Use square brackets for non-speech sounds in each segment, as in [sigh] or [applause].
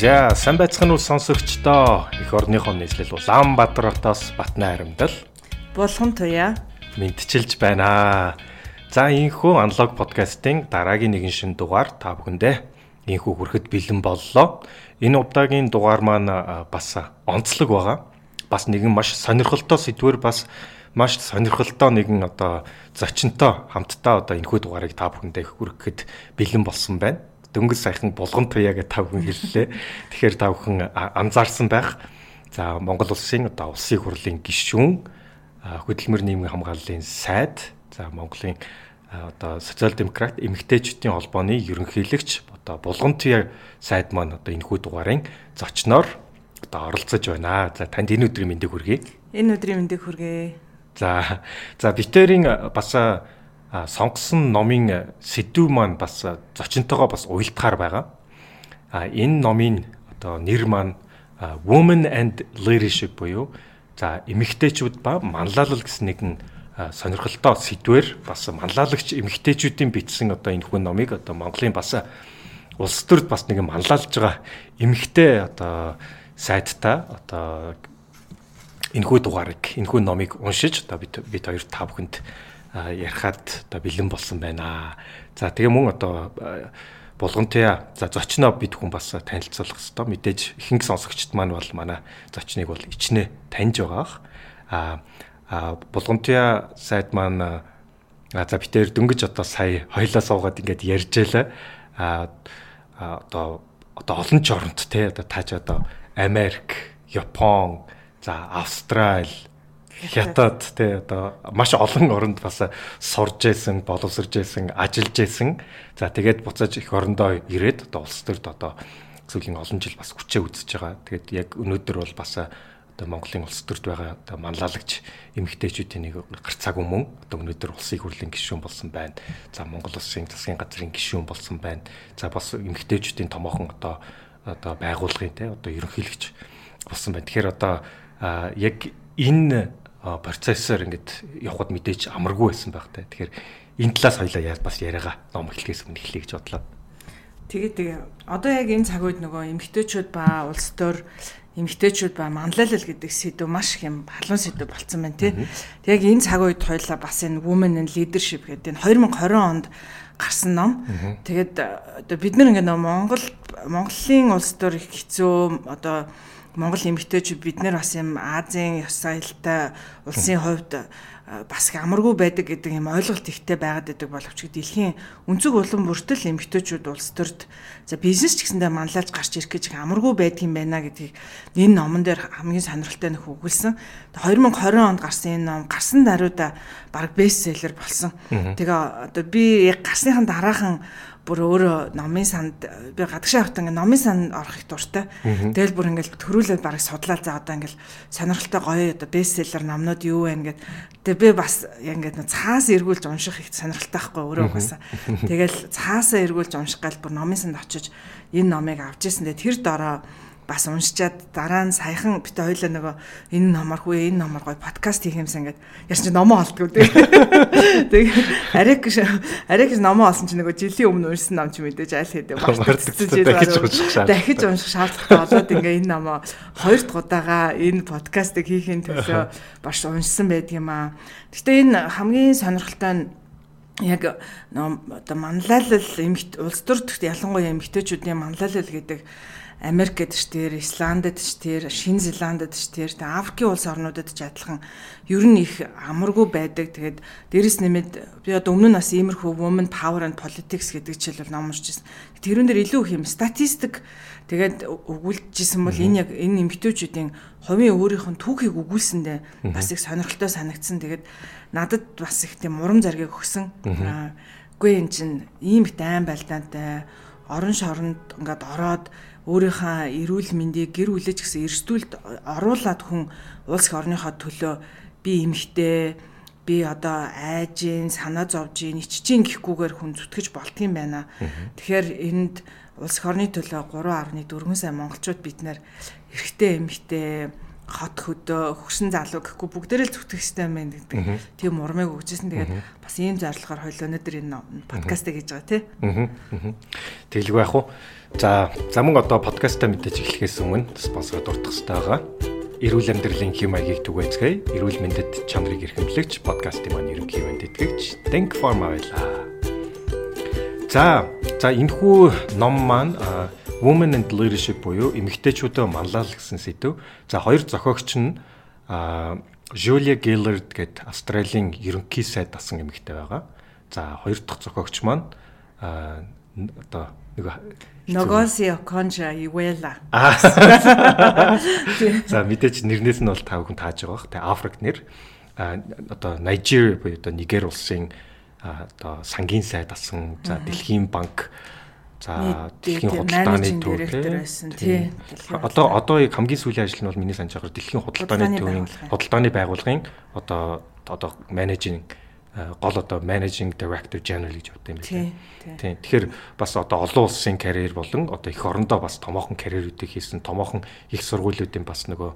За сайн байцгаана уу сонсогчдоо. Эх орныхоо нийслэл Улаанбаатар хотоос Батна харамдал Булган туяа мэдчилж байна. За инхүү аналог подкастын дараагийн нэгэн шин дугаар та бүхэндээ инхүү хүрэхэд бэлэн боллоо. Энэ удаагийн дугаар маань бас онцлог байгаа. Бас нэгэн маш сонирхолтой сэдвэр бас маш сонирхолтой нэгэн одоо зочинтой хамтдаа одоо энэхүү дугаарыг та бүхэндээ хүрэхэд бэлэн болсон байна дөнгөж саяхан булган туяа гэж тав хүн хэллээ. Тэгэхээр тав хүн анзаарсан байх. За Монгол улсын одоо улсын хурлын гишүүн хөдөлмөр нийгмийн хамгааллын сайд за Монголын одоо социал демократ эмэгтэйчүүдийн холбооны ерөнхийлөгч одоо булган туяа сайд маань одоо энэхүү дугаарын зочноор одоо оролцож байна. За танд энэ өдрийн мэндийг хүргэе. Энэ өдрийн мэндийг хүргэе. За за битэрийн бас сонгосон номын сэдв маань бас зочинтойгоо бас уялдахаар байгаа. А энэ номын одоо нэр маань Women and Leadership буюу за эмэгтэйчүүд ба манлайлал гэсэн нэгэн сонирхолтой сэдвэр бас манлайлагч эмэгтэйчүүдийн бичсэн одоо энэ хүн номыг одоо Монголын бас улс төрд бас нэгэн манлайлж байгаа эмэгтэй одоо сайттай одоо энэхүү дугаарыг энэхүү номыг уншиж одоо бид бид хоёр та бүхэнд ярихад одоо бэлэн болсон байна. За тэгээ мөн одоо булгантай за зочноо бид хүн бас танилцуулах хэрэгтэй. Мэдээж ихэнх сонсогчд маань бол манай зочныг бол ичнэ таньж байгаах. А булгантай сайд маань за битээр дөнгөж одоо сая хоёлаа суугаад ингээд ярьж байлаа. А одоо одоо олон ч оронд те одоо тааж одоо Америк, Япон, за Австрали хятад те одоо маш олон оронд бас сурж байсан, боловсрж байсан, ажиллаж байсан. За тэгээд буцааж их орондоо ирээд одоо улс төрд одоо сүүлийн олон жил бас хүчээ үзэж байгаа. Тэгээд яг өнөөдөр бол бас одоо Монголын улс төрд байгаа одоо манлайлагч эмэгтэйчүүдийн нэг гарцаагүй мөн одоо өнөөдөр улсын хурлын гишүүн болсон байна. За Монгол улсын засгийн газрын гишүүн болсон байна. За бас эмэгтэйчүүдийн томоохон одоо одоо байгууллагын те одоо ерөнхийлөгч болсон байна. Тэгэхээр одоо яг энэ процессор ингээд явхад мэдээж амаргүй байсан байх та. Тэгэхээр энэ талаас хоёлаа яа бас яриагаа ном эхлэхээс өмнө эхлэе гэж бодлоо. Тэгээ тэгээ одоо яг энэ цаг үед нөгөө эмгтээчүүд ба улс төр эмгтээчүүд ба манлайлал гэдэг сэдв маш их юм халуун сэдв болцсон байна тий. Тэг яг энэ цаг үед хоёлаа бас энэ women in leadership гэдэг энэ 2020 онд гарсан ном. Тэгээд одоо бид нар ингээд нөгөө Монгол Монголын улс төр их хэцүү одоо Монгол эмэгтэйчүүд бид нэр бас юм Азийн ёс соёлтой улсын хувьд бас амаргүй байдаг гэдэг юм ойлголт ихтэй байгаад байдаг боловч дэлхийн өнцөг улам бүртэл эмэгтэйчүүд улс төрд за бизнес ч гэсэндээ манлайлж гарч ирэх гэж амаргүй байдаг юм байна гэдгийг энэ номон дээр хамгийн сонирхолтой нөх өгүүлсэн. 2020 онд гарсан энэ ном гарсан даруйда баг бестселлер болсон. Тэгээ одоо би гарсныхан дараахан бүр өөрөө номын санд би гадагшаа хавтан ингээ номын санд орох их дуртай. Тэгэл бүр ингээл төрүүлээд барыг судлаа за одоо ингээл сонирхолтой гоё одоо бестселлер номнууд юу вэ гэд тэгээ би бас ингээд цаас эргүүлж унших их сонирхолтой байхгүй өөрөө угаасаа. Тэгэл цаасаа эргүүлж унших гал бүр номын санд очиж энэ номыг авч ирсэн. Тэгээ тэр дороо бас уншичаад дараа нь саяхан бит хоёлаа нөгөө энэ номор хүү энэ номор гой подкаст хийх юмсан ингээд яс чи номоо олдгоо тий. Тэгээ ариг ариг номоо олсон чи нөгөө жилийн өмнө уншсан ном чи мэдээж айл хэдэ дахиж унших шаардлагатай болоод ингээ энэ номоо хоёр дахь удаага энэ подкастыг хийхин төлөө баш уншсан аа. Гэтэ энэ хамгийн сонирхолтой нь яг одоо манлайлал эмэгт улс төрт ялангуяа эмэгтэйчүүдийн манлайлал гэдэг Америкт ч тэр, Исландд ч тэр, Шинэ Зеландд ч тэр, тэгээ Африкийн улс орнуудад ч адилхан ер нь их амаргүй байдаг. Тэгээд дээрэс нэмээд би одоо өмнө нь бас иймэрхүү women power and politics гэдэг жишээл бол ном уншижсэн. Тэрүүн дээр илүү их юм статистик тэгээд өгүүлжсэн бол энэ яг энэ эмгтээчүүдийн хувийн өөрийнх нь түүхийг өгүүлсэндээ бас их сонирхолтой санагдсан. Тэгээд надад бас их тийм урам зориг өгсөн. Үгүй эн чин ийм их дайм байлдаантай орон шоронд ингээд ороод өөрийнхөө эрүүл мэндийг гэр бүлэж гэсэн эрсдүүлд оруулаад хүн улс орныхоо төлөө би эмхтэй би одоо айжин санаа зовжин ичжин гэхгүйгээр хүн зүтгэж болтгийм байна. Тэгэхээр энд улс орны төлөө 3.4 сая монголчууд бид нэр эрэгтэй эмэгтэй хот хөдөө хөгсөн залуу гэхгүй бүгдээрээ зүтгэх систем байна гэдэг тийм урмыг өгчээсэн. Тэгээд бас ийм зорилгоор хоёул өнөөдөр энэ подкастыг хийж байгаа тий. Тэгэлгүй яах вэ? За за мөн одоо подкастаа мэдээж эхлэхээс өмнө спонсород дуртах хэрэгтэй байгаа. Эрүүл амьдралын хэм маягийг түгээцгээе. Эрүүл мэндэд чанарыг эрхэмлэгч подкастын маань ерөнхий мэнд итгэгч Think Pharma байлаа. За за энэхүү ном маань Women and Leadership буюу эмэгтэйчүүдэд манлайлал гэсэн сэдв. За хоёр зохиогч нь Julia Gillard гээд Австралийн ерөнхий сайд дасан эмэгтэй байгаа. За хоёр дахь зохиогч маань одоо нэг Ногоси Оконжа Ивела. За мэдээч нэрнээс нь бол тав хүн тааж байгаа бах. Тэ Африк нэр. Одоо Nigeria буюу одоо Нигер улсын одоо сангийн сайд асан за Дэлхийн банк За дэлхийн худалдааны төв тий. Одоо одоо яг хамгийн сүүлийн ажил нь бол миний санаж байгаа дэлхийн худалдааны төвийн худалдааны байгууллагын одоо одоо менежинг гол одоо managing director general гэж бодсон юм байна. Тийм. Тэгэхээр бас одоо олон улсын карьер болон одоо эх орондоо бас томоохон карьерүүдийг хийсэн томоохон их сургуулиудын бас нөгөө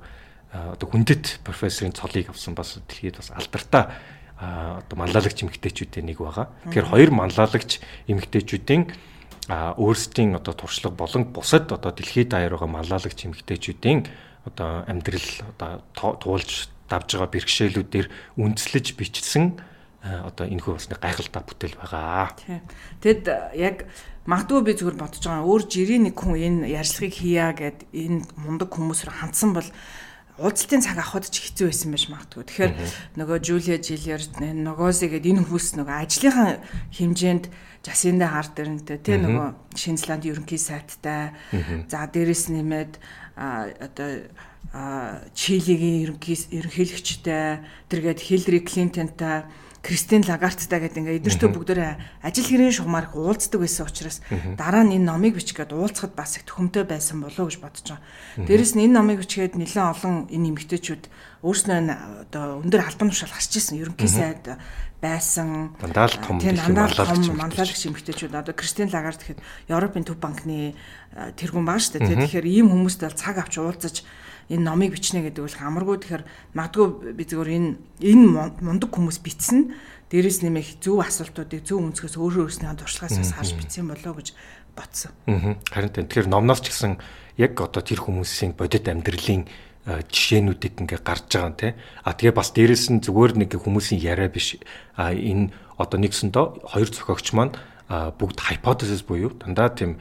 одоо хүндэт профессорын цолыг авсан бас дэлхийд бас алдартай одоо манлайлагч эмэгтэйчүүдийн нэг байгаа. Тэгэхээр хоёр манлайлагч эмэгтэйчүүдийн а өөрсдийн одоо туршлага болон бусад одоо дэлхийд даяар байгаа маллаалагч эмэгтэйчүүдийн одоо амьдрал одоо туулж давж байгаа бэрхшээлүүдээр үндэслэж бичсэн одоо энэ хүү нэг гайхалтай бүтээл байгаа. Тэгэд яг магадгүй би зүгээр бодож байгаа өөр жирийн нэг хүн энэ ярьцлагыг хийя гэд энэ мундаг хүмүүсээр хандсан бол уулзалтын цаг авахд ч хэцүү байсан байж магадгүй. Тэгэхээр нөгөө Жулия Жилиер Ногози гэдэг энэ хүмүүс нөгөө ажлынхаа хэмжээнд Жасинда хард дэрнтэй тий нөгөө Шинзланд ерөнхий сайттай. За дээрэс нэмээд одоо Чилийн ерөнхий ерөнхийлөгчтэй тэргээд Хиллари Клинтонтай Кристин Лагарттай гэдэг ингээ эдгэртөө бүгдөө ажил хэрийн шугамар уулздаг байсан учраас дараа нь энэ номыг бичгээд уулзахад бас их төхөмтэй байсан болов уу гэж бодож байгаа. Дээрэс нь энэ номыг бичгээд нэлээд олон энэ эмэгтэйчүүд өөрснөө одоо өндөр албан тушаал гарч ирсэн. Ерөнхий сайд байсан. Дандаа л том манлайлагч манлайлагч эмэгтэйчүүд. Одоо Кристин Лагард гэхэд Европын төв банкны тэргүүн баа шүү дээ. Тэгэхээр ийм хүмүүстэй цаг авч уулзаж энэ номыг бичнэ гэдэг бол амаргүй тэгэхээр магадгүй би зөвөр энэ энэ мундаг хүмүүс бичсэн дээрэс нэмэх зөв асуултуудыг зөв өнцгөөс өөрөө өөрснөө туршлагаас харж бичсэн болоо гэж бодсон. Харин тэгэхээр номноос ч гэсэн яг одоо тэр хүмүүсийн бодит амьдралын жишээнүүдийг ингээ гарч байгаа юм те. А тэгээ бас дээрэс нь зүгээр нэг хүмүүсийн яриа биш. А энэ одоо нэгсэндөө хоёр зохиогч маань бүгд hypothesis буюу дандаа тийм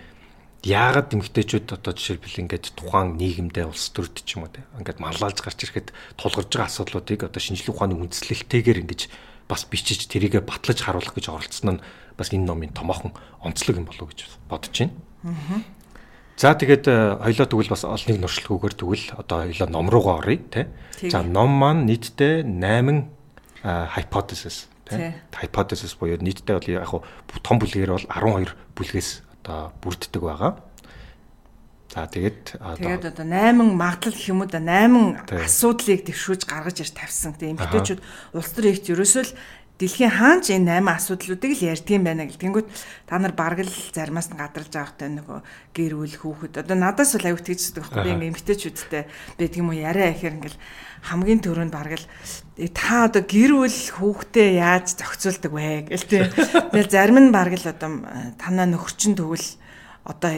яагаад эмгтээчүүд одоо жишээлбэл ингээд тухайн нийгэмдээ улс төрд ч юм уу те. Ингээд марлаалж гарч ирэхэд тулгарч байгаа асуудлуудыг одоо шинжлэх ухааны үндэслэлтэйгээр ингэж бас бичиж тэрийгэ батлаж харуулах гэж оролцсон нь бас энэ номын томоохон онцлог юм болов уу гэж бодож байна. За тэгээд хоёлоо тэгвэл бас олныг нуршилгүйгээр тэгвэл одоо хоёлоо ном руугаа оръё тий. За ном маань нийтдээ 8 hypothesis тий. Hypothesis буюу нийтдээ бол яг том бүлгээр бол 12 бүлгээс одоо бүрддэг байгаа. За тэгээд тэгээд одоо 8 магадлал гэх юм уу да 8 асуудлыг төвшүүлж гаргаж ирж тавьсан. Тэгээд эмгтээчүүд улс төр ихт ерөөсөө л дэлхийн хаанч энэ 8 асуудлуудыг л ярьдгийм байна гэлтэнгүүт та нар бараг л заримаас нь гадарж байгаахтай нөгөө гэр бүл хүүхэд. Одоо надаас бол аюут гэж байдаг байхгүй би ингээ эмгтээчүүдтэй байдаг юм уу яриа ихээр ингээл хамгийн түрүүнд бараг л «Э, та одоо гэр бүл хүүхдээ яаж зохицуулдаг вэ? гэл тээ тэгэл зарим нь бараг л одоо танаа нөхөрчин тэгвэл одоо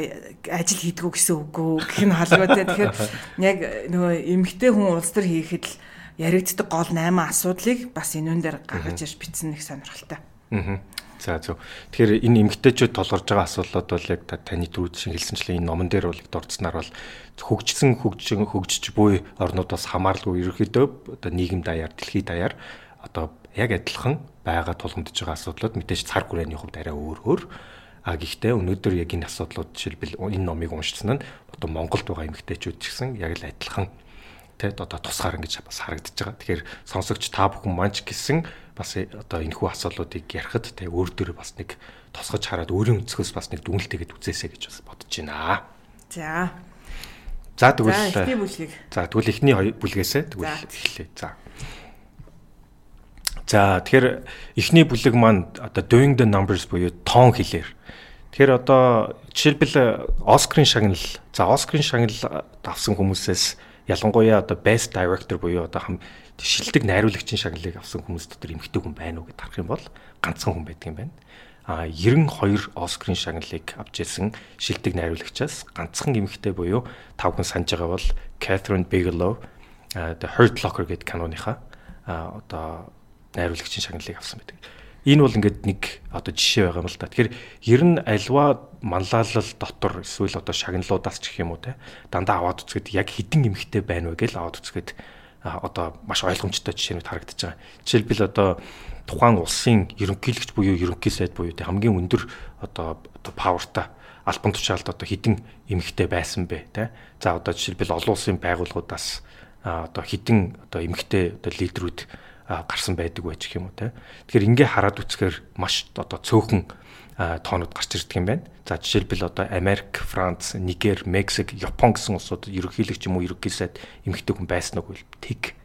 ажил хийдгүү гэсэн үггүй гэх нь те тэгэхээр яг нөгөө эмгтэй хүн улс төр хийхэд л яригддаг гол 8 асуудлыг бас энүүн дээр гаргаж ирж бичсэн нэг сонирхолтой. Аа. За зөв. Тэгэхээр энэ эмгтээчүүд толгорж байгаа асуудлууд бол яг таны түрүүд шиг хэлсэнчлэн энэ номон дээр бол дурдсанаар бол хөгжсөн хөгжин хөгжиж буй орнуудаас хамааралгүй ерөөхдөө одоо нийгэм даяар, дэлхийд даяар одоо яг адилхан байгаа тулгамдж байгаа асуудлууд мэдээж цар хүрээний хувьд арай өөр өөр. А гэхдээ өнөөдөр яг энэ асуудлууд жишээлбэл энэ номыг уншсан нь одоо Монголд байгаа эмгтээчүүд ч гэсэн яг л адилхан тэ одоо тусгаар ингэж бас харагдаж байгаа. Тэгэхээр сонсогч та бүхэн маань ч гэсэн бас одоо энэ хүү асуудлуудыг ярихад тэ өөр дөр бас нэг тосгож хараад өөрийн өнцгөөс бас нэг дүнэлтэйгэд үзээсэй гэж бас бодож байна. За. За тэгвэл За тэгвэл эхний бүлгээсээ тэгвэл эхлэе. За. За тэгэхээр эхний бүлэг маань одоо doing the numbers буюу тоон хэлээр. Тэгэхээр одоо жишээлбэл Оскарын шагнал за Оскарын шагнал авсан хүмүүсээс ялангуяа одоо best director буюу одоо хам шилдэг найруулагчийн шагналыг авсан хүмүүс дотор эмэгтэй хүн байна уу гэж харах юм бол ганцхан хүн байдаг юм байна. А 92 Оскарын шагналыг авч ирсэн шилдэг найруулагчаас ганцхан эмэгтэй буюу тав хүн санаж байгаа бол Catherine Bigelow The Hurt Locker гэдэг киноныхаа одоо найруулагчийн шагналыг авсан байдаг. Энэ бол ингээд нэг одоо жишээ байгаа юм л да. Тэгэхээр ер нь альва манлайлал дотор эсвэл одоо шагналуудаас ч гэх юм уу те дандаа аваад үзэхэд яг хідэн эмхтэй байна вэ гэж аваад үзэхэд одоо маш ойлгомжтой жишээнүүд харагдаж байгаа. Жишээлбэл одоо тухайн улсын ерөнхийлөгч буюу ерөнхий сайд буюу те хамгийн өндөр одоо одоо павертай албан тушаалд одоо хідэн эмхтэй байсан бэ те. За одоо жишээлбэл олон улсын байгууллагуудаас одоо хідэн одоо эмхтэй одоо лидерүүд гарсан байдаг байж гэх юм уу те. Тэгэхээр ингээ хараад үцхээр маш одоо цөөхөн тоонууд гарч ирдэг юм байна. За жишээлбэл одоо Америк, Франц, Нигер, Мексик, Япон гэсэн улсууд ерөнхийлөгч юм уу ерөнхий сайд эмэгтэй хүн байсан уу гэвэл тэг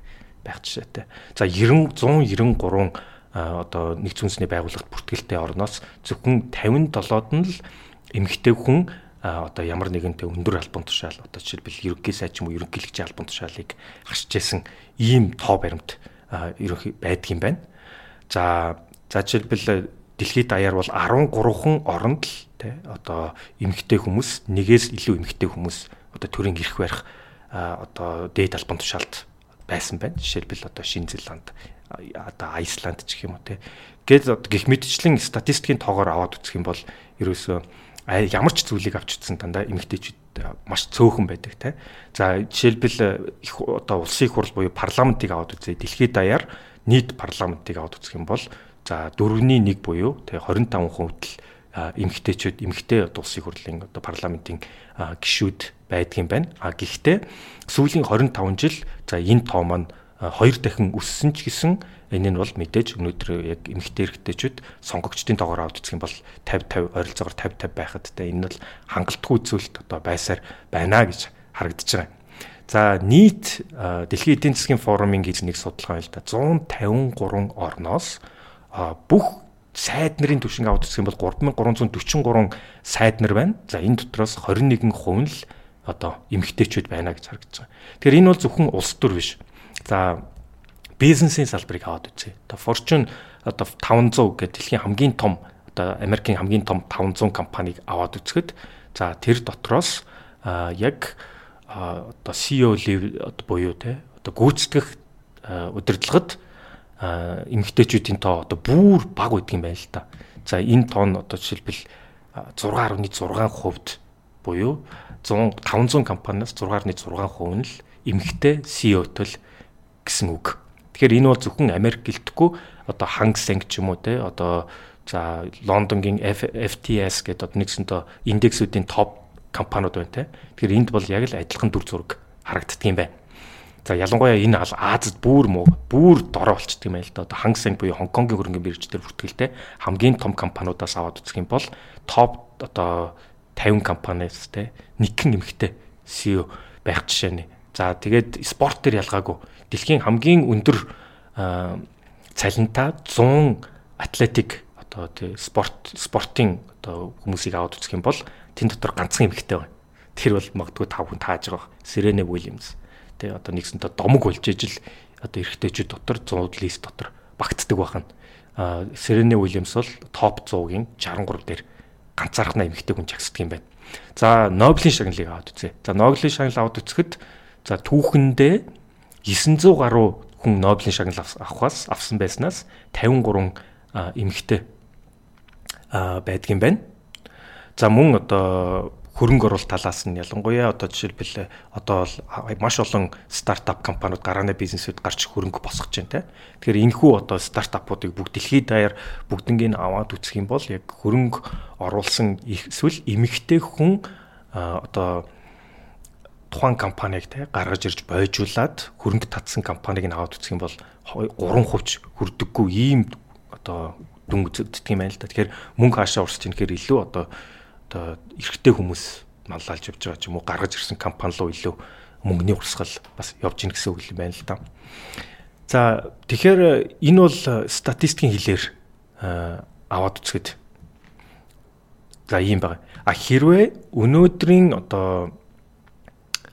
байх жишээтэй. За 90 193 одоо нэг зүнсний байгууллагт бүртгэлтэй орноос зөвхөн 57-д нь л эмэгтэй хүн одоо ямар нэгэнтэй өндөр албан тушаал одоо жишээлбэл ерөнхий сайд ч юм уу ерөнхийлөгчийн албан тушаалыг гарч ирсэн ийм тоо баримт ерөнхий байдаг юм байна. За за жишээлбэл дэлхийд даяар бол 13хан оронд л тий одоо эмэгтэй хүмүүс нэгээс илүү эмэгтэй хүмүүс одоо төрийн эрх барих одоо дээд албан тушаалд байсан байна. Жишээлбэл одоо Шинэ Зеланд одоо Айсланд ч гэх юм уу тий. Гэт гих мэдчлэн статистикийн тоогоор аваад үзэх юм бол ерөөсөө ямар ч зүйлийг авч утсан дандаа эмэгтэйчүүд маш цөөхөн байдаг те. За жишээлбэл их одоо улсын их хурл буюу парламентыг аваад үзье. Дэлхийд даяар нийт парламентыг аваад үзэх юм бол за 4-ний 1 буюу те 25% л эмэгтэйчүүд эмэгтэй улсын хурлын одоо парламентын гишүүд байдгийн байна. А гэхдээ сүүлийн 25 жил за энэ тоо маань хоёр дахин өссөн ч гэсэн Энэ нь бол мэдээж өнөөдөр яг эмэгтэй эрэгтэйчүүд сонгогчдын тоогоор авч үзэх юм бол 50 50 ойролцоогоор 50 50 байхад те энэ бол хангалтгүй зүйлт одоо байсаар байна гэж харагдаж байгаа. За нийт дэлхийн эдийн засгийн форумын гэж нэг судалгаа байл да 153 орноос бүх сайд нарын түвшинг аваад үзэх юм бол 3343 сайд нар байна. За энэ дотроос 21% нь л одоо эмэгтэйчүүд байна гэж харагдаж байгаа. Тэгэхээр энэ бол зөвхөн улс төр биш. За бизнесийн салбарыг аваад үзье. Одоо Fortune одоо 500 гэдэг дэлхийн хамгийн том одоо Америкийн хамгийн том 500 компанийг аваад үзэхэд за тэр дотроос яг одоо CEO level буюу те одоо гүйцэтгэх удирдлагад эмэгтэйчүүдийн тоо одоо бүр баг байдаг юм байна л та. За энэ тоо нь одоо жишээлбэл 6.6% буюу 100 500 компаниас 6.6% нь л эмэгтэй CEO-төл гэсэн үг. Тэгэхээр энэ бол зөвхөн Америк гэлтэхгүй одоо Hang Seng ч юм уу те одоо за Лондонгийн FTS гэдэг одоо нэгсэнтэй индексүүдийн топ компаниуд байна те. Тэгэхээр энд бол яг л адилхан дүр зураг харагддаг юм байна. За ялангуяа энэ Азад бүр муу бүр дорой болчихдөг юм байл да. Одоо Hang Seng буюу Хонконгийн хөрөнгөний бирждэр бүртгэлтэй хамгийн том компаниудаас аваад үзэх юм бол топ одоо 50 компаниас те нэгэн эмхтэй CEO байх жишээ нь. За тэгээд спорт төр ялгаагүй дэлхийн хамгийн өндөр цалинтай 100 атлетик одоо тий спорт спортын одоо хүмүүсийг аваад үзэх юм бол тэн дотор ганцхан эмэгтэй байна. Тэр бол магадгүй тав хүн тааж байгаа. Сирене Уильямс тий одоо нэгсэнтэй домог болж ижил одоо эрэгтэйчүүд дотор 100 лист дотор багтдаг байна. А Сирене Уильямс бол топ 100-гийн 63 дээр ганцаархнаа эмэгтэй хүн жагсдаг юм байна. За Нобелийн шагналыг аваад үзье. За Нобелийн шагнал аваад үзэхэд за түүхэндээ 900 гаруй хүн Нобелийн шагнал авахаас авсан байснаас 53 эмэгтэй байдгийн байна. За мөн одоо хөрөнгө оруулалт талаас нь ялангуяа одоо жишээлбэл одоо маш олон стартап компаниуд гарааны бизнесүүд гарч хөрөнгө босгож байна те. Тэгэхээр энэ хүү одоо стартапуудыг бүгд дэлхийд даяар бүгднийг аваад үсэх юм бол яг хөрөнгө оруулсан эсвэл эмэгтэй хүн одоо тухайн компанийг те гаргаж ирж бойжуулаад хөрөнгө татсан компанийг нь аваад үзэх юм бол 3% хүрдэггүй ийм одоо дүнг үздэг юм байна л да. Тэгэхээр мөнгө хаашаа урсч ийн гэхээр илүү одоо одоо эрэгтэй хүмүүс маллалж явж байгаа ч юм уу гаргаж ирсэн компани руу илүү мөнгөний урсгал бас явж ийн гэсэн үг юм байна л да. За тэгэхээр энэ бол статистикийн хэлээр аваад үзэхэд за ийм байна. А хэрвээ өнөөдрийн одоо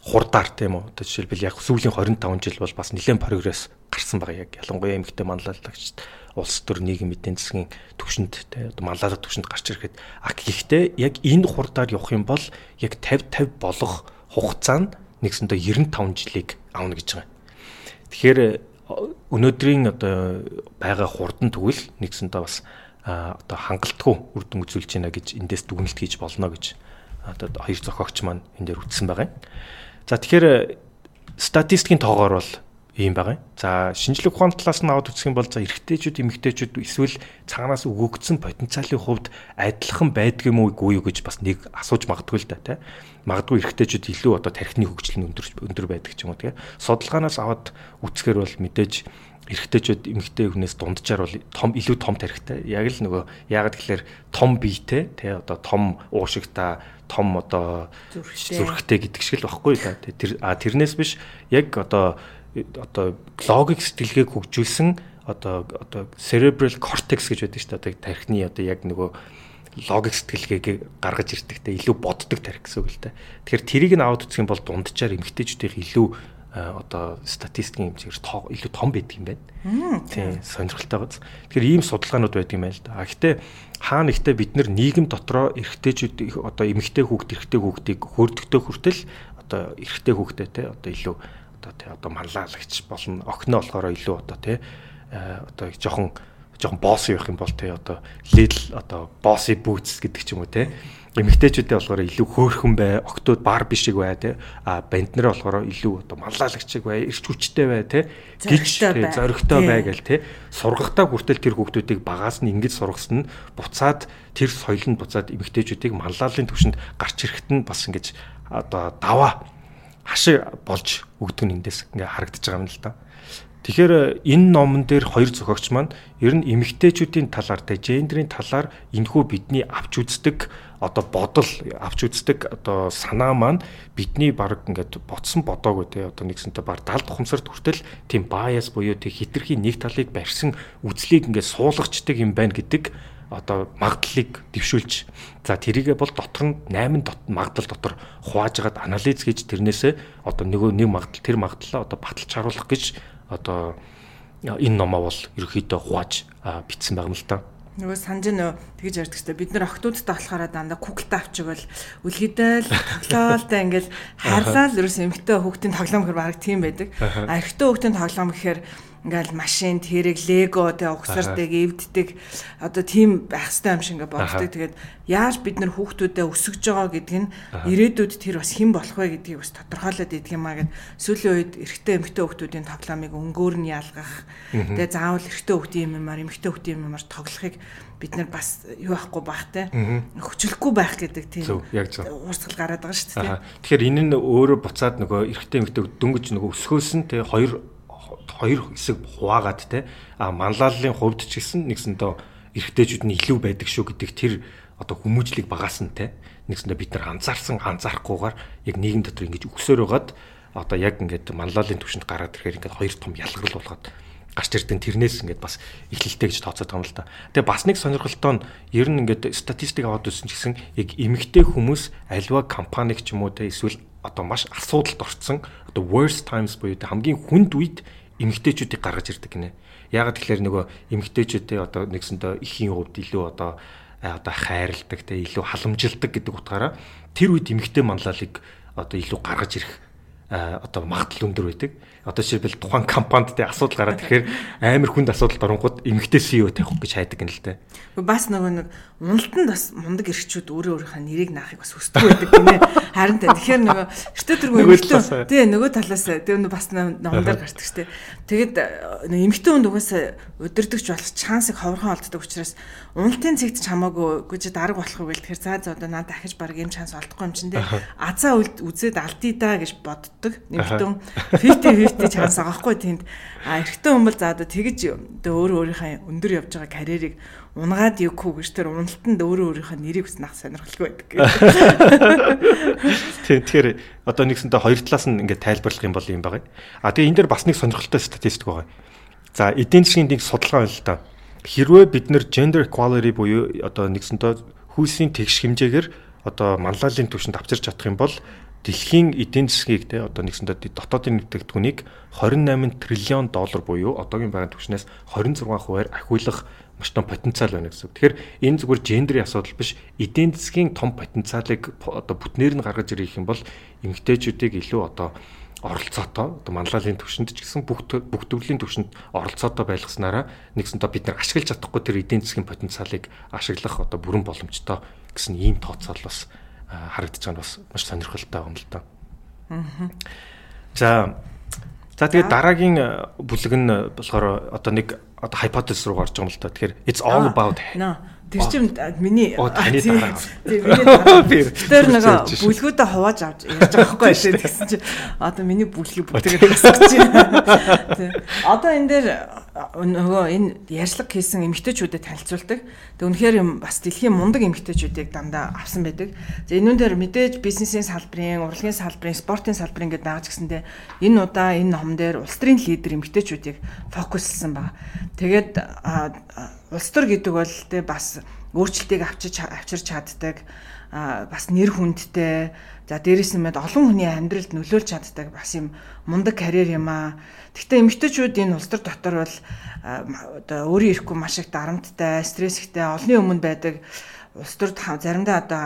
хурдаар тийм үү. Одоо жишээлбэл яг сүүлийн 25 жил бол бас нэлээд прогресс гарсан байгаа яг ялангуяа эмэгтэй манлайлагчд улс төр нийгэм эдийн засгийн түвшинд одоо манлайлах түвшинд гарч ирэхэд а гэхдээ яг энэ хурдаар явах юм бол яг 50 50 болох хугацаа нь нэгсэндээ 95 жилийг авна гэж байгаа. Тэгэхээр өнөөдрийн одоо байгаа хурдан тэгвэл нэгсэндээ бас одоо хангалтгүй үр дүн үзүүлж байна гэж эндээс дүгнэлт хийж болно гэж одоо хоёр зохиогч маань энэ дээр үтсэн байгаа. За тэгэхээр статистикийн тоогоор бол ийм байгаа. За шинжлэх ухааны талаас нь аваад үзэх юм бол за эрэгтэйчүүд эмэгтэйчүүд эсвэл цаанаас өгөгдсөн потенциалын хувьд адилхан байдаг юм уу үгүй юу гэж бас нэг асууж магадгүй л да тий. Магадгүй эрэгтэйчүүд илүү одоо тархины хөгжил нь өндөр өндөр байдаг ч юм уу тий. Судалгаанаас аваад үзэхээр бол мэдээж эрэгтэйчүүд эмэгтэй хүнээс дунджаар бол том илүү том тархитай. Яг л нөгөө яагаад гэхээр том биетэй тий одоо том уушигта том одоо зүрхтэй гэдэг шиг л багхгүй да. Тэр а тэрнээс биш яг одоо одоо логик сэтгэлгээг хөгжүүлсэн одоо одоо cerebral cortex гэж байдаг шүү дээ. Одоо тархины одоо яг нөгөө логик сэтгэлгээг гаргаж ирдэгтэй илүү боддог тарих гэсэн үг л дээ. Тэгэхээр тэрийг нь аваад үзэх юм бол дунджаар эмгтээчүүдийн илүү одоо статистикийн хэмжээгээр илүү том байдаг юм байна. Тийм сонирхолтой гоц. Тэгэхээр ийм судалгаанууд байдаг юм байна л да. Гэхдээ хаа нэгтээ бид нар нийгэм дотроо эрэгтэйчүүд одоо эмэгтэй хүүхд эрэгтэй хүүхдийг хөрдөгтэй хүртэл одоо эрэгтэй хүүхдэд те одоо илүү те одоо манлайлагч болно. Охиноо болохоор илүү одоо те одоо жоохон жоохон босс явах юм бол те одоо лидл одоо босси бүүц гэдэг ч юм уу те эмэгтэйчүүдээ болохоор илүү хөөрхөн бай, октод бар бишиг бай те. А банднараа болохоор илүү одоо маллаалагчиг бай, эрч хүчтэй бай те. Гिच зоригтой бай гэл те. Сургахтаа хүртэл тэр хүүхдүүдийг багаас нь ингэж сургасан нь буцаад тэр соёлонд буцаад эмэгтэйчүүдийг маллаалын төвшөнд гарч ирэхэд нь бас ингэж одоо даваа хашиг болж өгдөг нь эндээс ингээ харагдаж байгаа юм л да. Тэгэхээр энэ номон дээр хоёр зохиогч маань ер нь эмэгтэйчүүдийн талаар тэ гендрийн талаар энэхүү бидний авч үздэг одоо бодол авч үздэг одоо санаа маань бидний баг ингээд ботсон бодоогүй те одоо нэгсэнтэй баг 70 тухамсарт хүртэл тийм bias буюу тийм хитрхийн нэг талыг барьсан үзлийг ингээд суулгачдаг юм байна гэдэг одоо магадлалыг дэвшүүлж за тэрийгэ бол дотор нь 8 магадлал дотор хувааж агаад анализ хийж тэрнээсээ одоо нөгөө нэг магадлал тэр магадлалаа одоо баталж харуулах гэж одоо энэ номоо бол ерөөхдөө хувааж бичсэн байгаа юм л та. Нөгөө санаж нөө тэгж ярьдаг ч бид нар охтуудтай болохоор дандаа куклтай авчигвал үлгэдэл тоглоолтой ингээл хайрлал ерөөс эмхтэй хүүхдийн тоглоом гэхэр баг тийм байдаг. А эрэгтэй хүүхдийн тоглоом гэхээр ингээл машин тэрэг лего тэ угсардаг эвддэг. Одоо тийм байх хэрэгтэй юм шиг ингээ боддог. Тэгээд яаж бид нар хүүхдүүдэд өсөж байгаа гэдг нь ирээдүйд тэр бас хэн болох вэ гэдгийг бас тодорхойлоод идэг юм а гэд сүүлийн үед эрэгтэй эмэгтэй хүүхдүүдийн тоглоомыг өнгөөр нь ялгах. Тэгээд заавал эрэгтэй хүүхдийн юмар эмэгтэй хүүхдийн юмар тоглохыг бид нар бас юу байхгүй байх те. Хөчлөхгүй байх гэдэг тийм уурсгал гараад байгаа шүү дээ. Тэгэхээр энэ нь өөрөө буцаад нөгөө эрэгтэй эмэгтэй дөнгөж нөгөө өсгөөс нь те хоёр хоёр хэсэг хуваагаад те а манлайллын хувьд ч гэсэн нэгсэндээ эрэгтэйчүүд нь илүү байдаг шүү гэдэг тэр одоо хүмүүжлийг багаас нь те нэгсэндээ бид нар анзаарсан анзаарахгүйгээр яг нийгэм дотор ингэж өгсөөр байгаад одоо яг ингээд манлайллын төвшөнд гараад ирэхээр ингээд хоёр том ялгарл болгоод гарч ирдэн тэрнээс ингээд бас эхлэлтэй гэж тооцоод байгаа юм л да. Тэгээ бас нэг сонирхолтой нь ер нь ингээд статистик аваад үзсэн ч гэсэн яг эмэгтэй хүмүүс альва компаниг ч юм уу те эсвэл одоо маш асуудалд орцсон одоо worst times буюу хамгийн хүнд үед эмгтээчүүдийг гаргаж ирдэг гинэ. Яагаад тэгэхээр нөгөө эмгтээчүүдээ одоо нэгсэндээ ихийн хувьд илүү одоо одоо хайрладаг те илүү халамжилдаг гэдэг утгаараа тэр үед эмгтээ манлайлыг одоо илүү гаргаж ирэх одоо магадлал өндөр байдаг одоо жишээлбэл тухайн компанид тэ асуудал гараад тэгэхээр амар хүнд асуудалд оронгууд эмгтэй CEO тавих гэж хайдаг юм л дээ. Бас нөгөө нэг уналтанд бас мундаг эрхчүүд өөрөө өөрийнхөө нэрийг наахыг бас хүсдэг байдаг гинэ. Харин тэ тэгэхээр нөгөө эртөө тэргүй эмгтэй тий нөгөө талаас тэр бас номдоор гардаг штэ. Тэгэд эмгтэй хүнд угаасаа өдөрдөгч болох шансыг ховорхон олддог учраас уналтын цэгт ч хамаагүй гэж дарга болох үйл тэгэхээр заа заа одоо надад дахиж баг юм шанс олдохгүй юм чинь тий. Азаа үзээд алдъя да гэж боддог. Нэмтэн 50 50 тэгж хаас байгаа хгүй тэнд. А эрэгтэй хүн бол за одоо тэгж одоо өөр өөрийнхөө өндөр явж байгаа карьерийг унгаад явгүй гэж тэр уналтанд өөрөө өөрийнхөө нэрийг хүснэх сонирхолтой байдаг. Тийм тэгэхээр одоо нэгсэнтэй хоёр талаас нь ингээд тайлбарлах юм бол юм байгаа. А тэгээ энэ дээр бас нэг сонирхолтой статистик байгаа. За эдийн засгийн нэг судалгаа байна л да. Хэрвээ бид нэр gender equality буюу одоо нэгсэнтэй хүйсийн тэгш хэмжээгээр одоо манлайлалын түвшинд авчирч чадах юм бол дэлхийн эдийн засгийг те одоо нэгсэндээ дотоодын нэгтгэгдхүүнийг 28 триллион доллар буюу одоогийн байгалийн түвшнээс 26 хувиар ахиулах маш том потенциал байна гэсэн. Тэгэхээр энэ зүгээр гендерийн асуудал биш эдийн засгийн том потенциалыг одоо бүтнээр нь гаргаж ирэх юм бол эмэгтэйчүүдийг илүү одоо оролцоотой одоо манлайлалын төвшөнд ч гэсэн бүх бүх төрлийн төвшөнд оролцоотой байлгаснараа нэгсэнтэй бид нар ашиглаж чадахгүй тэр эдийн засгийн потенциалыг ашиглах одоо бүрэн боломжтой гэсэн ийм тооцоол бас харагдаж байгаа нь бас маш сонирхолтой юм л да. Аа. За За тэгээд дараагийн бүлэг нь болохоор одоо нэг одоо hypothesis руу гарч байгаа юм л та. Тэгэхээр it's all about Тэр чинь миний таны [laughs] дараа. [laughs] Тэр нэг бүлгүүдээ хувааж авч ярьж байгаа байхгүй шээ гэсэн чинь одоо миний бүлгийг хасгаж байна. Тийм. Одоо энэ дээр нөгөө энэ ярьслаг хийсэн эмгтээчүүдэд танилцуулдаг. Тэг үнэхээр юм бас дэлхийн мундаг эмгтээчүүдийг дандаа авсан байдаг. За энүүн дээр мэдээж бизнесийн салбарын, урлагийн салбарын, спортын салбарын гэдэг дааж гисэндээ энэ удаа энэ ном дээр улс төрийн лидер эмгтээчүүдийг фокуслсан байна. Тэгээд улс төр гэдэг бол тэ бас өөрчлөлтийг авчиж авчирч чаддаг бас нэр хүндтэй за дээрэс нь мэд олон хүний амьдралд нөлөөлж чаддаг бас юм мундаг карьер юм аа. Гэхдээ эмэгтэйчүүд энэ улс төр дотор бол одоо өөрийн ирэхгүй маш их дарамттай, стресстэй, олонний өмнө байдаг улс төр заримдаа одоо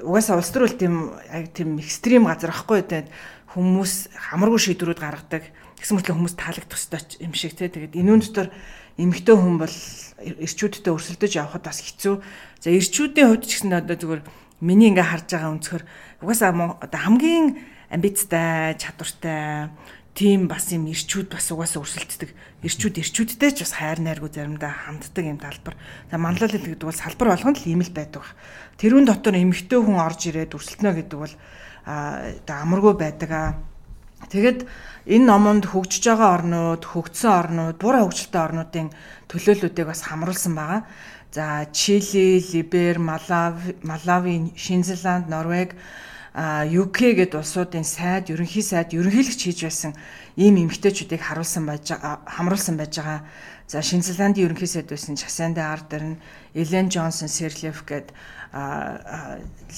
угаасаа улс төр бол тийм яг тийм экстрим газар ахгүй тэгээд хүмүүс хамаргүй шийдвэрүүд гаргадаг. Тэгсэн мэт хүмүүс таалагдах ёстой юм шиг те. Тэгээд энэ дотор эмэгтэй хүн бол эрчүүдтэй өрсөлдөж явхад бас хэцүү. За эрчүүдийн хувьд ч гэсэн одоо зүгээр миний ингээ харж байгаа өнцгөр угаасаа одоо хамгийн амбицтай, чадвартай тийм бас юм эрчүүд бас угаасаа өрсөлддөг. Эрчүүд эрчүүдтэй ч бас хайр найргүй заримдаа ханддаг юм талбар. За манлайлал гэдэг бол салбар болгонд л ийм л байдаг. Тэрүүн дотор эмэгтэй хүн орж ирээд өрсөлдөнө гэдэг бол а одоо амаргүй байдаг аа. Тэгэд энэ номонд хөгжиж байгаа орнууд, хөгжсөн орнууд, буруу хөгжилтэй орнуудын төлөөллүүдийг бас хамруулсан байгаа. За Чили, Либер, Малави, Малави, Шинзланд, Норвег, UK гэд улсуудын сайд, ерөнхий сайд, ерөнхийлөгч хийж байсан ийм эмгтээчүүдийг харуулсан байж хамруулсан байж байгаа. За Шинзландын ерөнхий сайд байсан Часанда Ардерн, Элен Джонсон Серлев гэд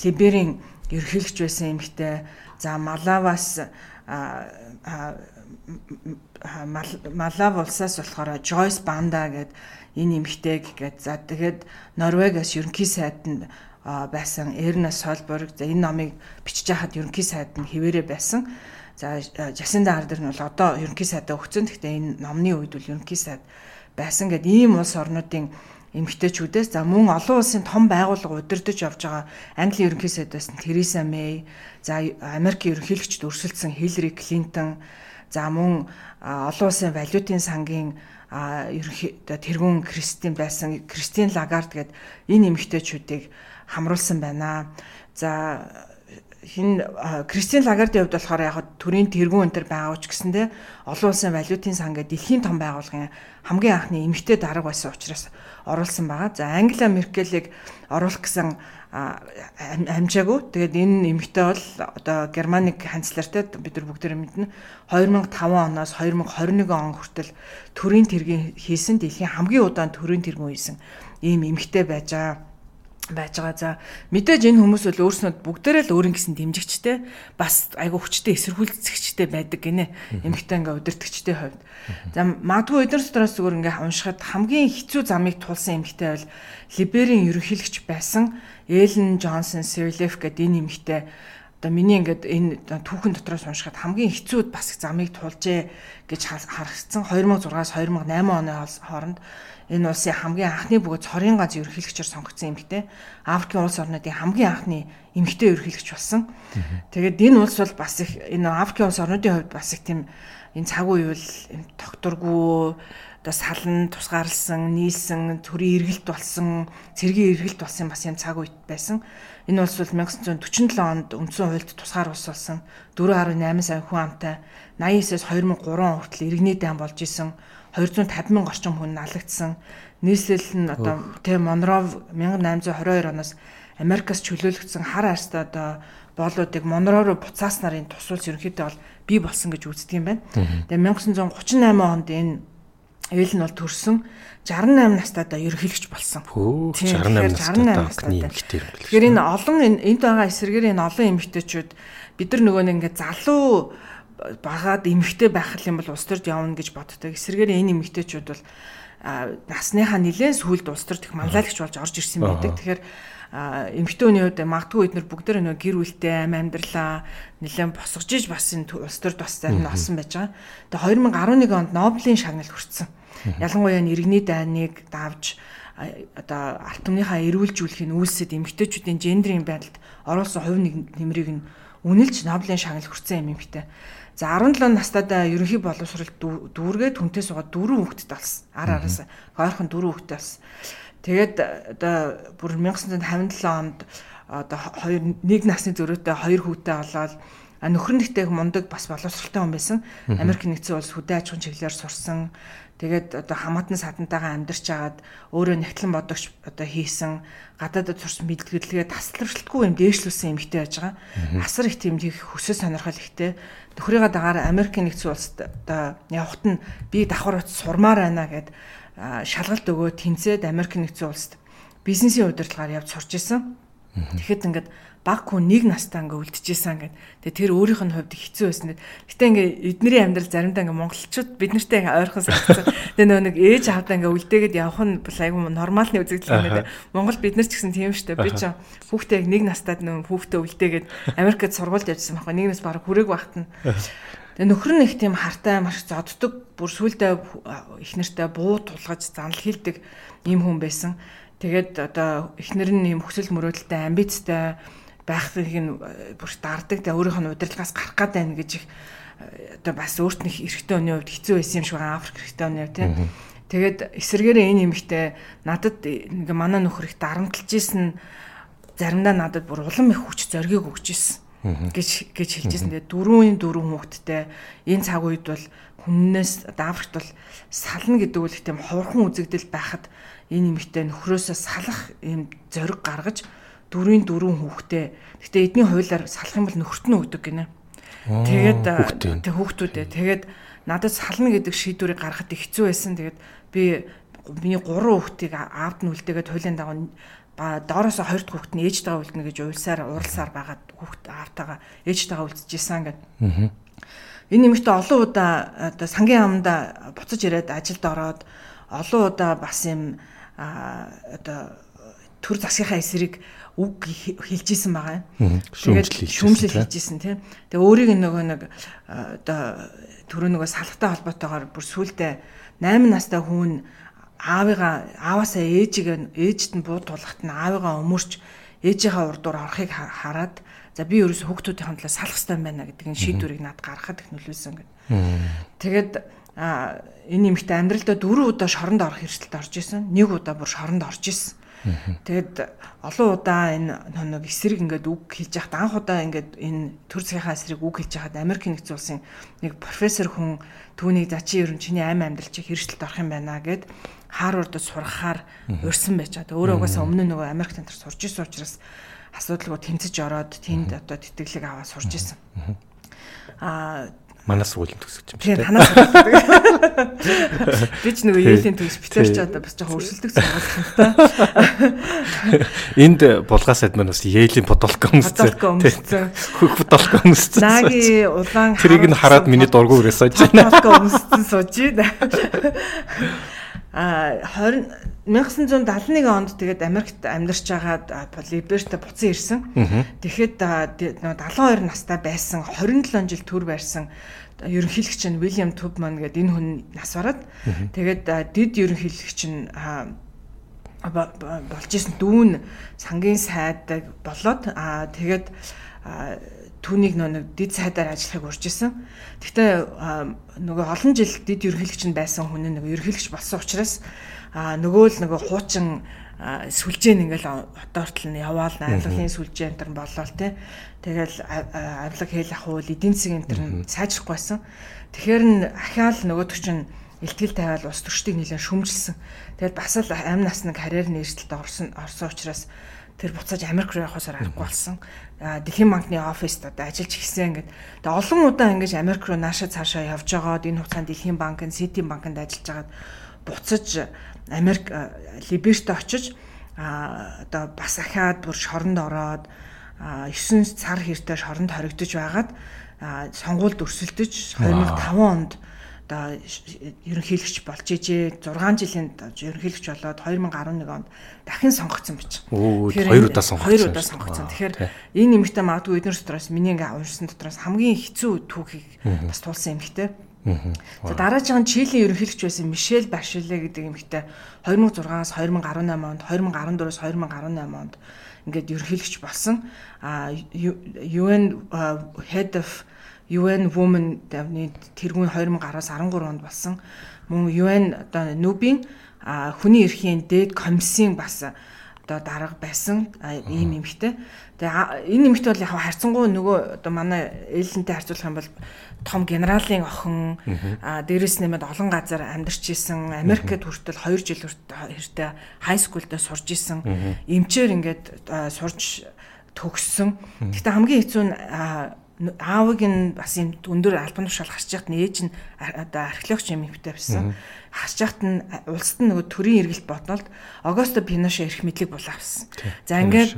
Либерийн ерөнхийлөгч байсан эмгтээ. За Малаваас Малав улсаас болохоор Joyce Banda гээд энэ эмэгтэйг гээд за тэгээд Норвегиас ерөнхий сайданд байсан Эрна Солборг за энэ номыг бичиж хахад ерөнхий сайд нь хിവэрэ байсан. За Жасинда Ардер нь бол одоо ерөнхий сайдаа өгцөн. Гэхдээ энэ номны үед бол ерөнхий сайд байсан гэд ийм улс орнуудын эмгтээчүүдээс за мөн олон улсын том байгууллага удирдах явж байгаа Английн ерөнхий сайдаас нь Тереса Мэй, за Америкийн ерөнхийлөгчд өрсөлдсөн Хиллари Клинтон, за мөн олон улсын валютын сангийн ерөнхий тэргүүн Кристин байсан Кристин Лагард гээд энэ эмгтээчүүдийг хамруулсан байна. За хин Кристин Лагардын хувьд болохоор яг төрийн тэргүүн энэ төр байгаа ч гэсэндээ олон улсын валютын сан гэдэг дэлхийн том байгууллагын хамгийн анхны эмэгтэй дарга байсан учраас оруулсан байгаа. За Ангела Меркелийг оруулах гэсэн амжаагүй. Тэгээд энэ эмэгтэй бол одоо Германик канцлертэй бид нар бүгд мэднэ 2005 оноос 2021 он хүртэл төрийн тэргийн хийсэн дэлхийн хамгийн удаан төрийн тэргүүн хийсэн ийм эмэгтэй байж байгаа байж байгаа. За мэдээж энэ хүмүүс бол өөрснөө бүгдээрээ л өөрийн гэсэн дэмжигчтэй бас айгүй хүчтэй эсэргүүцэгчтэй байдаг гинэ. Эмэгтэй ингээ удирдахчтэй хувьд. За магадгүй эдгээр дотроос зүгээр ингээ уншихад хамгийн хэцүү замыг тулсан эмэгтэй бол Либерийн ерөнхийлөгч байсан Эллен Джонсон Сирлеф гэдэг энэ эмэгтэй одоо миний ингээд энэ түүхэн дотроос уншихад хамгийн хэцүүд бас замыг тулжээ гэж харагдсан 2006-аас 2008 оны хооронд энэ улсын хамгийн анхны бөгөөд цорын ганц ерөнхийлөгчөөр сонгогдсон эмэгтэй Африкийн улс орнуудын хамгийн анхны эмэгтэй ерөнхийлөгч болсон. Тэгээд энэ улс бол бас их энэ Африкийн улс орнуудын хувьд бас их тийм энэ цаг үе бол докторгүй одоо салан тусгаарлсан, нийлсэн, төрийн эргэлт болсон, цэргийн эргэлт болсон бас юм цаг үед байсан. Энэ улс бол 1947 онд үндсэн хуульд тусгаар улс болсон. 4.8 сая хүн амтай 89-с 2003 он хүртэл иргэний дан болж исэн 250 мянган орчим хүн налагдсан. Нийслэл нь одоо тэ Монров 1822 оноос Америкаас чөлөөлөгдсөн хар арьстай одоо боолуудыг Монро руу буцаас нарын тусвалж ерөнхийдөө бол бий болсон гэж үздэг юм байна. Тэгээ 1938 онд энэ Эвэл нь бол төрсөн 68 настайдаа ерөнхийлөгч болсон. Хөө 68 настай эмэгтэй юм. Тэгэхээр энэ олон энд байгаа эсрэгээр энэ олон эмэгтэйчүүд бид нар нөгөө нэг ингээд залуу багаад эмэгтэй байх юм бол улс төрд явна гэж боддог. Эсрэгээр энэ эмэгтэйчүүд бол насныхаа нэлээд сүүлд улс төрд их манлайлагч болж орж ирсэн байдаг. Тэгэхээр эмэгтэй хүний хувьд магадгүй эднэр бүгд нэг гэр бүлтэй амь амьдралаа нэлээд босгож иж бас энэ улс төрд бас зарим олсон байж байгаа. Тэгээ 2011 онд Нобелийн шагнал хүртсэн. Ялангуяа иргэний дайныг давж одоо арт түмнийхаа эрүүлжүүлэхийг үүсэд эмэгтэйчүүдийн гендрийн байдалд оруулсан хувь нэмрийг нь үнэлж Нобелийн шагнал хүртсэн юм эмэгтэй. За 17 настайдаа ерөнхий боловсролд дүүргээд хүнтэй суугаад дөрөв хүүхэдтэй болсон. Ар араас хойрхон дөрөв хүүхэдтэй болсон. Тэгээд одоо бүр 1957 онд одоо хоёр нэг насны зөрүүтэй хоёр хүүтэй болоод нөхөр нэгтэй мундаг бас боловсралтай хүн байсан. Америк нэгдсэн улс хөдөө аж ахуйн чиглэлээр сурсан. Тэгээд одоо хамаатан садантайгаа амьдарч агаад өөрөө нэгтлэн бодогч одоо хийсэн гадаадд сурсан мэдлэгээ тасалбарлалтгүй юм дээшлүүлсэн эмэгтэй байж байгаа. Асар их тийм их хөсөө сонирхол ихтэй. Нөхрийгээ дагаар Америк нэгдсэн улсад одоо явхад нь би давхар утас сурмаар байна гэд шалгалт өгөө тэнцээд Америк нэгдсэн улсад бизнесийн удирдлагаар явж сурч исэн. Тэгэхэд ингээд баг хүн нэг настаа ингээ үлдчихсэн гэд. Тэгээ тэр өөрийнх нь хувьд хэцүү байсан. Гэтэ ингээ эднэрийн амьдрал заримдаа ингээ монголчууд бид нартай ойрхон санагдсан. Тэгээ нөө нэг ээж аавдаа ингээ үлдээгээд явах нь бол айгүй нормалны үзэгдэл юм байна. Монгол бид нар ч гэсэн тийм дээ. Би ч хүүхдээ нэг настад нөө хүүхдээ үлдээгээд Америкт сургуульд явжсан байхгүй. Нэг нас баг хүрээг багт нь. Тэгээ нөхөр нь их тийм хартай маш зодддаг. Бүр сүулдэ их нэртэй буу тулгаж занал хилдэг ийм хүн байсан. Тэгээд одоо эхнэр нь юм хөсөл мөрөөдөлтэй амбицтай байхыг нь э, бүр дарддаг. Тэгээ өөрийнх нь удирдлагаас гарах гад байна гэж их э, одоо бас өөрт нь эрэгтэй хүний хувьд хэцүү байсан юм шиг байгаа Африк эрэгтэй хүний хувьд тийм. Тэгээд эсэргээрээ энэ эмэгтэй надад ингээ манай нөхөр их дарамтлж исэн заримдаа надад бүр улам их хүч зоргийг өгч исэн гэж гэж хэлжсэн. Тэгээ дөрвөн дөрвөн хүүхэдтэй энэ цаг үед бол хүннээс Африкт бол сална гэдэг үл их тийм ховорхон үзэгдэл байхад энэ эмэгтэй нөхрөөсөө салах юм зориг гаргаж дөрвийн дөрвөн хүүхдээ. Гэтэ эдний хуулиар салах юм бол нөхөрт нь өгдөг гинэ. Тэгээд тэг хүүхдүүдээ тэгээд надад сална гэдэг шийдвэрийг гаргахад хэцүү байсан. Тэгээд би миний гурван хүүхдийг аавд нь үлдээгээд хуулийн дагуу ба доороос хоёр дахь хүүхэд нь ээжтэйгээ үлдэнэ гэж уйлсаар уралсаар байгаад хүүхэд аавтайгаа ээжтэйгээ үлдчихсэн гэд. Энэ нэмэгтээ олон удаа одоо сангийн аманда буцаж ирээд ажилд ороод олон удаа бас юм одоо төр засгийнхаа эсрэг үг хэлж исэн байгаа юм. Тэгээд шүүмжлэл хийж исэн тийм. Тэгээ өөрийг нөгөө нэг одоо түрүү нөгөө салхтай холбоотойгоор бүр сүултээ 8 настай хүн аавыгаа ааваасаа ээжийг ээжд нь бууд тулахт нь аавыгаа өмөрч ээжийнхаа урдуур орохыг хараад за би ерөөс хүүхдүүдийн талаас салах хэрэгтэй байна гэдэг энэ шийдвэрийг над гаргахад их нөлөөлсөн гэдэг. Тэгээд энэ нэмэгтэй амьдралдаа дөрөв удаа шоронд орох эрсдэлд орж исэн. Нэг удаа бүр шоронд орж исэн. Тэгэд олон удаа энэ нэг эсрэг ингээд үг хэлж яхад анх удаа ингээд энэ төр цагийнхаа эсрэг үг хэлж яхад Америк нэгдсэн улсын нэг профессор хүн түүнийг за чи ерөн чиний амь амьдрал чи хэрэгжилт орох юм байна гэд Харвардд сурахаар урьсан байж байгаа. Өөрөө угаасаа өмнө нөгөө Америк тантар сурч исэн учраас асуудалгүй тэмцэж ороод тэнд одоо тэтгэлэг аваад сурч исэн. Аа манаас сургуулийн төгсөж юм шүү дээ. Танаас [laughs] сургууль. Би ч нөгөө ээлийн [laughs] төгс битэр ч одоо бас жоохон өрсөлдөг та. [laughs] Энд булгаасад маань бас ээлийн подолко өмссөн. Хөх подолко өмссөн. Наги улаан Тэрийг нь хараад миний дургу өрөөс сууж байна. Подолко өмссөн сууж байна. А 20 1971 онд тэгээд Америкт амьдарч байгаад Либерта буцан ирсэн. Тэгэхэд 72 настай байсан 27 жил төр байрсан ерөнхийлөгч нь Уильям Тубман гэдэг энэ хүн нас бараад тэгээд дид ерөнхийлөгч нь болж исэн дүүн сангийн сайдаг болоод тэгээд түүнийг нэг дид сайдаар ажиллахыг урьж исэн. Гэхдээ нөгөө олон жил дид ерөнхийлөгч нь байсан хүн нэг ерөнхийлөгч болсон учраас нөгөө л нөгөө хуучин сүлжээн ингээл хотоортол нь яваал авилгын сүлжээ энэ болол тий. Тэгэл авилга хэл ах уу эдийн засгийн энэ сайжрахгүй байсан. Тэгэхээр н ахаал нөгөөдөг чинь илтгэл тавиал ус төрчдийг нэлээд шүмжилсэн. Тэгэл бас л амь нас нэг карьер нэрсэлд орсон орсон учраас тэр буцааж Америк руу явахсаар аргагүй болсон. Дэлхийн банкны оффист одоо ажиллаж эхэлсэн ингээд. Тэгээ олон удаа ингэж Америк руу наашаа цаашаа явж байгаад энэ хугацаанд Дэлхийн банк, Сити банкнд ажиллаж байгаад буцаж Америк Либерт очиж одоо бас ахаад бүр шоронд ороод 9 цар хэртэй шоронд хоригдож байгаад сонгуульд өрсөлдөж 2005 онд одоо ерөнхийлөгч болж ижээ 6 жилийн ерөнхийлөгч болоод 2011 онд дахин сонгогдсон. Тэгэхээр хоёр удаа сонгогдсон. Хоёр удаа сонгогдсон. Тэгэхээр энэ нэмэгтэй магадгүй эдгээр дотроос миний ингээ уншсан дотроос хамгийн хэцүү түүхийг бас туулсан эмэгтэй. За дараагийн Чилийн ерөнхийлөгч байсан Мишель Башиле гэдэг эмэгтэй 2006-аас 2018 онд 2014-өөс 2018 онд ингээд ерөнхийлөгч болсон. А UN Head of UN Women давны тэргүүн 2010-аас 13 онд болсон. Мөн UN одоо Нүбийн хүний эрхийн дээд комиссийн бас одоо дарга байсан ийм эмэгтэй. Тэгээ энэ эмэгтэй бол яг харьцангуй нөгөө одоо манай ээлэнтэй харьцуулах юм бол том генералын охин дээрэс нэмээд олон газар амьдарч исэн Америкт хүртэл 2 жил хүртэл хай скулдээ сурж исэн эмчээр ингээд сурж төгссөн. Гэтэ хамгийн хэцүү нь аавыг нь бас юм өндөр албан тушаал харж яхад нь ээж нь одоо археологч юм хөвтэй байсан. Харж яхад нь улсад нь нөгөө төрийн эргэлт боднолд Огосто Пиноше эрх мэдлийг булаавсан. За ингээд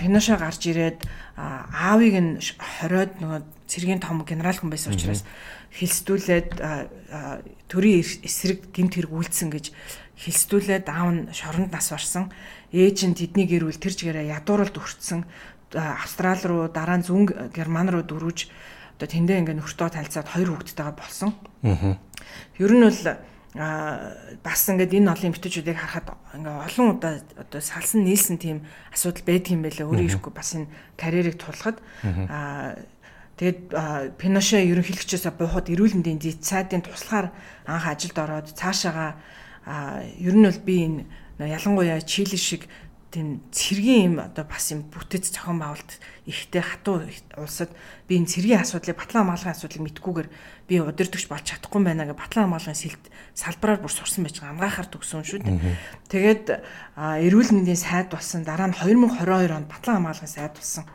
Пиноше гарч ирээд аавыг нь хориод нөгөө цэргийн том генерал хүн байсан учраас хэлсдүүлээд төрийн эсрэг гимт хэрэг үйлдсэн гэж хэлсдүүлээд аав нь шоронд нас барсан. Ээж нь тэдний гэр бүл тэр чигээрээ ядуурлд өртсөн Австрал руу дараа нь зүүн Герман руу дөрвж одоо тэндээ ингээ нөхөртөө танилцаад хоёр хүүхэдтэйгээ болсон. Аа. Ер нь бол а бас ингээд энэ олон эмэгтэйчүүдийг харахад ингээ олон удаа одоо салсан нийлсэн тийм асуудал байдгийм байлаа өөрөө ирэхгүй бас энэ карьерийг тулахад а тэгээд Пиноше ерөнхийлөгчөөсөө буухад эрүүл мэндийн дэд сайдын туслахаар анх ажилд ороод цаашаага ер нь бол би энэ ялангуяа Чили шиг тийм цэргийн юм одоо бас юм бүтэц зохион байгуулалт ихтэй хатуу улсад би энэ цэргийн асуудлыг батлан хамгаалгын асуудлыг мэдгүйгээр би удирдахч болж чадахгүй байна гэж батлан хамгаалгын сэлд салбараар бүр сурсан байж байгаа ангаахаар төгсөн шүү дээ. Тэгээд эрүүл мэндийн сайд болсон дараа нь 2022 онд батлан хамгаалгын сайд болсон.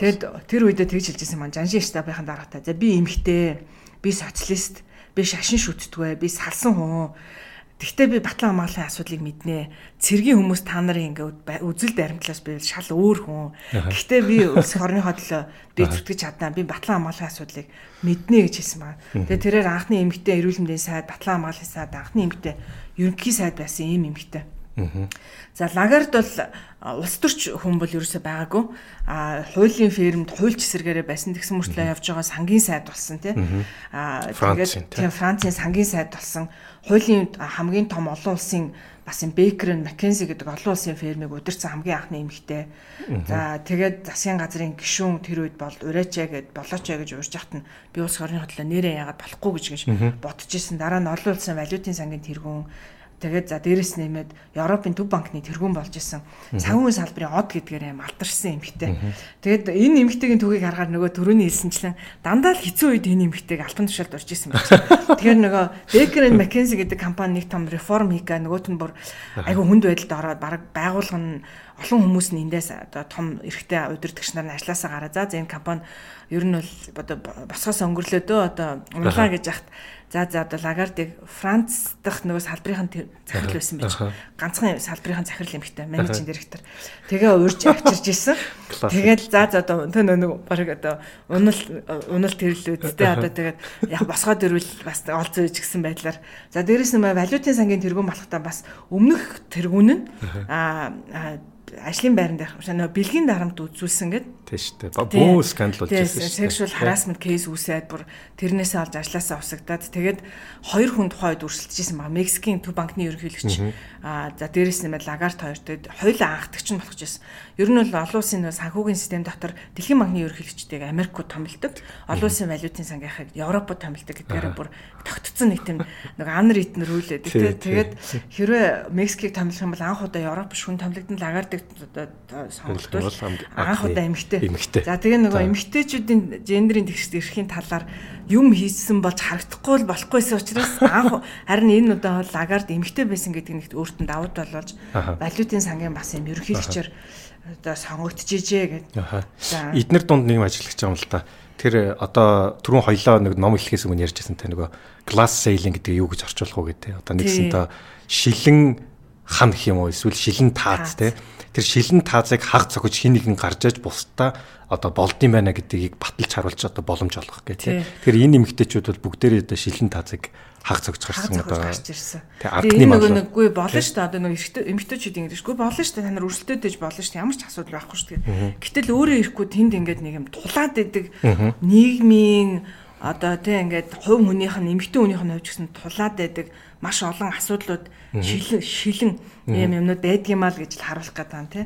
Тэгэд тэр үедээ тэгж хэлжсэн маань Жаншин штабын дараатай. За би эмхтэй, би социалист, би шашин шүтдэггүй, би салсан хүн Тэгтээ би батлан хамгааллын асуудлыг мэднэ. Цэргийн хүмүүс та нарын ингээд үзэл баримтлаас би шал өөр хүн. Гэхдээ би улс [laughs] орныхоо төлөө би зүтгэж чаднаа. Би батлан хамгааллын асуудлыг мэднэ гэж хэлсэн байна. Тэгээ тэрээр анхны эмгтээ эрүүл мэндийн сайд, батлан хамгааллын сайд, анхны эмгтээ ерөнхий сайд байсан ийм эмгтээ. За Лагард бол улс төрч хүн бол ерөөсөй байгаагүй. А хуулийн фермд хуульч эсэргээрээ байсан тэгсэн мөртлөө явж байгаа сангийн сайд болсон тий. А тэгээд тийм Францын сангийн сайд болсон хуулийн хамгийн том олон улсын бас юм Бекерн Маккензи гэдэг олон улсын фермийг удирцсан хамгийн анхны эмэгтэй. За тэгээд засгийн газрын гишүүн тэр үед бол урайчаа гэд болоочаа гэж уурж яхад нь би улс орны хөдлөө нэрээ яагаад болохгүй гэж гэж бодож исэн. Дараа нь олон улсын валютын сангийн тэргүүн Тэгээд за дээрэс нэмээд Европын төв банкны тэргүүн болж исэн. Санхүүгийн салбарын од гэдгээр юм алдарсан эмэгтэй. Тэгээд энэ эмэгтэйгийн түүхийг харахаар нөгөө төрөний хэлсэнчлэн дандаа л хэцүү үед энэ эмэгтэйг альбан тушаалд орж исэн байна. [laughs] Тэгэхээр нөгөө Baker and McKinsey гэдэг компани нэг том реформ хийгээ нөгөөт нь бүр айгүй хүнд байдалд ороод баг байгуулга нь олон хүмүүс нь эндээс одоо том эрэгтэй удирдагч нар нь ажилласаа гараа. За энэ компани ер нь бол одоо босгоос өнгөрлөөдөө одоо унлаа гэж яхад За за одоо Лагардыг Франц дахь нөгөө салбарын захирал байсан байж. Ганцхан салбарын захирал эмхтэй менежинг директор. Тэгээ урьж авчирж исэн. Тэгээд за за одоо тэ нөгөө баг одоо унал унал тэрлүүдтэй одоо тэгээд яг босгоод ирвэл бас олзоо ич гсэн байдлаар. За дээрэс нь валютын сангийн тэргуун болохтаа бас өмнөх тэргүүн нь аа ажлын байран дээр нөө бэлгийн дарамт үзүүлсэн гэд. Тийм шүү дээ. Бөө скандал болж байсан шүү. Sexual harassment case үүсээд бүр тэрнээсээ олж ажлаасаа усагдаад тэгээд хоёр хүн тухайд өрсөлдөжсэн баг. Мексикийн төв банкны ерөнхийлөгч аа за дээрэс нэмээд Лагарт хоёртой хоёулаа анхдагч нь болох гэсэн. Ер нь бол олон улсын санхүүгийн систем дотор дэлхийн банкны ерөнхийлөгчтэйг Америкууд томилдог. Олон улсын валютын сангийнхыг Европод томилдог гэдгээр бүр тогтцсон нэг тийм нэг анр итнэр үйлээд. Тэгээд хэрвээ Мексикийг томилох юм бол анх удаа Европ шүн томилогдсон Лагардыг сонгогд одоо сонголтвол анх удаа эмэгтэй. За тэгээ нөгөө эмэгтэйчүүдийн гендерийн тэгшд эрхийн талаар юм хийсэн болж харагдахгүй л болохгүйсэн учраас анх [laughs] харин энэ удаа бол лагард эмэгтэй байсан гэдэг нэгт өөртөө давуу тал болж валютын сангийн бас юм ерөнхийлөгчөөр одоо сонгогдчихжээ гэдэг. Эднэр дунд нэг юм ажиллаж байгаа юм л та. Тэр одоо түрүүн хоёлоо нэг ном хэлхээс өмнө ярьжсэн те нөгөө glass sailing гэдэг юу гэж орчуулах уу гэдэг. Одоо нэгсэнтэй шилэн хан гэх юм уу эсвэл шилэн таац те тэр шилэн таазыг хаг цогж хин нэгэн гарч аж бусдаа одоо болдсон байна гэдгийг баталж харуулж одоо боломж олгох гэх тийм. Тэгэхээр энэ эмэгтэйчүүд бол бүгдээрээ одоо шилэн таазыг хаг цогж гарсан одоо тэг ардны мал нэггүй болно шүү дээ. Одоо нэг эрэгтэй эмэгтэйчүүд ингэдэггүй болно шүү дээ. Та нар өрсөлдөөдөж болно шүү дээ. Ямар ч асуудал байхгүй шүү дээ. Гэтэл өөрөө ирэхгүй тэнд ингээд нэг юм тулаад идэг нийгмийн одоо тийм ингээд хувь хүнийх нь эмэгтэй хүнийх нь хувьч гэсэн тулаад байдаг маш олон асуудлууд шилэн шилэн юм юмнууд байдгиймаа л гэж л харуулах гэдэг юм тий.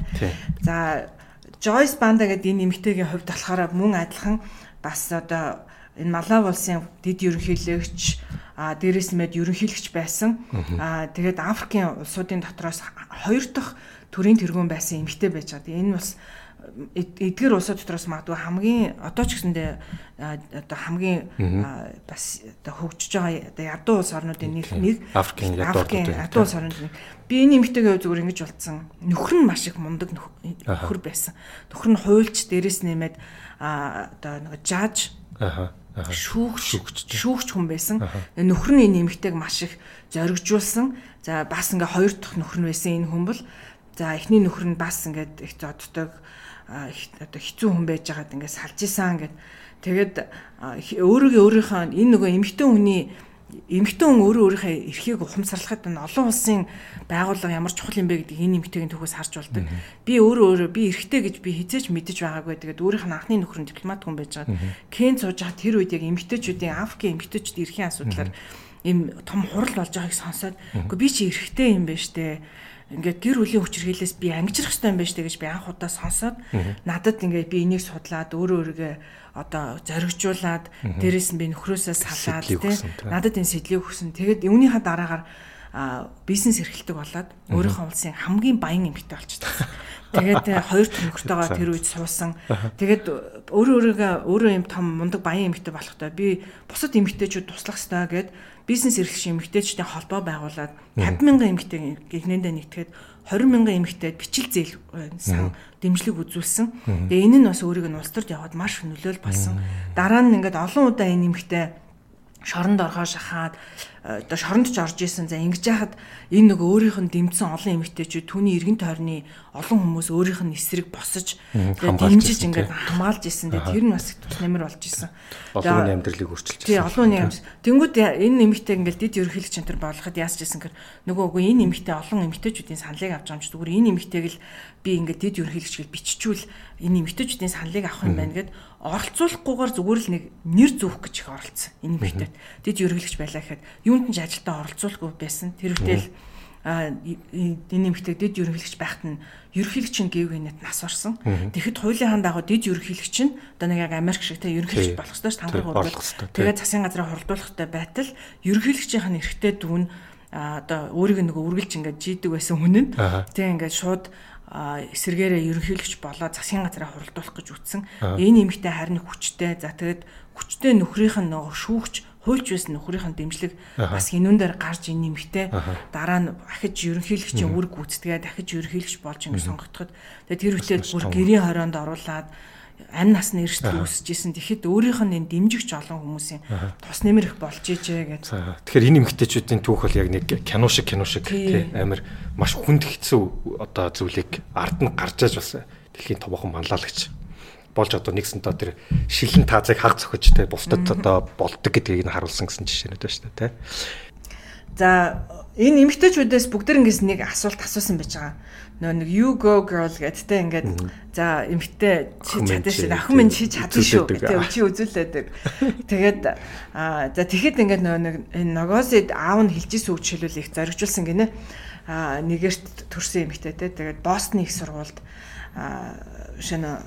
За Joyce Banda гэдэг энэ эмэгтэйгийн хувьд болохоор мөн адилхан бас одоо энэ Малав улсын дэд ерөнхийлөгч а дээрээс мэд ерөнхийлөгч байсан. А тэгээд Африкийн улсуудын дотроос хоёр дахь төрийн тэргүүн байсан эмэгтэй байж байгаа. Энэ бас эдгээр улсууд дотроос магадгүй хамгийн одоо ч гэсэндээ одоо хамгийн бас одоо хөгжиж байгаа одоо ядуу улс орнуудын нэг нэг Африкийн ядуу улс орнууд би энэ эмэгтэйгээ зүгээр ингэж болцсон. Нөхөр нь маш их мундаг нөхөр байсан. Нөхөр нь хуульч дээрээс нэмээд одоо нэг жааж шүүгч шүүгч хүн байсан. Нөхөр нь энэ эмэгтэйг маш их зоригжуулсан. За бас ингээ хоёр дахь нөхөр нь байсан энэ хүн бол за эхний нөхөр нь бас ингээд их зоддог одоо хэцүү хүн байж байгаад ингээд салж исэн гэд. Тэгээд өөрийгөө өөрийнхөө энэ нөгөө эмэгтэй хүний эмэгтэй хүн өөрөө өөрийнхөө эрхийг ухамсарлахад нь олон улсын байгууллага ямар чухал юм бэ гэдэг энэ эмэгтэйгийн төгөөс харж болдог. Би өөрөө өөрөө би эрхтэй гэж би хизээч мэдэж байгаагүй. Тэгээд өөрийнх нь анхны нөхөр нь дипломат хүн байж байгаа. Кен сууж байгаа тэр үед яг эмэгтэйчүүдийн Африкийн эмэгтэйчүүд эрхийн асуудлаар им том хурал болж байгааг сонсоод үгүй би чи эрхтэй юм байна штэ ингээд гэр бүлийн хүчирхийлээс би ангижрах хэрэгтэй юм байна штэ гэж би анх удаа сонсоод надад ингээд би энийг судлаад өөрөө өөргөө одоо зоригжуулаад дээрээс нь би нөхрөөсөө салаад тий. надад энэ сэтлийг өгсөн. Тэгээд үүнийхээ дараагаар бизнес эрхэлдэг болоод өөрийнхөө улсын хамгийн баян эмэгтэй болчихсон. Тэгээд [laughs] хоёр төгөртөөгөө тэр үед суусан. Тэгээд өөрөө өөрийгөө өөрөө юм том мундаг баян эмэгтэй болохтой би бусад эмэгтэйчүүд туслах хэрэгтэй гэд бизнес эрхлэгч эмэгтэйчүүдийн холбоо байгуулад 50 мянган эмэгтэй гэгнэндээ нэгтгэхэд 20 мянган эмэгтэйд бичил зээл сан дэмжлэг үзүүлсэн. Тэгээ энэ нь бас өөрийг нь улс төрд яваад маш нөлөөл болсон. Дараа нь ингээд олон удаа энэ эмэгтэй шоронд оргоо шахаад одоо шоронд ч орж исэн. За ингэж яхад энэ нөгөө өөрийнх нь дэмжсэн олон эмэгтэйчүүд түүний эргэн тойрны олон хүмүүс өөрийнх нь эсрэг босож тэгээд дэмжиж ингээд хамгаалж исэн. Тэгээд тэр нь бас тус нэмэр болж исэн. Олон амьдралыг өөрчилж исэн. Тий, олон хүний амьдрал. Тэнгүүд энэ эмэгтэй ингээд дид ерөнхийлөгч энэ болгоход яасч исэн гэр нөгөө үгүй энэ эмэгтэй олон эмэгтэйчүүдийн саналыг авч байгаа юм чи зүгээр энэ эмэгтэйг л би ингээд дид ерөнхийлөгч гэж биччихвэл энэ эмэгтэйчүүдийн саналыг авах юм байна гэд оролцуулахгүйгээр зүгээр л нэг нэр зүүх гэж их оролцсон энэ эмэгтэйд. Дид ерөнхийлөгч байлаа гэхэд юунд ч ажилдаа оролцуулахгүй байсан. Тэр үедэл энэ эмэгтэй дид ерөнхийлөгч байхад нь ерөнхийлөгч нь гэв гэнэт нас орсон. Тэгэхэд хуулийн хаан дагуу дид ерөнхийлөгч нь одоо нэг яг Америк шиг те ерөнхийлөгч болох ёстой ш тамгыг хурдуулах. Тэгээд засгийн газраа хурдуулахтай байтал ерөнхийлөгчийн нь эрхтэй дүүн одоо өөрийг нөгөө үргэлж ингээд жийдэг байсан хүн нь тийм ингээд шууд эсэргээрээ ерөнхийлөгч болоо засгийн газраа хуралдуулах гэж үтсэн. Энэ нэмэгтэй харин хүчтэй. За тэгээд хүчтэй нөхрийнх нь нөгөө шүүгч хуульч байсан нөхрийнх нь дэмжлэг бас хинүүн дээр гарч энэ нэмэгтэй дараа нь ахиж ерөнхийлөгчийн үүрэг гүйцэтгээ дахиж ерөнхийлөгч болж ингэ сонгогдоход. Тэгээд тэр үедээ бүр гэрийн хорионд оруулаад амь насны эрсдэл үүсэж исэн. Тэгэхэд өөрийнх нь энэ дэмжигч олон хүмүүсийн тус нэмэр их болж ижээ гэж. Тэгэхээр энэ эмгтээчүүдийн түүх бол яг нэг кино шиг кино шиг тий. Амар маш хүнд хэцүү одоо зүйлийг ард нь гарч аж бас дэлхийн томоохон манлайлагч болж одоо нэгсэнтэй тэр шилэн таазыг хаг зөхөж те бусдад одоо болдог гэдгийг нь харуулсан гэсэн жишээнүүд байна шүү дээ те. За энэ эмгтээчүүдээс бүгдэрнгээс нэг асуулт асуусан байж байгаа нөө нэг you go girl гэдтэй ингээд за эмхтэй чи чадсан шүү охин минь чи чадсан шүү тийм чи үзүүлээдэг тэгээд за тэгэхэд ингээд нөө нэг энэ ногоосид аав нь хэлжсэн үг жишээлбэл их зоригжуулсан гинэ нэгэрт төрсэн эмэгтэй те. Тэгээд Бостны их сургуульд шинэ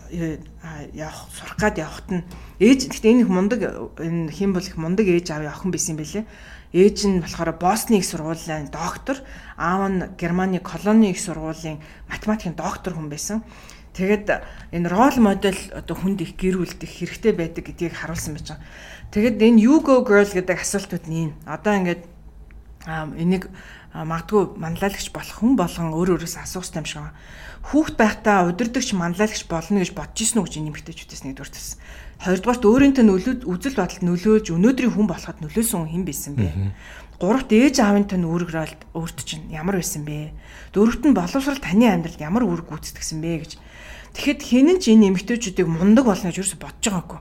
явах сурах гад явахт нь ээж гэхдээ энэ их мундаг энэ хэн бол их мундаг ээж аав охин байсан юм бэлээ. Ээж нь болохоор Босны их сургуулийн доктор, аав нь Германы колони их сургуулийн математикийн доктор хүн байсан. Тэгэд энэ рол модель одоо хүнд их гэрүүлдэх хэрэгтэй байдаг гэдгийг харуулсан байж байгаа. Тэгэд энэ you go girl гэдэг асуултууд нь одоо ингээд энийг магадгүй манлайлагч болох хүн болгон өөр өөрөөс асуух юм шиг байна. Хүүхд байхдаа удирдахч манлайлагч болно гэж бодож ирсэн үү гэж нэмэгтэйчүүдээс нэгдүгээр төс. Хоёрдугаарт өөрийнхөө нөлөө үзэл бодолд нөлөөлж өнөөдрийн хүн болоход нөлөөсөн хэн байсан бэ? Гуравт ээж аавынтай үүрэг өөрт чинь ямар байсан бэ? Дөрөвт нь боловсрал таны амьдралд ямар үүрэг гүйцэтгэсэн бэ гэж Тэгэхэд хинэн ч энэ эмгтээчүүдийг мундаг болно гэж юусе бодож байгаагүй.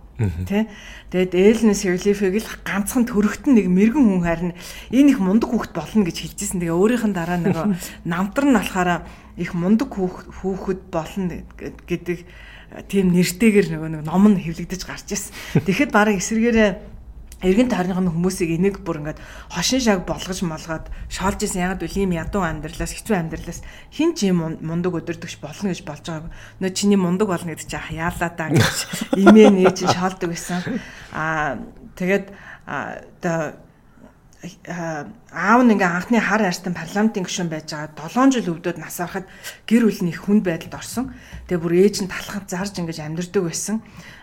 Тэ. Тэгээд Элнес Серлифиг л ганцхан төрөгтөн нэг мэрэгэн хүн харин энэ их мундаг хүүхэд болно гэж хэлжсэн. Тэгээ өөрийнх нь дараа нөгөө [laughs] намтар нь болохоор их мундаг хүүхэд болно гэдэг тийм нэртэйгэр нөгөө нэг ном нь хэвлэгдэж гарч ирсэн. Тэгэхэд бараг эсэргээрээ эргэн тойрныхны хүмүүсийг энийг бүр ингээд хошин шаг болгож молгоод шоолж исэн ягаад үл ийм ядуу амьдралаас хэцүү амьдралаас хин ч юм мундаг өдөрдөгч болно гэж болж байгааг. Нөө чиний мундаг болно гэдэг чинь яалаа даа гэж [laughs] имээ нээж шоолдог байсан. Аа тэгээд оо аав нь ингээ анхны хар арстан парламентын гишүүн байж байгаа 7 жил өвдөд нас ороход гэр бүл нь их хүнд байдалд орсон. Тэгээ бүр ээж нь талхад зарж ингэж амьдэрдэг байсан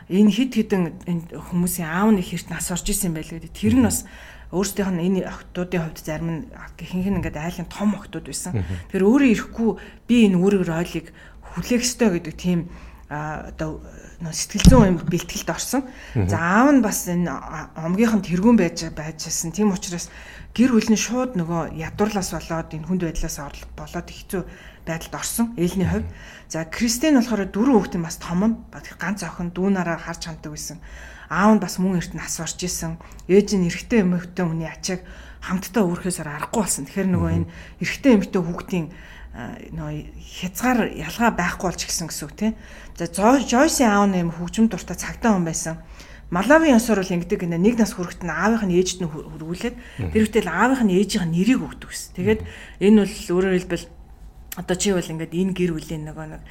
энэ хид хідэн хүмүүсийн аав нэг хэрт нас орж исэн байл гэдэг. Тэр нь бас өөрсдийнх нь энэ охтуудын хувьд зарим нь ихэнх нь ингээд айлын том охтууд байсан. Тэр өөрөө ирэхгүй би энэ үүрэг роолыг хүлээх ёстой гэдэг тийм одоо сэтгэл зүйн юм бэлтгэлд орсон. За аав нь бас энэ омгийнх нь тэргүүн байж байжсэн. Тийм учраас гэр бүл нь шууд нөгөө ядуурлаас болоод энэ хүнд байдлаас болоод хэцүү байдалд орсон ээлний хувьд. За Кристин болохоор дөрөв хүүхдийн бас том нь ганц охин дүүнараа харж ханддаг байсан. Аав нь бас мөн эрт нас орж исэн. Ээж нь эрэгтэй эмэгтэй хүний ачааг хамтдаа өөрхөөсөр аргагүй болсон. Тэгэхээр нөгөө энэ эрэгтэй эмэгтэй хүүхдийн нөгөө хязгаар ялгаа байхгүй болж гисэн гэсэн үг тийм. За Жойсийн аав нь юм хөгжим дуртай цагтаа хүн байсан. Малавын ёсоор бол ингэдэг гэнэ нэг нас хүрэхэд нь аавынх нь ээжд нь хөргүүлээд тэр үтэл аавынх нь ээжийнх нь нэрийг өгдөг гэсэн. Тэгээд энэ бол өөрөөр хэлбэл одоо чи бол ингээд энэ гэр бүлийн нөгөө нэг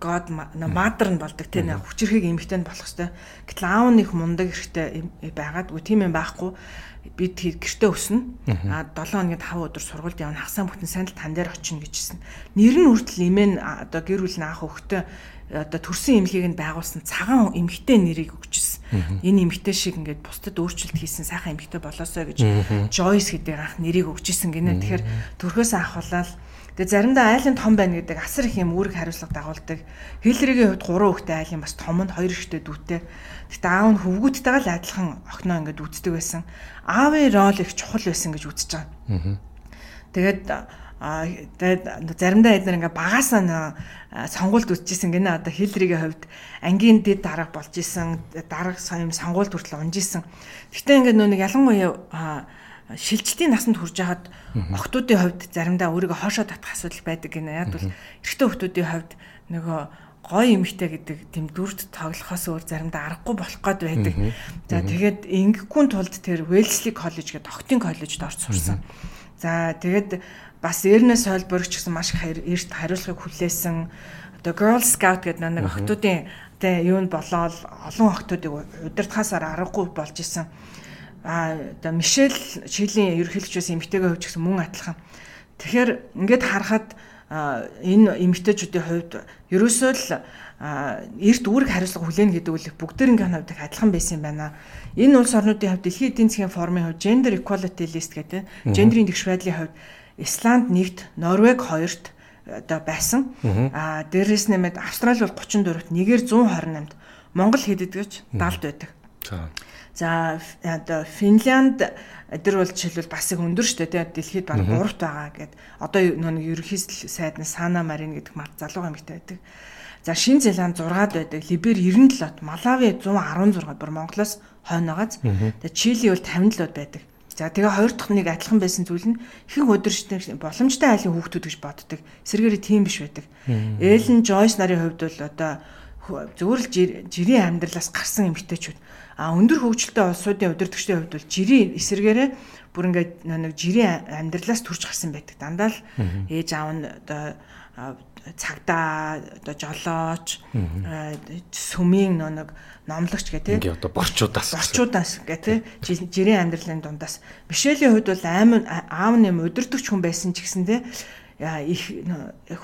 god mother нь болдог тийм нэг хүчрхийг эмхтэй нь болох хэвээр. Гэтэл аав нь их мундаг эрхтэй байгаад үгүй тийм юм байхгүй. Бид гэртээ өснө. А 7 хоногийн 5 өдөр сургуульд явна. Хагасаа бүтэн сайн л тань дээр очино гэжсэн. Нэр нь хүртэл имэн одоо гэр бүл нь аах хөхтөө одоо төрсэн эмхийг нь байгуулсан цагаан эмхтэй нэрийг өгчсэн. Энэ эмхтэй шиг ингээд бусдад өөрчлөлт хийсэн сайхан эмхтэй болоосоо гэж Joyce гэдэг анх нэрийг өгчсэн гинэ. Тэгэхээр төрхөөс авахлаа Тэгээ заримдаа айлын том байна гэдэг асар их юм үүрэг хариуцлага дагуулдаг. Хиллеригийн хувьд 3 хүүхдээ айлын бас том нь 2 ихтэй дүүтэй. Гэтэ аав нь хөвгүүдтэйгээ л адилхан охиноо ингээд үздэг байсан. Аавын рол их чухал байсан гэж үзэж байгаа. Тэгээд тэгээд заримдаа эдгээр ингээ багасаа сонгуульд үтчихсэн гинэ одоо хиллеригийн хувьд ангийн дэд дарга болж исэн дарга соём сонгуульд хүртэл унж исэн. Гэтэ ингээ нөө нэг ялангуяа шилжилтийн насанд хүрж хаад охтуудын хувьд заримдаа өөрийгөө хоошоо татах асуудал байдаг гинэ. Яг бол эрэгтэй охтуудын хувьд нөгөө гой эмхтэй гэдэг тийм дүрд тоглохоос өөр заримдаа аргагүй болох гээд байдаг. За тэгээд ингэхгүй тулд тэр Wellesley College гэдэг охтын коллежид орж сурсан. За тэгээд бас Эрнэс Хольберг ч гэсэн маш их эрт хариулахыг хүлээсэн. Одоо Girl Scout гэдэг нэг охтуудын тэ юунд болоод олон охтуудыг удирдахаасаар аргагүй болж исэн а оо Мишель Чилийн ерөнхийлөгчөөс эмэгтэйгээ хөвч гэсэн мөн адилхан. Тэгэхээр ингээд харахад энэ эмэгтэйчүүдийн хувьд ерөөсөө л эрт үүрэг хариуцлага хүлээнэ гэдэг үл бүгдээрийн хувьд адилхан байсан юм байна. Энэ улс орнуудын хувьд дэлхийн эдийн засгийн форумын хувьд gender equality list гэдэг гендрийн тэгш байдлын хувьд Исланд нэгт, Норвег хоёрт одоо байсан. Аа дээрээс нэмээд Австрали бол 34-т, Нигер 128-д, Монгол хэдэд гэж 70-д байдаг. За За одоо Финланд эдэр бол жишээлбэл бас их өндөр штэ тий дэлхийд баг 3-т байгаа гэд одоо нэг ерөнхийдөл сайд нь Сана Марин гэдэг мар залуу эмэгтэй байдаг. За Шин Зеланд 6-д байдаг, Либер 97-д, Малави 116 бүр Монголоос хойноогоос. Тэгээ Чили бол 57-д байдаг. За тэгээ хоёр дахь нэг адилхан байсан зүйл нь ихэнх өдөрчтэй боломжтой айлын хүүхдүүд гэж боддог. Эсвэргээр тийм биш байдаг. Эллен Жойс нарын хувьд бол одоо зөвөр л жирийн амьдралаас гарсан эмэгтэйчүүд а өндөр хөгжилтэй улсуудын удирдгчдийн хувьд бол жирийн эсэргээрээ бүр ингээд нэг жирийн амьдралаас төрж гарсан байдаг. Дандаа л ээж аав нь одоо цагдаа одоо жолооч сүмийн нэг номлогч гэх тээ. Ингээ одоо борчуудаас борчуудаас гэх тээ. Жирийн амьдралын дундаас Мишелийн хувьд бол аймаг аав нэм удирдахч хүн байсан ч гэсэн тээ их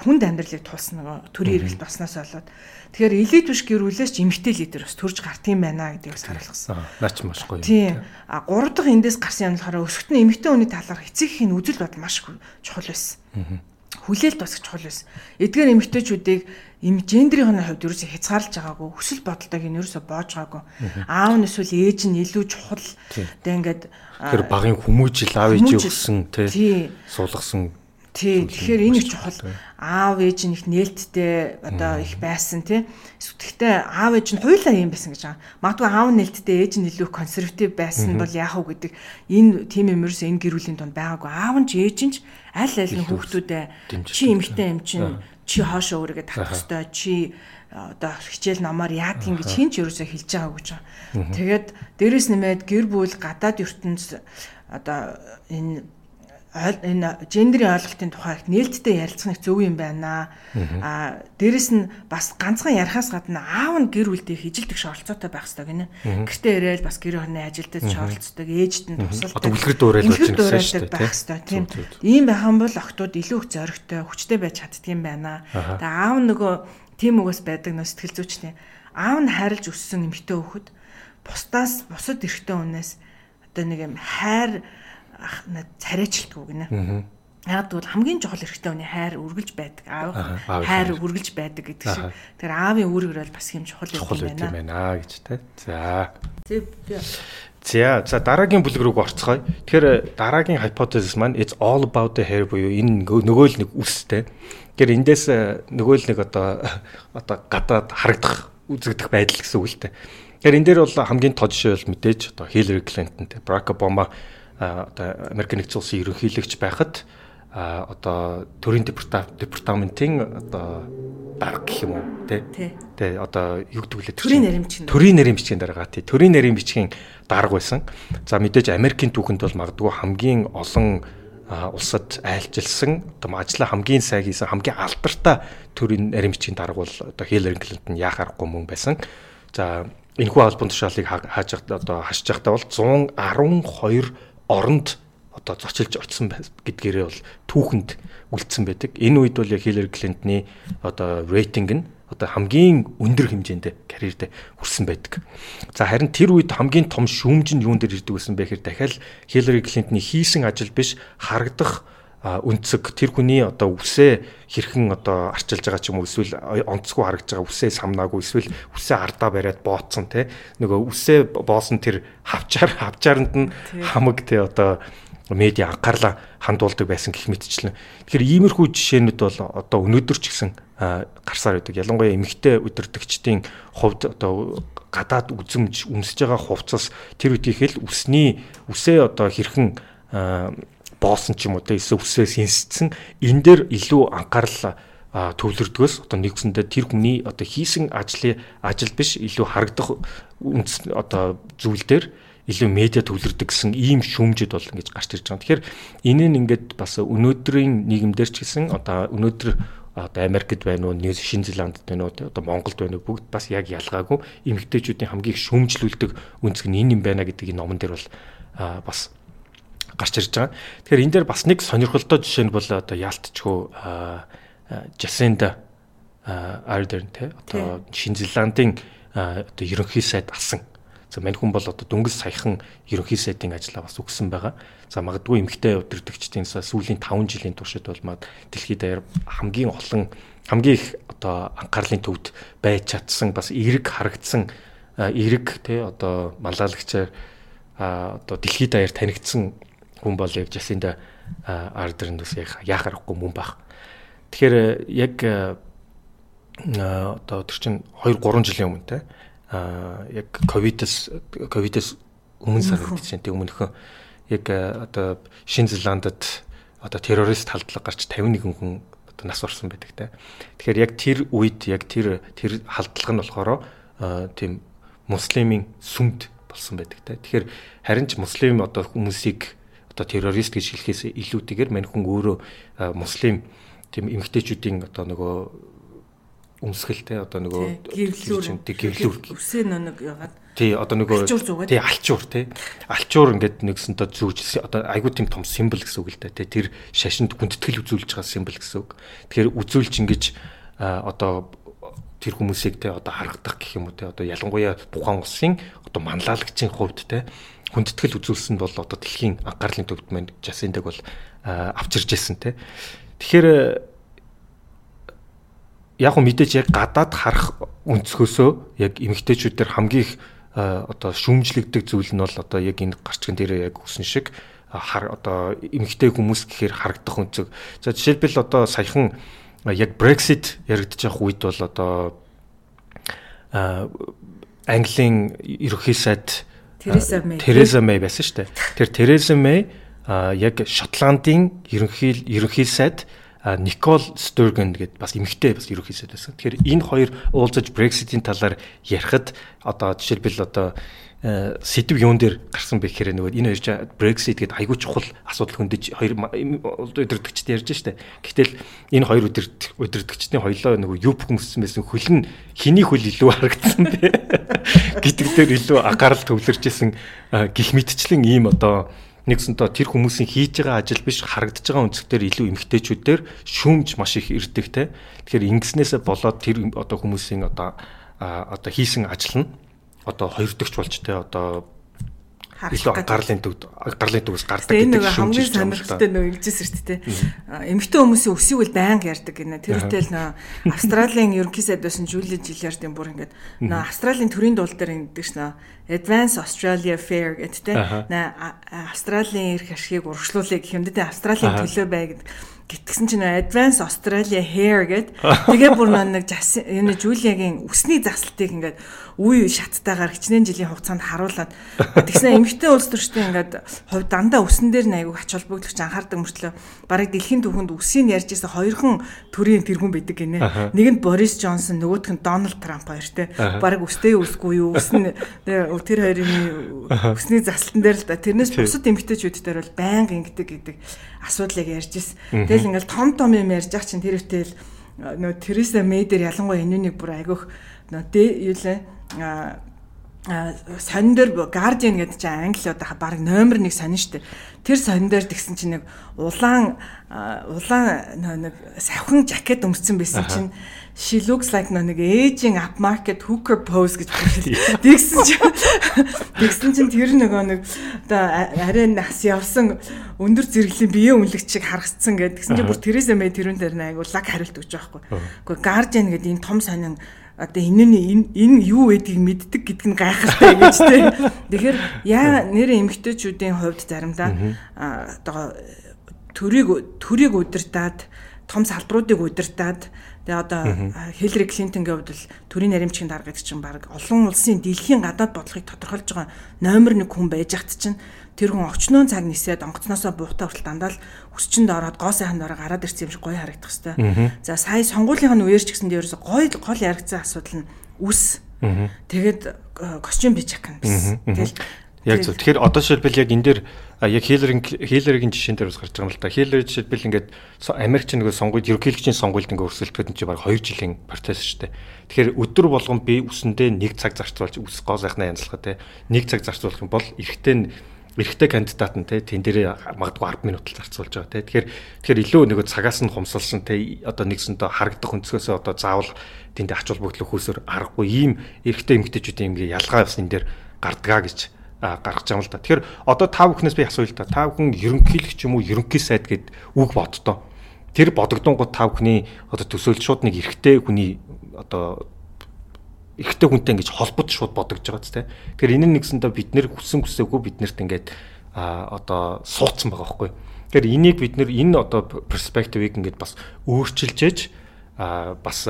хүнд амьдралыг тулсан төрийн эргэлт баснаас болоод тэгэхээр элит биш гэрүүлээс ч эмгтэй лидер бас төрж гарт юм байна гэдгийг бас харуулсан. Наач маш гоё. Тийм. А гурав дахь эндээс гарсан юм болохоор өсөлтний эмгтэй хүний талаар эцэг ихийн үзэл бодол маш чухал байсан. Хүлээлт бас чухал байсан. Эдгээр эмгтэйчүүдийг им гендрийн хувьд ерөөсө хязгаарлаж байгаагүй хүсэл бодолтойг нь ерөөсө боож байгаагүй аав нь эсвэл ээж нь илүү чухал тэг ингээд тэр багын хүмүүжил аав ээж өгсөн тий суулгасан Тий. Тэгэхээр энэ их чухал. Аав ээж нь их нээлттэй одоо их байсан тий. Гэхдээ аав ээж нь хуйлаа юм байсан гэж байгаа. Магадгүй аав нээлттэй ээж нь илүү консерватив байсан бол яах вэ гэдэг энэ тийм юм ерөөс энэ гэр бүлийн донд байгаагүй. Аав нь ч ээж нь ч аль аль нь хүүхдүүдээ чи эмгтэй юм чинь чи хоошоо өөрийгөө татах ёстой. Чи одоо хичээл номоор яадгийн гэж хинч ерөөсөө хэлж байгаа гэж байгаа. Тэгээд дээрэс нэмээд гэр бүл гадаад ертөнц одоо энэ энэ гендерийн ойлголтын тухай их нээлттэй ярилцах нэг зөв юм байна. Аа дээрэс нь бас ганцхан ярихаас гадна аав нь гэр бүлдээ хижилдэх шоролцоотой байх хэрэгтэй гинэ. Гэртээ ирээл бас гэр орны ажилдаа шоролцдог, ээжд нь тусалдаг. Одоо үлгэр дуурайл болж байгаа шүү дээ. Байх хэрэгтэй тийм. Ийм байх юм бол охтууд илүү их зоригтой, хүчтэй байж чаддаг юм байна. Тэгээ аав нөгөө тийм үгээс байдаг нөө сэтгэл зүйчний. Аав нь хайрлж өссөн эмэгтэй хөхөд бусдаас бусад эрэгтэй хүнээс одоо нэг юм хайр царайчилтгүй гинэ. Яг тэгвэл хамгийн чухал хэрэгтэй хүний хайр үргэлж байдаг. Аав хайр үргэлж байдаг гэдэг шиг. Тэгэхээр аавын үүрэг бол бас юм чухал юм байна гэж тэ. За. За за дараагийн бүлэг рүү орцгоё. Тэгэхээр дараагийн hypothesis маань it's all about the hair буюу энэ нөгөө л нэг үстэй. Тэгэхээр эндээс нөгөө л нэг одоо [laughs] одоо гадаад харагдах үзэгдэх байдал гэсэн үг л дээ. Тэгэхээр энэ дээр бол хамгийн тод жишээ бол мэдээж одоо Hillary Clinton, Barack Obama одоо Америк нэгдсэн улсын ерөнхийлөгч байхад одоо төрийн департаментын одоо дарга гэх юм уу тий тий одоо юу гэдэг вэ төрийн нарийн бичгийн төрийн нарийн бичгийн дарга тий. Төрийн нарийн бичгийн дарга байсан. За мэдээж Америкийн түүхэнд бол магадгүй хамгийн олон улсад айлчилсан одоо ажлаа хамгийн сайн хийсэн хамгийн алдартай төрийн нарийн бичгийн дарга бол одоо Хиллари Клинтон яах аргагүй мөн байсан. За энэхүү албан тушаалыг хааж одоо хашиж байхдаа бол 112 оронд одоо зочилж очсон гэдгээрээ бол түүхэнд үлдсэн байдаг. Энэ үед бол яг Hillary Clinton-ы одоо рейтинг нь одоо хамгийн өндөр хэмжээнд карьердээ хүрсэн байдаг. За харин тэр үед хамгийн том шүүмж нь юун дээр ирдэг байсан бэ гэхээр дахиад Hillary Clinton-ы хийсэн ажил биш харагдах өнцөг тэр хүний одоо үсээ хэрхэн одоо арчилж байгаа ч юм уу эсвэл онцгүй харагдж байгаа үсээ самнаагүй эсвэл үсээ ардаа бариад бооцсон те нөгөө үсээ боосон тэр хавчаар [laughs] хавчаарнд нь хамаг те одоо медиа анхаарлаа хандуулдаг байсан гэх мэтчлэн. Тэгэхээр иймэрхүү жишээнүүд бол одоо өнөөдөр ч гэсэн гарсаар байдаг. Ялангуяа эмэгтэй өдөртөгчдийн хувьд одоо гадаад үзэмж өмсөж байгаа хувцас тэр үеийнхэл үсний үсээ одоо хэрхэн боосон ч юм уу те эсвэл үсээс инсцэн энэ дээр илүү анхаарал төвлөрдгөөс одоо нэгсэндээ тэр хүний одоо хийсэн ажлын ажил биш илүү харагдах үндэс одоо зүйл дээр илүү медиа төвлөрдөг гэсэн ийм шүүмжид бол ингэж гарч ирж байгаа. Тэгэхээр энэ нь ингээд бас өнөөдрийн нийгэмдэр ч гэсэн одоо өнөөдөр одоо Америкт байна уу, Нью Шинэ Зеландд байна уу, одоо Монголд байна уу бүгд бас яг ялгаагүй эмэгтэйчүүдийн хамгийн шүүмжлүүлдэг үнцг нь энэ юм байна гэдгийг номон дээр бол бас гарч ирж байгаа. Тэгэхээр энэ дээр бас нэг сонирхолтой жишээ нь бол одоо яалтчгүй Жасенда Ардерн те одоо Шинэ Зеландын одоо ерөнхий сайд асан. За мань хүн бол одоо дөнгөж саяхан ерөнхий сайдын ажлаа бас өгсөн байгаа. За магадгүй эмгтэй өдөртөгчдийн сүүлийн 5 жилийн туршид бол мад дэлхийд даяар хамгийн олон хамгийн их одоо анхаарлын төвд байж чадсан бас эерэг харагдсан эерэг те одоо малаалагчаар одоо дэлхийд даяар танигдсан хүн бол яг Жасинда Ардерн бас яг яах аргагүй мөн баг. Тэгэхээр яг одоо тэр чинь 2 3 жилийн өмнө те яг ковидос ковидос өмнө сар гэж тийм өмнөхөн яг одоо Шинэ Зеландд одоо террорист халдлага гарч 51 хүн одоо нас орсон байдаг те. Тэгэхээр яг тэр үед яг тэр тэр халдлага нь болохоор тийм муслимын сүмд болсон байдаг те. Тэгэхээр харин ч муслим одоо хүмүүсийг одоо террорист гэж хэлэхээс илүүтэйгээр мань хүн өөрөө муслим тийм эмгтээчүүдийн одоо нөгөө өмсгөлтэй одоо нөгөө гэрлүүр үсээ нэг ягаад тий одоо нөгөө тий алчуур тий. Алчуур ингээд нэгсэнтэй зүүж одоо айгуу тийм том символ гэсэн үг л да тий. Тэр шашинд гүндэтгэл үзүүлж байгаа символ гэсэн үг. Тэгэхээр үзүүлж ингэж одоо тэр хүмүүсийг те одоо харагдах гэх юм уу те одоо ялангуяа тухайн улсын одоо манлайлагчийн хувьд те хүндэтгэл үзүүлсэн бол одоо дэлхийн анхаарлын төвд маань жасиндаг бол авчирж ирсэн те тэгэхээр яг хөө мэдээж яг гадаад харах өнцгөөсөө яг эмэгтэйчүүдээр хамгийн их одоо шүүмжлэгдэг зүйл нь бол одоо яг энэ гарчган дээр яг үсэн шиг хар одоо эмэгтэй хүмүүс гэхээр харагдах өнцөг. За жишээлбэл одоо саяхан яг Brexit яригдчих үед бол одоо Английн ерөнхий сайд Тереза Мэй Тереза Мэй байсан шүү дээ. Тэр Тереза Мэй яг Шотландын ерөнхий ерөнхий сайд Никол Сturgeon гэд бас эмэгтэй бас ерөнхийсэд байсан. Тэгэхээр энэ хоёр уулзаж Brexit-ийн талаар ярихад одоо жишээлбэл одоо сэдв юун дээр гарсан бэ гэхээр нөгөө энэ хоёр Brexit гэдэг айгүй чухал асуудал хөндөж хоёр удирдгчд ярьж штэ. Гэтэл энэ хоёр удирдгчдийн хоёлоо нөгөө юу бүхэмссэн байсан хөл нь хиний хөл илүү харагдсан бэ [laughs] гэдэг дээр илүү анхаарал төвлөрч исэн гих мэдчлэн ийм одоо нэгсэнтэй тэр хүмүүсийн хийж байгаа ажил биш харагдаж байгаа өнцгтэр илүү эмгтээчүүдээр шүүмж маш их ирдэг те. Тэгэхээр ингэснээсээ болоод тэр одоо хүмүүсийн одоо одоо хийсэн ажил нь одоо хоёр дахьч болж те одоо илүү гарлын төвд гарлын төвөөс гардаг гэдэг нэг хамгийн сонирхолтой нөө илжсэн шүү дээ. Эмэгтэй хүмүүсийн өсийг үл байнга ярьдаг гинэ. Тэр үтэл нөө Австралийн ерөнхий сайд байсан Жюли Жилярдын бүр ингээд нөө Австралийн төрийн дуул дээр ингэдэг ш нөө Advance Australia Fair гэдэг те. Нэ Австралийн эрх ашигыг урагшлуулъя гэх юм дээ. Австралийн төлөө бай гэдэг Гэтгсэн чинь Advance Australia Hair гэд тэгээ бүр нэг энэ Жулиагийн үсний засалтыг ингээд үе шаттайгаар хичнээн жилийн хугацаанд харуулад тэгснэ эмэгтэй улс төрчтэй ингээд хувь дандаа үсэн дээр найгуу ач холбогдолч анхаардаг мөртлөө бараг дэлхийн түвхэнд үсийг ярьж исэн хоёрхан төрлийн тэргүүн байдаг гинэ. Нэг нь Борис Джонсон, нөгөөх нь Дональд Трамп хоёр те. Бараг үстэй үсгүй юу? Үс нь тэр хоёрын үсний засалтан дээр л да. Тэрнээс бусад эмэгтэйчүүдтэй бол байнга ингэдэг гэдэг асуудлыг ярьж исэн. Тэгэл ингээл том том юм ярьж ах чинь тэр үтэл нөө Тереса Мэй дээр ялангуяа энэнийг бүр айгүйх нөө дэ юу лээ сонин дээр Guardian гэдэг чинь англи одоо баг номер 1 сонин штэ. Тэр сонин дээр тэгсэн чинь нэг улаан улаан нэг савхан жакет өмссөн байсан чинь she looks like нэг aging upmarket hooker pose гэж [laughs] хэлсэн. Тэгсэн чинь тэгсэн чинь тэр нөгөө нэг одоо арай нас явсан өндөр зэрэглийн бие үнэлэгч шиг харагдсан гэдэг. Тэгсэн чинь бүр Тереза Мэй тэрүүн дээр нэг лаг хариулт өгч байгаа байхгүй. Гэхдээ Guardian гэдэг энэ том сонин одоо энэ нь энэ юу гэдгийг мэддэг гэдэг нь гайхалтай гэж тийм. Тэгэхээр яа нэр эмгтээчүүдийн хувьд заримдаа одоо төрийг төрийг удирдаад том салбаруудыг удирдаад тэгээ одоо Хиллари Клинтонгийн хувьд л төрийн наримчгийн дарга гэдэг чинь баг олон улсын дэлхийн гадаад бодлогыг тодорхойлж байгаа номер 1 хүн байж хат чинь тэр хүн очноо цаг нисээд онгоцноосоо буухтаа хүртэл дандаа л өсчөнд ороод гоо сайхан дороо гараад ирсэн юм шиг гоё харагдах хэвээр. За сая сонгуулийн үеэр ч гэсэндээ ерөөсө гоё гол яригдсан асуудал нь үс. Тэгээд э, костюм бич чакан биш. Тэгэл Яг зөв. Тэгэхээр одоо жишээлбэл яг энэ дээр яг Хиллерийн Хиллерийн жишээн дээр бас гарч байгаа юм л да. Хиллер жишээлбэл ингээд Америкч нэг сонгуульд ерөнхийлөгчийн сонгуульд ингээд өрсөлдөхөд энэ чинь баг 2 жилийн процесс шүү дээ. Тэгэхээр өдөр болгон би үсэндээ нэг цаг зарцуулж үс гоо сайхнаа янзлахад те нэг цаг зарцуулах юм бол эрэхтэн эрэгтэй кандидат нь те тэн дээр магадгүй 10 минут л зарцуулж байгаа те. Тэгэхээр тэгэхээр илүү нэг цагаас нь хумсалсан те одоо нэгсэнтэй харагдах өнцгөөсөө одоо заавал тэнд ач холбогдол хөөсөр аргагүй ийм эрэгтэй эмэгтэйчүүдийн юм ялгаа бас энэ дээр гардгаа гэж гаргаж байгаа юм л да. Тэгэхээр одоо та бүхнээс би асууя л да. Та бүхэн ерөнхийлөгч юм уу ерөнхий сайд гэд үг боддоо. Тэр бодогдонгууд та бүхний одоо төсөөлж шууд нэг эрэгтэй хүний одоо эрэгтэй хүнтэй ингэж холбож шууд бодогдож байгаа ч тийм. Тэгэхээр энэ нэгсэндээ бид нэр хүссэн хүсээгүй биднэрт ингээд а одоо суудсан байгаа байхгүй. Тэгэхээр энийг бид нэр энэ одоо перспективыг ингээд бас өөрчилжээж а бас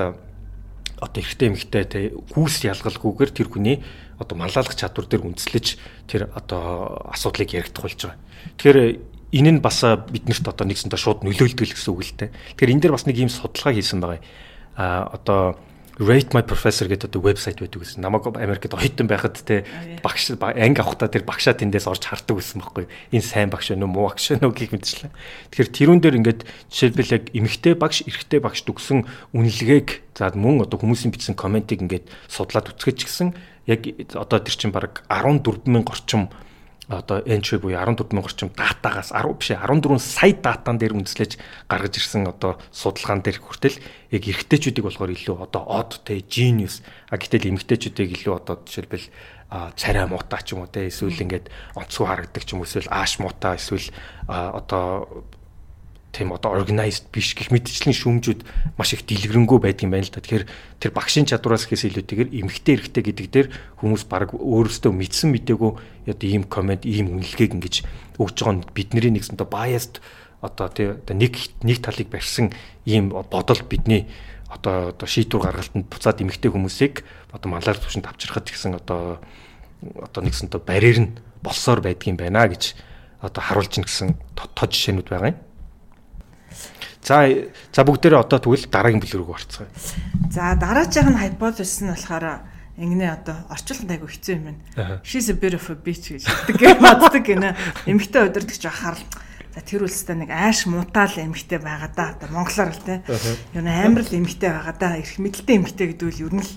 одоо эрэгтэй эмэгтэй те хүүс ялгалгүйгээр тэр хүний одоо маллайлах чадвар дээр үндэслэж тэр одоо асуудлыг яригдах болж байгаа. Тэгэхээр энэ нь бас биднэрт одоо нэгсэнтэй шууд нөлөөлдөг гэсэн үг л дээ. Тэгэхээр энэ дээр бас нэг ийм судалгаа хийсэн байгаа. А одоо Rate My Professor гэдэг одоо вебсайт байдаг гэсэн. Намайг Америкт оюутан байхад те багш анги авахтаа тэр багшаа тэндээс орж хардаг гэсэн байхгүй. Энэ сайн багш вэ, муу багш вэ гэх мэтчлээ. Тэгэхээр тэрүүн дээр ингээд жишээлбэл яг эмэгтэй багш, эрэгтэй багш төгсөн үнэлгээг за мөн одоо хүмүүсийн бичсэн комментиг ингээд судлаад үзгэж гисэн яг одоо тэр чинь баг 14 мянга орчим одоо entry буюу 14 мянган орчим датагаас 10 биш 14 сая датан дээр үндэслэж гаргаж ирсэн одоо судалгаан дээр хүртэл яг эрэгтэйчүүдийг болохоор илүү одоо odd те genius. А гэтэл эмэгтэйчүүдийг илүү одоо жишээлбэл царай муутай ч юм уу те эсвэл ингээд онцгой харагдаг ч юм уу эсвэл ааш муутай эсвэл одоо тийм одоо organized биш гэх мэтчлэн шүүмжүүд маш их дэлгэрэнгүй байдаг юм байна л да. Тэгэхээр тэр багшийн чадвараас ихээс илүүтэйгээр эмгтэй эрэхтэй гэдэг дээр хүмүүс баг өөрөөсөө мэдсэн мдээгүй одоо ийм комент, ийм үнэлгээг ингэж өгж байгаа нь бидний нэгсэн одоо biased одоо тий нэг нэг талыг барьсан ийм бодол бидний одоо одоо шийдвэр гаргалтанд буцаад эмгтэй хүмүүсийг одоо малаар төвшөнд авчрахад гэсэн одоо одоо нэгсэн одоо барьер нь болсоор байдгийм байна гэж одоо харуулж ин гэсэн тод жишээнүүд байгаа юм. За за бүгдээрээ одоо тэгвэл дараагийн бүлэг рүү орцгоё. За дараачих нь hypothesis нь болохоор ингэнэ одоо орчуулганд айгу хэцүү юм байна. She's a bit of a bitch гэж хэлдэг боддог гинэ. Эмэгтэй удирдахч байхаар за тэр үлстэй нэг ааш муутаал эмэгтэй байгаа да. Одоо монголоор л те. Юу н амар л эмэгтэй байгаа да. Ирэх мэдлэлтэй эмэгтэй гэдэг үл ер нь л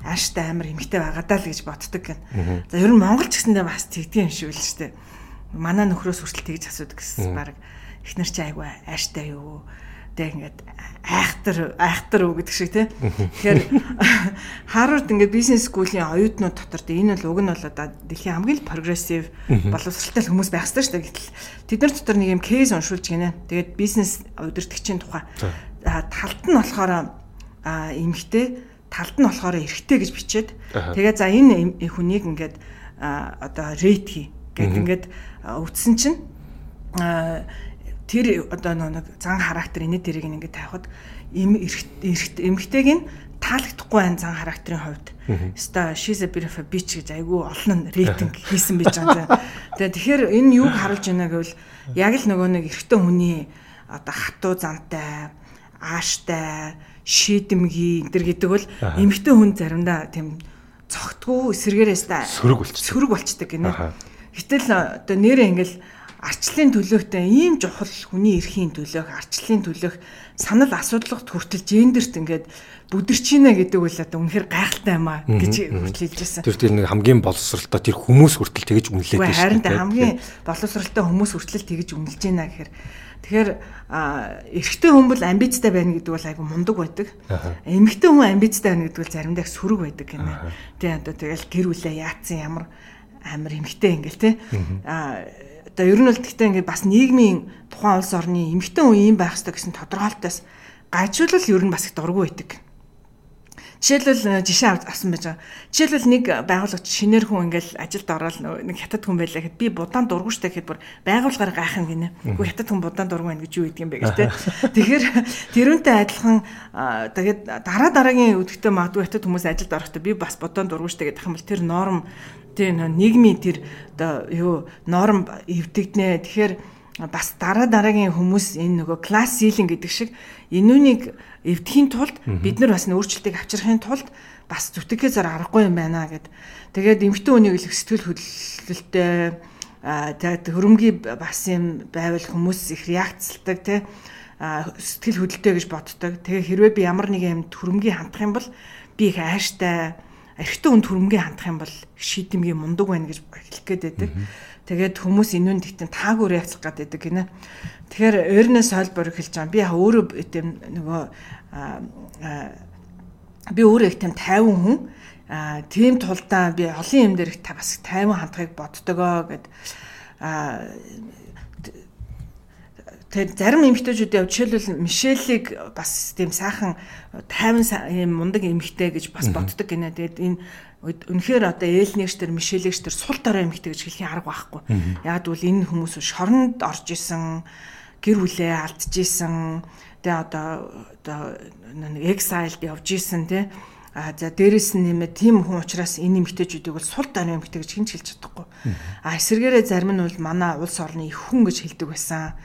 ааштай амар эмэгтэй байгаа даа л гэж боддог гэн. За ер нь монгол ч гэсэндээ бас тэгдэг юм шиг л шүү дээ. Манай нөхрөөс хүртэл тэгж асуудаг гэсэн баг эхнэр чи айгу ааштай юу тэг ингээд айхтар айхтар уу гэдэг шиг тий. Тэгэхээр [laughs] Harvard ингээд бизнес скуулийн оюутнууд дотор энэ бол уг нь бол одоо дэлхийн хамгийн прогрессив боловсралтай хүмүүс байх ёстой шүү дээ. Гэтэл тэд нар дотор нэг юм кейс уншуулж гинэ. Тэгээд бизнес удирдгчийн тухай талд нь болохоор эмхтэй талд нь болохоор эрэгтэй гэж бичээд тэгээд за энэ хүнийг ингээд одоо рейт хий гэдэг ингээд өвдсөн чинь тэр одоо нэг зан характер энэ дэрийг ингээд тавихад эм эмгтэйг нь таалагдахгүй байна зан характерын хувьд. Ста she's a bit of a bitch гэж айгүй олон рейтинг [laughs] хийсэн байж байгаа. Тэгээ тэгэхээр энэ юуг харуулж байна гэвэл яг л нөгөө нэг эрэгтэй хүний одоо хатуу зантай, ааштай, шийдэмгий энэ төр гэдэг бол эмэгтэй хүн заримдаа тийм цогтгүй эсэргээрээс та сөрөг болчих. Сөрөг болчдаг гинэ. Гэтэл одоо нэрээ ингээл арчлалын төлөөхтэй ийм чухал хүний эрхийн төлөөх, арчлалын төлөөх санал асуудлагт хүртэл гендерт ингээд бүдэрч ийнэ гэдэг үл одоо үнэхээр гайхалтай юм аа гэж хүртэл хэлжсэн. Тэр тэр нэг хамгийн боловсралтай тэр хүмүүс хүртэл тэгэж үнэлээд байна. Харин хамгийн боловсралтай хүмүүс хүртэл тэгэж үнэлж байна гэхээр Тэгэхээр эрэгтэй хүн бол амбицтай байна гэдэг бол айгу мундаг байдаг. Эмэгтэй хүн амбицтай байна гэдэг бол заримдаа сөрөг байдаг гинэ. Тэ одоо тэгэл гэр бүлээ яатсан ямар амар эмэгтэй ингээл тэ. Аа одоо ер нь бол гэхдээ ингээд бас нийгмийн тухайн улс орны эмэгтэй хүн ийм байх ёстой гэсэн тодорхойлтоос гажуулал ер нь бас их дургүй байдаг. Жишээлбэл э, жишээ авсан байж байгаа. Жишээлбэл нэг байгууллагч шинээр хүн ингээл ажилд ороод нэг хятад хүн байлаа гэхэд би будаан дургуй штэ гэхэд бүр байгууллагаар гайхах гинэ. Үгүй хятад хүн будаан дургуй байна гэж юу гэдэг юм бэ гэж тэ. Тэгэхээр [laughs] тэрүүнтэй адилхан тэгээд дараа дараагийн өдөртөө магадгүй хятад хүмүүс ажилд орохдоо би бас будаан дургуй штэ гэдэг юм бол тэр норм тийм нийгмийн тэр одоо юу норм эвдэгднэ. Тэгэхээр бас дараа дараагийн хүмүүс энэ нөгөө класс сийлинг гэдэг шиг энүүнийг эвдэхийн тулд бид нар бас өөрчлөлтийг авчрахын тулд бас зүтгэхээ зар аргагүй юм байна гэд. Тэгээд эмхтэн үнийг л сэтгэл хөдлөлттэй тэгээд хөрөмгийн бас юм байвал хүмүүс их реакцлдаг тий сэтгэл хөдлөлттэй гэж боддог. Тэгээ хэрвээ би ямар нэг юм хөрөмгийн хандах юм бол би их ааштай эрэгтэй хүнд хөрөнгө хандах юм бол шийдэмгийн мундаг байна гэж хэлэх гээд байдаг. Тэгээд хүмүүс энүүн тэгтэн таагүй реакцлах гээд байдаг гинэ. Тэгэхээр ойрноос хойбор хэлж байгаа. Би өөрөө тийм нөгөө би өөрөө их тийм тайван хүн. Аа тийм тулдаа би олон юм дээр их бас тайван хандахыг боддгоо гэд аа Тэгээд зарим эмэгтэйчүүд яв жишээлбэл Мишелийг бас тийм сайхан тайван юм мундаг эмэгтэй гэж бас боддог гинэ. Тэгээд энэ үнэхээр одоо ээлнэгч төр Мишелэгч төр сул дорой эмэгтэй гэж хэлхийн арга байхгүй. Яг бол энэ хүмүүс шоронд орж исэн, гэр бүлээ алдж исэн, тэгээ одоо одоо нэг exiled явж исэн тий А за дээрэс нь нэмээд тийм хүн учраас энэ эмгтээчүүдийг бол сул даны эмгтээ гэж хэн ч хэлж чадахгүй. А эсвэргээрээ зарим нь бол манай улс орны их хүн гэж хэлдэг байсан.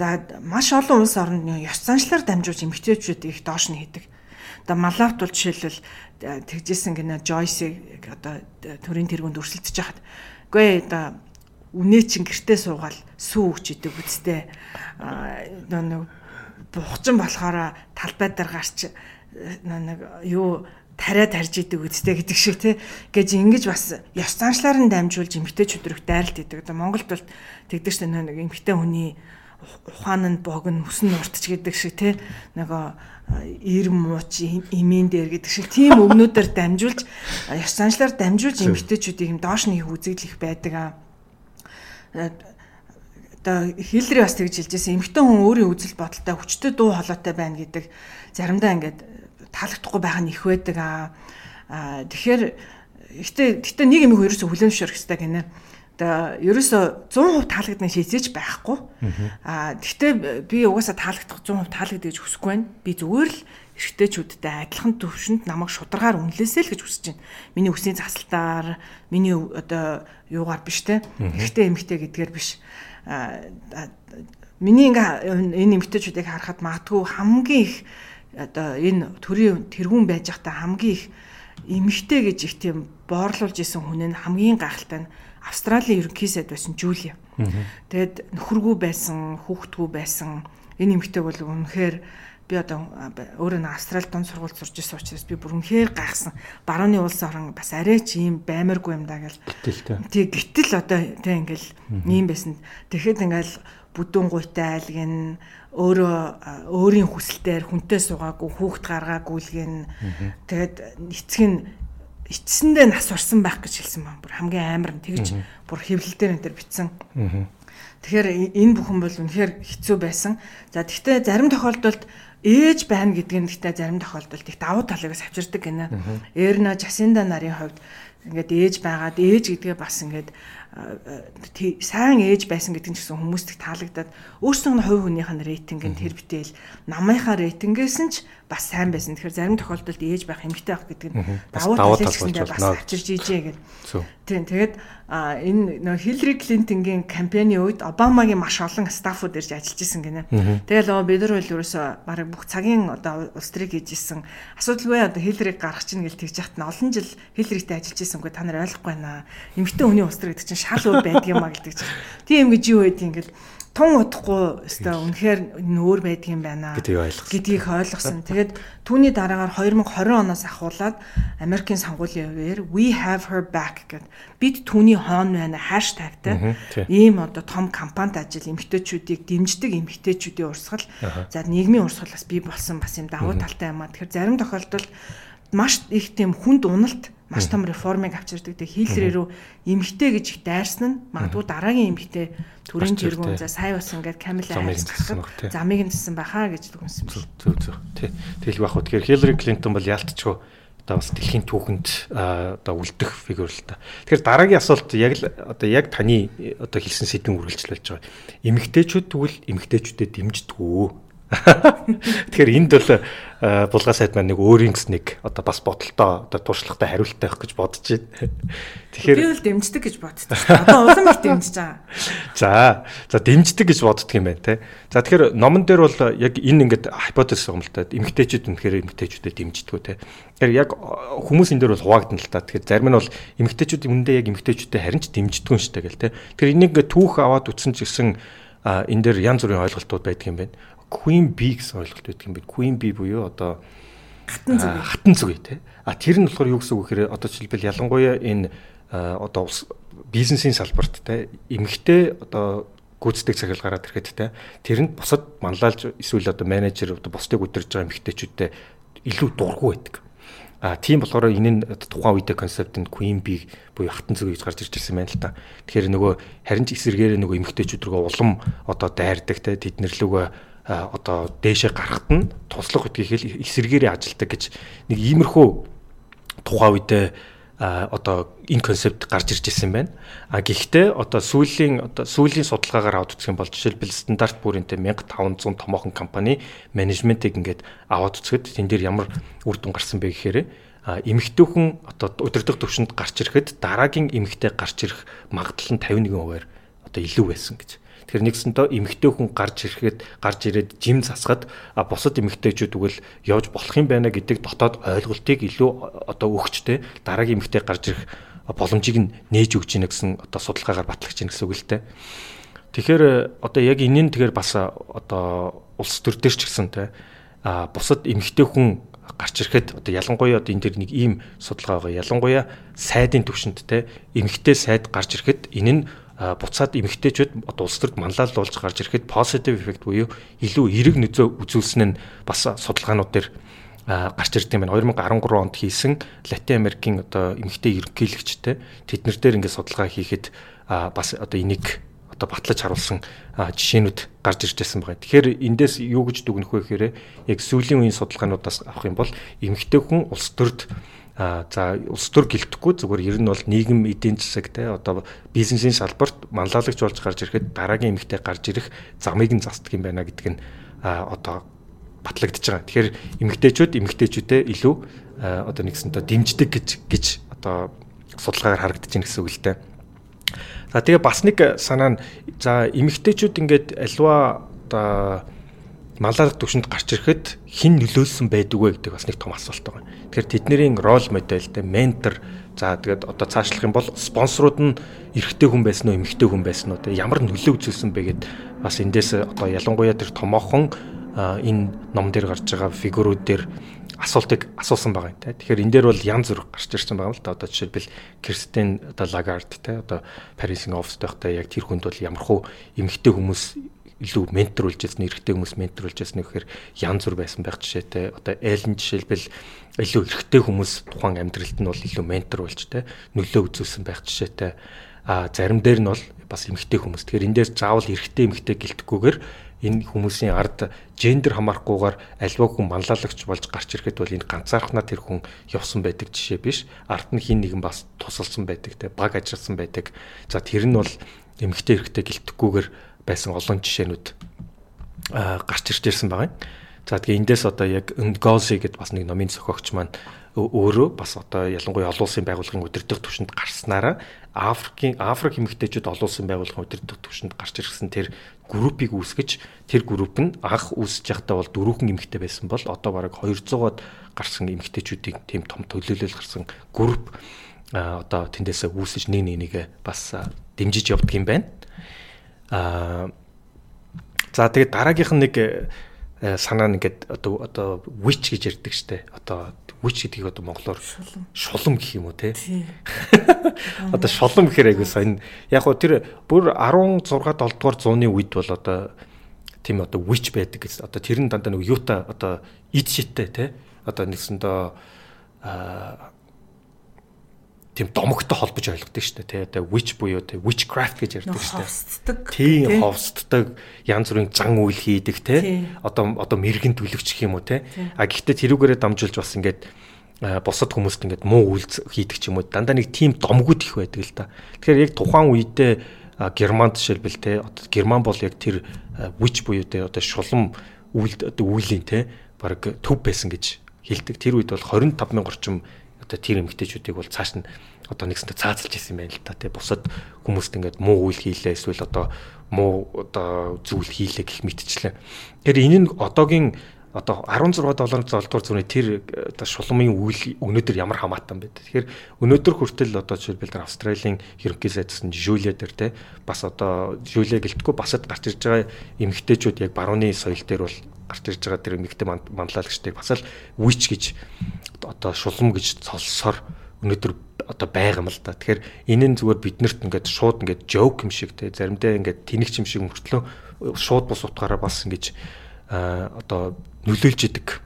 За маш олон улс орнд ёс заншлаар дамжуулж эмгтээчүүдийг их доош нь хийдэг. Одоо Малавт бол жишээлбэл тэгжсэн гинэ Joyce одоо төрийн тэргуунд өрсөлдөж хахад үгүй одоо үнэ чин гэртээ суугаал сүү өгч идэг үстэй. нэг бухчин болохоор талбай дээр гарч нэг юу тариа тарж идэг үстэй гэдэг шиг тий. Гэж ингэж бас ёс заншлаар нь дамжуулж эмгтэй чөдрөх дайралт идэг. Одоо Монголд бол тэгдэг шүү нэг эмгтэй хүний ухаан нь богн хүсн уртч гэдэг шиг тий. Нөгөө ир мууч имэн дээр гэдэг шиг тийм өгнүүдээр дамжуулж ёс заншлаар дамжуулж эмгтэйчүүдийг юм доош нь их үзэгдэл их байдаг аа. Одоо хилдри бас тэгж хэлжсэн эмгтэн хүн өөрийн үзэл бодолтой хүчтэй дуу хоолойтой байна гэдэг заримдаа ингээд таалагдахгүй байх нь их байдаг аа. Тэгэхээр гэтээ гэтээ нэг юм ерөөсө хүлэн зөвшөөрөх хэрэгтэй гинэ. Ерөөсө 100% таалагдана шийдэж байхгүй. Аа гэтээ би угаасаа таалагдах 100% таалагдъя гэж хүсэхгүй байна. Би зүгээр л эрэгтэйчүүдтэй адилхан төвшөнд намайг шударгаар үнэлээсэй л гэж хүсэж байна. Миний үсний засалтаар, миний одоо юугаар биш те. Эрэгтэй эмэгтэй гэдгээр биш. Аа миний ингээ энэ эмэгтэйчүүдийг харахад магадгүй хамгийн их одоо энэ төрийн тэргүүн байж байхдаа хамгийн их эмэгтэй гэж их тийм боорлуулж исэн хүн нь хамгийн гайхалтай нь Австралийн ерөнхий сайд байсан Жулия. Тэгэд нөхөргүй байсан, хүүхдгүй байсан. Энэ эмэгтэй бол үнэхээр би одоо өөрөө нэг Австрали дунд сургууль сурч ирсэн учраас би бүр үнэхээр гайхсан. Барууны улс орон бас арай ч ийм баймаргүй юм даа гэл. Тий гэтэл одоо тий ингээл ийм байсан. Тэгэхэд ингээл бүдүүн гуйтай айлгэн өөрөө өөрийн хүсэлтээр хүнтэй суугаагүй хүүхд гаргаагүй л гин тэгээд эцэг нь эцсэндээ нас урсан байх гэж хэлсэн байна. Бүр хамгийн амар нь тэгж бүр хэвлэлдэр энэ төр битсэн. Тэгэхээр энэ бүхэн бол үнэхээр хэцүү байсан. За тэгвэл зарим тохиолдолд ээж байна гэдэг нь гэхдээ зарим тохиолдолд их давуу талыг авчирдаг гинэ. Эрна Жасинда нарын хувьд ингээд ээж байгаад ээж гэдгээ бас ингээд сайн ээж байсан гэдэг нь ч гэсэн хүмүүст их таалагдаад өөрсдөө нь хувь хүнийх нь рейтинг нь тэр битэл намынхаа рейтингээс нь ч бас сайн байсан. Тэгэхээр зарим тохиолдолд ээж байх эмэгтэй байх гэдэг нь давуу тал гэсэндээ бас авчирж ижээ гэдэг. Тийм тэгээд энэ нөө Хиллари Клинтонгийн кампаний үед Обамагийн маш олон стаффууд ирж ажиллаж исэн гинэ. Тэгэл оо бид нар бол ерөөсөө баг бүх цагийн одоо улс төрийг хийж исэн. Асуудалгүй одоо Хиллариг гаргах чинь гэл тэгж яхад нь олон жил Хилларитэй ажиллаж исэнгүй та нар ойлгохгүй байна. Эмэгтэй хүний улс төр гэдэг чинь шал өөр байдгийм а гэдэг чинь. Тийм гэж юу байдгийг ингээл тун удахгүй өстой. Үнэхээр нөөр байдгийн байна. Гэдгийг ойлгосон. Тэгээд түүний дараагаар 2020 оноос ахуулаад Америкийн сонгуулийн үеэр we have her back гэд бид түүний хоон байна. Хаштагтай ийм одоо том кампанит ажил эмгтээчүүдийг дэмждэг эмгтээчүүдийн урсгал. За нийгмийн урсгал бас бий болсон бас юм давуу талтай юм а. Тэгэхээр зарим тохиолдолд маш их тийм хүнд уналт маш том реформыг авчирдаг. Тэгээ хийлрээ рүү эмгтэй гэж их дайрсан нь магадгүй дараагийн эмгтэй төрийн тэргүүн за сая бас ингээд Камила Харрис гарахад замыг нь тсэн бахаа гэж дүгнсэн бил. Зөв зөв. Тий. Тэгэл бах уу. Тэгэхээр Хиллари Клинтон бол ялтчгүй одоо бас дэлхийн түүхэнд одоо үлдэх фигюр л та. Тэгэхээр дараагийн асуулт яг л одоо яг таны одоо хэлсэн сэдвийн үргэлжлэл болж байгаа. Эмгтээчүүд тэгвэл эмгтээчүүдэд дэмждэггүй Тэгэхээр энд бол булгаа сайд маань нэг өөрийн гэс нэг одоо бас бодолтой одоо туршлагатай хариулттай байх гэж бодож байна. Тэгэхээр би бол дэмждэг гэж боддог. Одоо улам их дэмжиж байгаа. За. За дэмждэг гэж боддог юм байна те. За тэгэхээр номон дээр бол яг энэ ингээд л та. Эмгтээчүүд үнэхээр эмгтээчүүдэд дэмждэггүй те. Тэгэхээр яг хүмүүс энэ дээр бол хуваагдана л та. Тэгэхээр зарим нь бол эмгтээчүүд үндэ яг эмгтээчүүдэд харин ч дэмждэггүй юм шиг те гэл те. Тэгэхээр энийг түүх аваад үтсэн ч гэсэн а энэ дээр янз бүрийн ойлголтууд байдаг юм байна. Queen Bee гэсэн ойлголт байдаг юм байна. Queen Bee буюу одоо хатан зүг. Хатан зүг тий. А тэр нь болохоор юу гэсэн үг гэхээр одоо жишээлбэл ялангуяа энэ одоо бизнесийн салбарт тий эмгтэй одоо гүйцэтгэх цагаал гараад ирэхэд те тэрэнд бусад манлайлж эсвэл одоо менежер одоо бусдыг удирж байгаа эмэгтэйчүүдтэй илүү дургу байдаг. А тийм болохоор энэ нь тухайн үедээ концепт нь Queen Bee буюу хатан зүг гэж гарч ирж ирсэн байна л та. Тэгэхээр нөгөө харин ч эсэргээр нөгөө эмэгтэйчүүд рүү улам одоо дайрдаг те тэднэрлүүгээ одоо дээшээ гарахт нь туслах үтгийхэл эсэргээрээ ажилдаг гэж нэг иймэрхүү тухайн үедээ одоо энэ концепт гарч ирж ирсэн байна. А гэхдээ одоо сүүлийн одоо сүүлийн судалгаагаар аваад үзэх юм бол жишээлбэл стандарт бүрийнтэй 1500 томоохон компани менежментийг ингээд аваад үзэхэд тэн дээр ямар үр дүн гарсан бэ гэхээр эмэгтэй хүн одоо удирдах төвшөнд гарч ирэхэд дараагийн эмэгтэй гарч ирэх магадлал нь 51%-аар одоо илүү байсан гэж. Тэгэхээр нэгсэнтэй эмэгтэй хүн гарч ирэхэд гарч ирээд жим засахад бусад эмэгтэйчүүд үгэл явж болох юм байна гэдэг дотоод ойлголтыг илүү одоо өгчтэй дараагийн эмэгтэй гарч ирэх боломжийг нь нээж өгч ийн гэсэн одоо судалгаагаар батлагч ийн гэсэн үг л дээ. Тэгэхээр одоо яг энэний тэгэхээр бас одоо улс төр дээр ч гэсэн те а бусад эмэгтэй хүн гарч ирэхэд одоо ялангуяа одоо энэ төр нэг ийм судалгаа байгаа. Ялангуяа сайдын төвшөнд те эмэгтэй сайд гарч ирэхэд энэ нь буцаад эмэгтэйчүүд одоо улс төрд манлайлуулж гарч ирэхэд positive effect буюу илүү эерэг нөлөө үзүүлсэн нь бас судалгаанууд дээр гарч ирд юм байна. 2013 онд хийсэн Латин Америкийн одоо эмэгтэй ерөнхийлөгчтэй тэд нар дээр ингээд судалгаа хийхэд бас одоо энийг одоо батлаж харуулсан жишээнүүд гарч ирж байсан байгаа. Тэгэхээр эндээс юу гэж дүгнэх вэ гэхээр яг сүүлийн үеийн судалгаануудаас авах юм бол эмэгтэй хүн улс төрд за улс төр гэлтэхгүй зүгээр ер нь бол нийгэм эдийн засаг те одоо бизнесийн салбарт манлайлагч болж гарч ирэхэд дараагийн эмэгтэй гарч ирэх замыг нь застдаг юм байна гэдэг нь одоо батлагдж байгаа. Тэгэхээр эмэгтэйчүүд эмэгтэйчүүдээ илүү одоо нэгсэнтэй дэмждэг гэж гэж одоо судалгаагаар харагдаж байна гэсэн үг л дээ. За тэгээ бас нэг санаа нь за эмэгтэйчүүд ингээд альва одоо малаарх төвшөнд гарч ирэхэд хэн нөлөөлсөн байдаг вэ гэдэг бас нэг том асуулт байгаа. Тэгэхээр тэдний рол модель тэ ментор за тэгээд одоо цаашлах юм бол спонсорууд нь эрэгтэй хүн байсан уу эмэгтэй хүн байсан уу тэ ямар нөлөө үзүүлсэн бэ гэд бас эндээс одоо ялангуяа тэр томоохон энэ ном дээр гарч байгаа фигурүүд дээр асуултыг асуусан байгаа юм те. Тэгэхээр энэ дээр бол янз бүр гарч ирсэн байгаа юм л та. Одоо жишээлбэл Кристин одоо Лагард те одоо Парисын оффист байхдаа яг тэр хүнд бол ямархуу эмэгтэй хүмүүс илүү менторулж ирсэн, эрэгтэй хүмүүс менторулж ирсэн гэхээр янз бүр байсан байх жишээтэй. Одоо Эллен жишээлбэл илүү эрэгтэй хүмүүс тухайн амьдралд нь бол илүү менторулж те нөлөө үзүүлсэн байх жишээтэй. А зарим дээр нь бол бас эмэгтэй хүмүүс. Тэгэхээр энэ дээр заавал эрэгтэй эмэгтэй гэлтэхгүйгээр энэ хүмүүсийн ард гендер хамаарахгүйгээр альва хүн манлайлагч болж гарч ирэхэд бол энэ ганцаархнаа тэр хүн явсан байдаг жишээ биш. Ард нь хин нэгэн бас тусалсан байдаг те баг ажилласан байдаг. За тэр нь бол эмгтэй эрэхтэй гэлтэхгүйгээр байсан олон жишээнүүд гарч ирж ирсэн байгаа юм. За тэгээ эндээс одоо яг Ngozi гэдээ бас нэг номын зохиогч маань өөрөө бас одоо ялангуяа олон улсын байгууллагын удирдах түвшинд гарснараа Африкийн Африк эмэгтэйчүүд олон улсын байгууллагын удирдах түвшинд гарч ирсэн тэр группийг үүсгэж тэр групп нь анх үүсэж байхдаа бол дөрвөн эмэгтэй байсан бол одоо бараг 200-аад гарсан эмэгтэйчүүдийн тийм том төлөөлөл гарсан групп одоо тэндээсээ үүсэж нэг нэгээ бас дэмжиж явдаг юм байна. Аа за тэгээд дараагийнх нь нэг санаа нэгэд одоо одоо witch гэж ярьдаг штэ. Одоо Үч гэдгийг одоо монголоор шулам гэх юм уу те. [laughs] Одоо шулам гэхээр айгуу сайн. Яг гоо тэр бүр 16 7 дугаар зууны үед бол одоо тийм одоо witch байдаг гэж одоо тэр нь дандаа нэг юута одоо ид шиттэй те. Одоо нэгсэндээ аа тийм домогтой холбож ойлгодог шүү дээ тий одоо witch буюу тий witchcraft гэж ярьдаг шүү дээ. Тийм ховсддаг янз бүрийн зан үйл хийдэг тий. Одоо одоо мэрэгэн түлэгч гэх юм уу тий. А гэхдээ тэрүүгээрээ дамжуулж бас ингээд бусад хүмүүст ингээд муу үйл хийдэг ч юм уу. Дандаа нэг тийм домгууд их байдаг л да. Тэгэхээр яг тухайн үедээ Германд жишээлбэл те одоо Герман бол яг тэр witch буюу те одоо шулам үйл одоо үйлийн те баг төв байсан гэж хэлдэг. Тэр үед бол 25 мянга орчим одоо тэр эмгтээчүүдийг бол цааш нь одоо нэгсэнтэй цаазалж исэн байна л та тий бусад хүмүүст ингээд муу үйл хийлээ эсвэл одоо муу одоо зүйл хийлээ гэх мэтчлээ. Тэгэхээр энэ нь одоогийн одоо 16 долларын золдуур зүрийн тэр одоо шулмын үйл өнөөдөр ямар хамаатан бэ? Тэгэхээр өнөөдөр хүртэл одоо жишээлбэл тэр Австралийн ерөнхий сайдсан Жулия дээр те бас одоо Жулия гэлтгүү басад гарч ирж байгаа эмэгтэйчүүд яг барууны соёл дээр бол гарч ирж байгаа тэр эмэгтэй манлайлагчдыг бас л witch гэж одоо шулам гэж цолсоор өнөөдөр одоо байгаа юм л да. Тэгэхээр энэ нь зүгээр биднэрт ингээд шууд ингээд joke юм шиг те заримдаа ингээд тэнэгч юм шиг мөртлөө шууд бус утгаараа бас ингэж одоо нөлөөлж идэг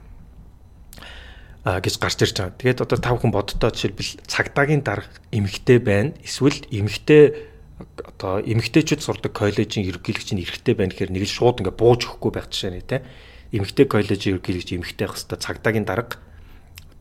а гэж гарч ирж байгаа. Тэгээд одоо тав хүн боддоо жишээлбэл цагдаагийн дарга эмэгтэй байна. Эсвэл эмэгтэй одоо эмэгтэйчүүд сурдаг коллежийн ерөнхийлөгч нь эрэгтэй байна гэхээр нэг л шууд ингээ бууж өгөхгүй байх жишээ нэ тэ. Эмэгтэй коллежийн ерөнхийлөгч эмэгтэй байх хэвээр цагдаагийн дарга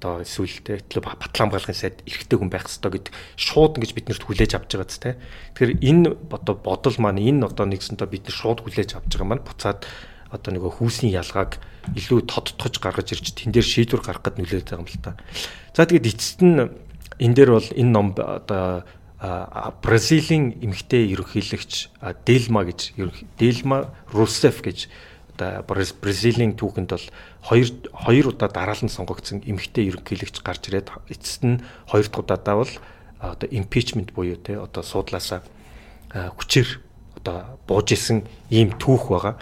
одоо эсвэл тэ батлан хамгаалахын сайд эрэгтэй хүн байх хэвээр гэд шууд ингэж биднэрт хүлээж авч байгаа зү тэ. Тэгэхээр энэ одоо бодол маань энэ одоо нэгсэнтэй бид нар шууд хүлээж авч байгаа маань буцаад одоо нөгөө хүүсний ялгааг илүү тодтогч гаргаж ирж тэн дээр шийдвэр гаргах гэд нөлөөлж байгаа юм л та. За тэгээд эцэст нь энэ дээр бол энэ ном одоо Бразилийн эмэгтэй ерөнхийлөгч Делма гэж Делма Русеф гэж одоо Бразилийн түүхэнд бол хоёр хоёр удаа дараалан сонгогдсон эмэгтэй ерөнхийлөгч гарч ирээд эцэст нь хоёр дахь удаадаа бол одоо импичмент буюу те одоо суудлаасаа хүчээр одоо бууж исэн ийм түүх байгаа.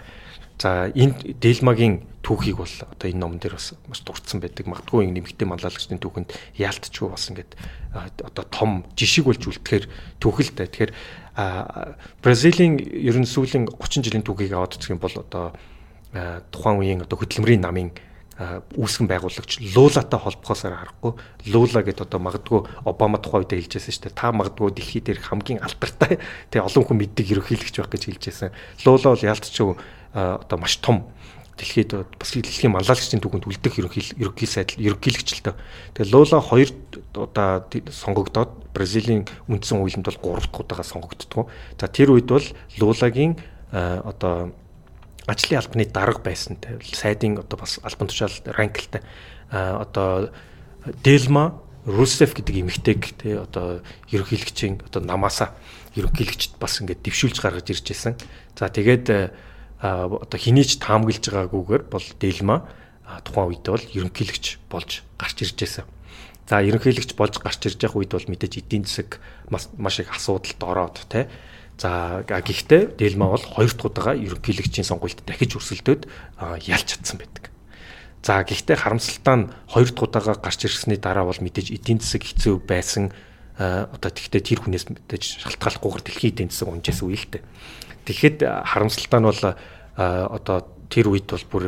За энэ Делмагийн түүхийг бол одоо энэ номон дээр бас маш дурдсан байдаг. Магадгүй энэ нэмэгтэй манлайлагчдын түүхэнд яалтчгүй бас ингээд одоо том жишг болж үлдэхээр түүхэлтэй. Тэгэхээр Бразилийн ерөн сүүлийн 30 жилийн түүхийг аваад үзэх юм бол одоо тухайн үеийн одоо хөдөлмөрийн намын үүсгэн байгуулагч Луулатай холбохоосоор харахгүй Луула гэдээ одоо магадгүй Обама тухай үедээ хэлжсэн шүү дээ. Та магадгүй дэлхий дээр хамгийн алдартай тэг олон хүн мэддэг ерөнхийлөгч байх гэж хэлжсэн. Луула бол ялтчгүй одоо маш том дэлхийд бас дэлхийн манлайлагчдын түүхэнд үлдэх ерөнхий сайдл ерөнхийлөгчлөлтөө. Тэгээ Луула хоёр удаа сонгогдоод Бразилийн үндсэн хуулинд бол 3 дахь удаага сонгогддог. За тэр үед бол Луулагийн одоо ажлын албаны дарга байсан сайдын одоо бас албан тушаал ранклтай одоо Делма Русеф гэдэг эмэгтэйг те одоо ерөнхийлөгчийн одоо намаасаа ерөнхийлөгчд бас ингээд дэвшүүлж гаргаж ирж байсан. За тэгээд одоо хинийч таамаглаж байгаагүйгээр бол Делма тухайн үед бол ерөнхийлөгч болж гарч ирж байсан. За ерөнхийлөгч болж гарч ирж явах үед бол мэдээж эдийн засаг маш их асуудалд ороод те За гэхдээ Дэлма бол хоёр дахь удаага ерөнхийлөгчийн сонгуульд дахиж өрсөлдөөд ялч чадсан байдаг. За гэхдээ харамсалтай нь хоёр дахь удаага гарч ирсний дараа бол мэдээж эдийн засаг хэцүү байсан одоо тэгтээ тэр хүнээс мэдээж шалтгааллахгүйгээр дэлхийн эдийн засаг унжээс үе л дээ. Тэгэхэд харамсалтай нь бол одоо тэр үед бол бүр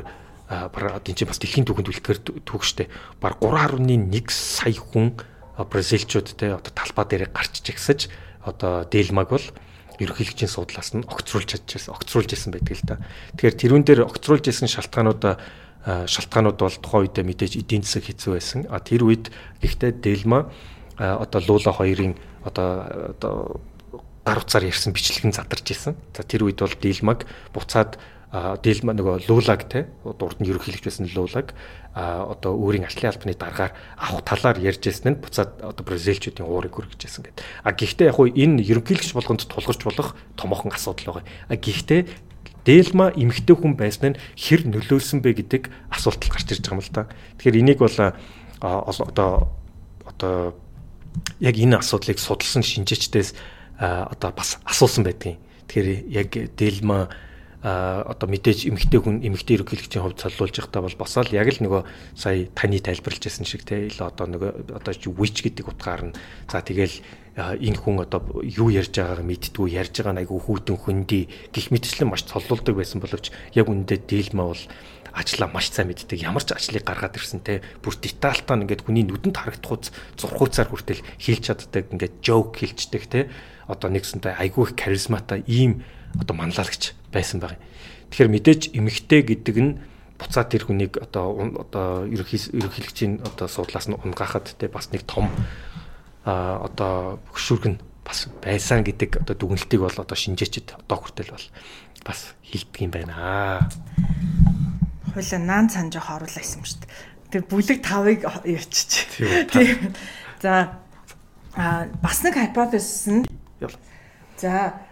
одоо энэ чинь бас дэлхийн түүхэнд үлдэхэр түүх штэ. Баг 3.1 сая хүн бразилчууд те одоо талбай дээр гарч чигсэж одоо Дэлмаг бол ерөнхийлөгчийн судлаас нь огцруулж чадчихсан огцруулж исэн байдаг л да. Тэгэхээр тэрүүн дээр огцруулж исэн шалтгаануудаа шалтгаанууд бол тухайн үедээ мэдээж эдийн засаг хэцүү байсан. А тэр үед гэхдээ Дэлма одоо Луула хоёрын одоо одоо гар утсаар ярьсан бичлэг нь задарч исэн. За тэр үед бол Дэлмаг буцаад Дэлма нөгөө Луулаг те урд нь ерөнхийлөгч байсан Луулаг одоо өөрийн ажлын албаны дараагаар авах талаар ярьж ирсэн нь буцаад одоо бразилчуудын уурыг хүргэжсэн гэдэг. А гэхдээ яг хуу энэ ерөнхийлөгч болгонд тулгарч болох томоохон асуудал байгаа. А гэхдээ Дэлма эмгтэй хүн байсан нь хэр нөлөөлсөн бэ гэдэг асуулт гарч ирж байгаа юм л да. Тэгэхээр энийг бол одоо одоо яг энэ асуудлыг судалсан шинжээчдээс одоо бас асуусан байдгийн. Тэгэхээр яг Дэлма одоо мэдээж эмгтэй хүн эмгтэй ерөнхийлөгчийн хувьд цаллуулж байхдаа бол босоод яг л нөгөө сая таны тайлбарлаж байсан шиг те ил одоо нөгөө одоо вич гэдэг утгаар нь. За тэгэл энэ хүн одоо юу ярьж байгааг мэдтгүү ярьж байгаа айгүй хүүтэн хүндий. Гих мэтчлэн маш цоллуулдаг байсан боловч яг үндэ дийлмэ бол ажлаа маш сайн мэддэг. Ямар ч ажлыг гаргаад ирсэн те бүр детальтаа ингээд хүний нүдэнд харагдах зурхууцаар хүртэл хийлч чаддаг ингээд жоок хийлчдэг те. Одоо нэгсэнтэй айгүй их харизматай ийм одоо манлайлагч байсан баг. Тэгэхээр мэдээж эмэгтэй гэдэг нь буцаад тэр хүнийг одоо одоо ерөнхийлөгчийн одоо судлаас нь унгаахад те бас нэг том а одоо хөшүүргэн бас байсан гэдэг одоо дүгнэлтийг бол одоо шинжээчд одоо хүртэл бол бас хилдэг юм байна. Хойлоо наан цан жоох оруулаа юм шүү дээ. Тэр бүлэг тавыг ярьчих. Тийм. За а бас нэг гипотез нь За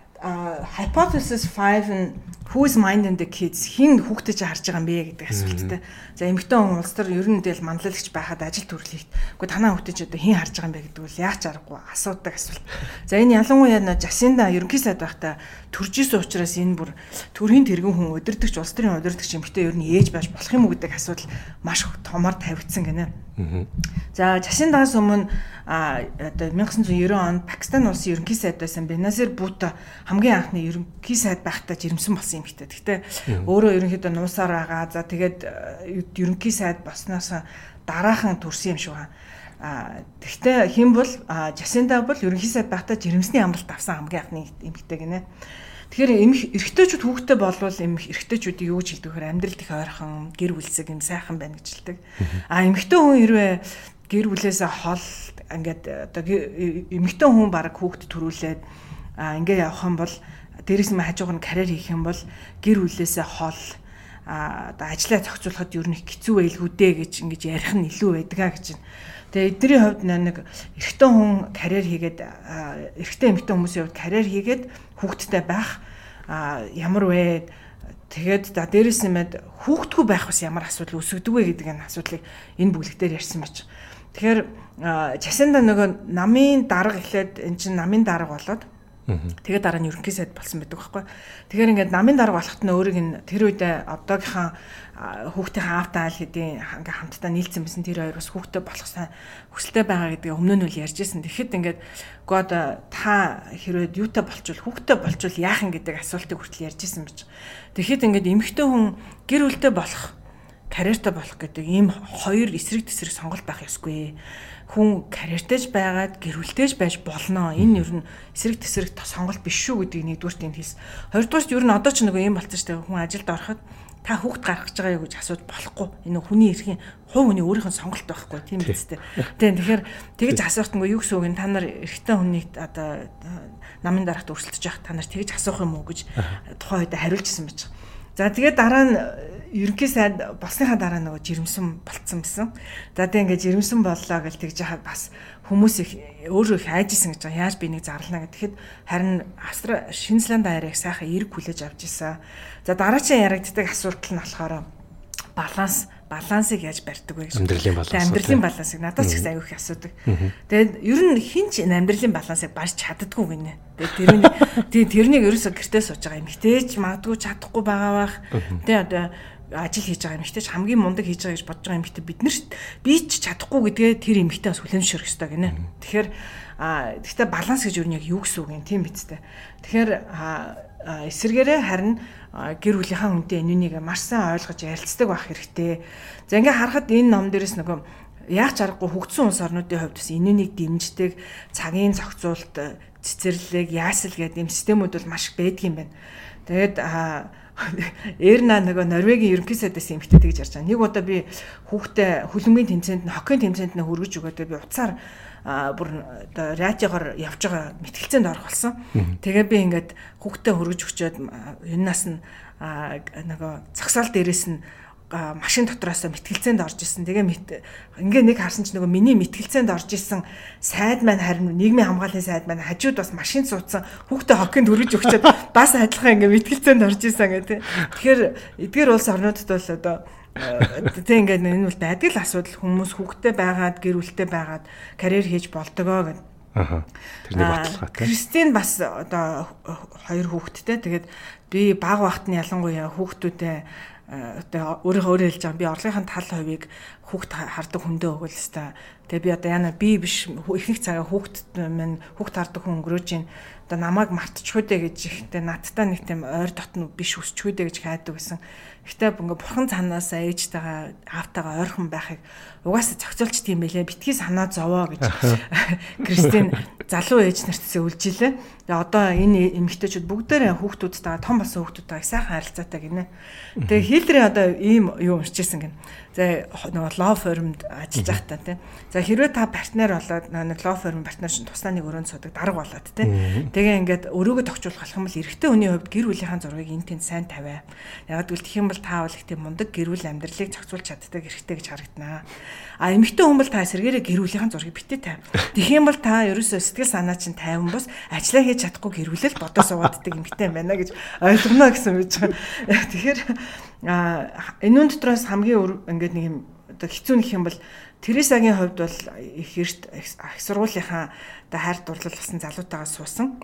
hypothesis 5 нь who's minding the kids хин хүүхдээ чи харж байгаа юм бэ гэдэг асуулттай. За эмэгтэй хүн улс төр ер нь дээл манлайлагч байхад ажил төрлийгт. Гэхдээ танаа хүүхдээ чи одоо хин харж байгаа юм бэ гэдэг бол яач аргагүй асуудаг асуулт. За энэ ялангуяа нөө Жасинда ерөнхий сайд байхдаа төржсэн учраас энэ бүр төрийн тэргэн хүн өдөртөгч улс төрийн өдөртөгч эмэгтэй ер нь ээж байж болох юм уу гэдэг асуудал маш томор тавигдсан гинэ. За Жасиндаас өмнө одоо 1990 онд Пакистан улсын ерөнхий сайд байсан Беназир Буута хамгийн анхны ерөнхий сайд байхдаа жирэмсэн болсон юм хтэй. Гэхдээ өөрөө ерөнхийдөө нуусаар байгаа. За тэгээд э, ерөнхий сайд болсноос дараахан төрсөн юм шиг байна. А тэгвэл хэн бол Жасинда бол ерөнхий сайд байхдаа жирэмсний амралт авсан хамгийн анхны эмэгтэй гинэ. Тэгэхээр эмх эрэгтэйчүүд хүүхдтэй болвол эмх эрэгтэйчүүдийг юу гэж хэлдэг вэ? Амьдрал их ойрхон, гэр бүлсэг юм сайхан байна гэж хэлдэг. А эмэгтэй хүн хэрвээ гэр бүлээсээ хол ингээд одоо эмэгтэй хүн баг хүүхдэд төрүүлээд а ингээ явах юм бол дээрээс нь хажууг нь карьер хийх юм бол гэр бүлээсээ хол а одоо ажлаа зохицуулахад ер нь хэцүү байлгүүдээ гэж ингэж ярих нь илүү байдгаа гэж байна. Тэгээ эдний хувьд нэг эрэгтэй хүн карьер хийгээд эрэгтэй эмэгтэй хүмүүсийн хувьд карьер хийгээд хүүхэдтэй байх ямар вэ? Тэгээд за дээрэс нь мэд хүүхдгүй байх бас ямар асуудал үүсгдэг вэ гэдэг энэ асуудлыг энэ бүлэгтээр ярьсан байж. Тэгэхээр часанда нөгөө намын дарга эхлээд эн чинь намын дарга болоод Тэгээ дараа нь ерөнхий сайд болсон байдаг байхгүй. Тэгэхээр ингээд намын дарга болохт нь өөрийг нь тэр үед одоогийнхаа хүүхдийн аавтаа аль хэдийн ингээ хамтдаа нийлцсэн байсан тэр хоёр бас хүүхдээ болох сайн хүсэлтэй байгаа гэдгийг өмнө нь үл ярьжсэн. Тэгэхэд ингээд гоод та хэрвээ юутай болчвол хүүхдээ болчвол яах юм гэдэг асуултыг хүртэл ярьжсэн байж. Тэгэхэд ингээд эмэгтэй хүн гэр бүлтэй болох карьертай болох гэдэг ийм хоёр эсрэг тесрэг сонголт байх ёсгүй хүн карьертэж байгаад гэрүүлтэйж байж болно. Энэ ер нь эсрэг тесрэг сонголт биш шүү гэдгийг нэгдүгürt энэ хэлс. Хоёрдугаарт ер нь одоо ч нэг юм болчихсон шүү дээ. Хүн ажилд ороход та хүүхд гаргаж байгаа юу гэж асууж болохгүй. Энэ хүний эрхийн хувь хүний өөрийнх нь сонголт байхгүй тийм биз дээ. Тийм тэгэхээр тэгж асуухт нь юу гэсэн үг нь та нар эрэгтэй хүнийг одоо намын дарагт өрсөлдөж явах та нар тэгж асуух юм уу гэж тухайн үед хариулжсэн байж. За тэгээд дараа нь ерөнхий сайд болсныхаа дараа нөгөө жирэмсэн болцсон байсан. За тэг ингээд жирэмсэн боллоо гэж тэгж яхад бас хүмүүс их өөрөө их айжсэн гэж байгаа. Яаж би нэг зарлана гэхэд харин Австри Шинзланд аяарыг сайхан эрг хүлээж авч ирсэн. За дараачийн ярагддаг асуудал нь болохоор баланс балансыг яаж барьдаг вэ гэж. Амьдралын баланс. Амьдралын балансыг надаас ч их аюух асуудаг. Тэгээд ер нь хинч амьдралын балансыг барьж чаддгүй гинэ. Тэгээд тэрний [laughs] тийм тэрнийг ерөөсө гэртээ сууж байгаа юм. Гэтээч магадгүй чадахгүй байгаа бах. Тэгээд одоо ажил хийж байгаа эмэгтэй ч хамгийн мундаг хийж байгаа гэж бодож байгаа эмэгтэй бид нар би ч чадахгүй гэдгээ тэр эмэгтэй бас хүлэмжшэрх ёстой гинэ. Тэгэхээр гэхдээ баланс гэж юу нэг юу гэсэн үг юм тийм биз дээ. Тэгэхээр эсэргээрээ харин гэр бүлийнхаа хүнтэй энэнийг маш сайн ойлгож ярилцдаг байх хэрэгтэй. За ингээ харахад энэ ном дээрээс нөгөө яг чаргагүй хөгжсөн улс орнуудын хувьд бас энэнийг дэмждэг цагийн зохицуулт цэцэрлэг яасэл гэдэг юм системүүд бол маш их байдаг юм байна. Тэгээд Эрна нөгөө Норвегийн ерөнхий сайдаас эмхтэй тэгж ярьж байгаа. Нэг удаа би хүүхдээ хөлбөмбөгийн тэмцээнд нь хоккейн тэмцээнд нь хөргөж өгөөдөө би уцаар бүр оо радиогоор явж байгаа мэтгэлцээнд орох болсон. Тэгээ би ингээд хүүхдээ хөргөж өгчөөд энэс нь нөгөө цагсаал дээрээс нь машин дотроос мэтгэлцээнд орж исэн. Тэгээ ингээ нэг харсан ч нөгөө миний мэтгэлцээнд орж исэн сайд маань харин нийгмийн хамгааллын сайд маань хажууд бас машин суудсан хүүхдээ хоккинд өргөж өгчөөд бас адилхан ингээ мэтгэлцээнд орж исэн гэх тээ. Тэгэхээр эдгээр улс орнуудад бол одоо тэг ингээ энэ бол адил асуудал хүмүүс хүүхдээ байгаад гэр бүлтэй байгаад карьер хийж болдгоо гэдэг. Аха. Тэрний баталгаа тийм. Кристин бас одоо хоёр хүүхэдтэй. Тэгээд би баг багт нь ялангуяа хүүхдүүдээ одоо өөрийнхөө өөрөө хэлж байгаа би орлогын тал хувийг хүүхд хардаг хүндээ өгвөл өстой. Тэгээ би одоо яна би биш ихэнх цагаа хүүхд минь хүүхд хардаг хүн өнгөрөөж ийн одоо намайг мартчихгүй дээ гэж ихтэй надтай нэг тийм ойр дотн биш өсчихгүй дээ гэж хайдаг гэсэн. Гэхдээ ингээ бурхан цаанаас ээжтэйгээ аавтайгаа ойрхон байхыг угаасаа зохицуулчт юм байлээ. Битгий санаа зовоо гэж [laughs] Кристин залуу ээж нарт үлжилээ. Тэгээ одоо энэ эмэгтэйчүүд бүгдээрээ хүүхдүүдтэйгээ том болсон хүүхдүүдтэйгээ сайхан харилцаатай гинэ. Тэгээ Хиллери одоо ийм юу уншижсэн гин. За нөгөө law firm-д ажиллаж байхдаа тий. За хэрвээ та партнер болоод нэг law firm партнер шин туснаа нэг өрөөнд судаг дарга болоод тий. Тэгээ ингээд өрөөгөө тогтуулах юм бол эрэгтэй хүний хувьд гэр бүлийнхаа зургийг энэ тэнд сайн тавиа. Яг гэвэл тэгэх юм бол та бол их тийм мундаг гэр бүл амьдралыг зохицуулж чаддаг эрэгтэй гэж харагдана. А эмэгтэй хүн бол та эсэргээрээ гэр бүлийнхаа зургийг битээ тавь. Юм бол та ерөөсөө сэтгэл санаа чинь тайван бос ажиллаа хийж чадахгүй гэр бүлэл бодоо суугааддаг эмэгтэй юм байна гэж ойлгоно гэсэн үг байна. Тэгэхээр энэ дотроос хамгийн ингээд нэг юм одоо хэцүү нөх юм бол Тересагийн хувьд бол их эрт их сургуулийнхаа одоо хайр дурлал болсон залуутайгаа суусан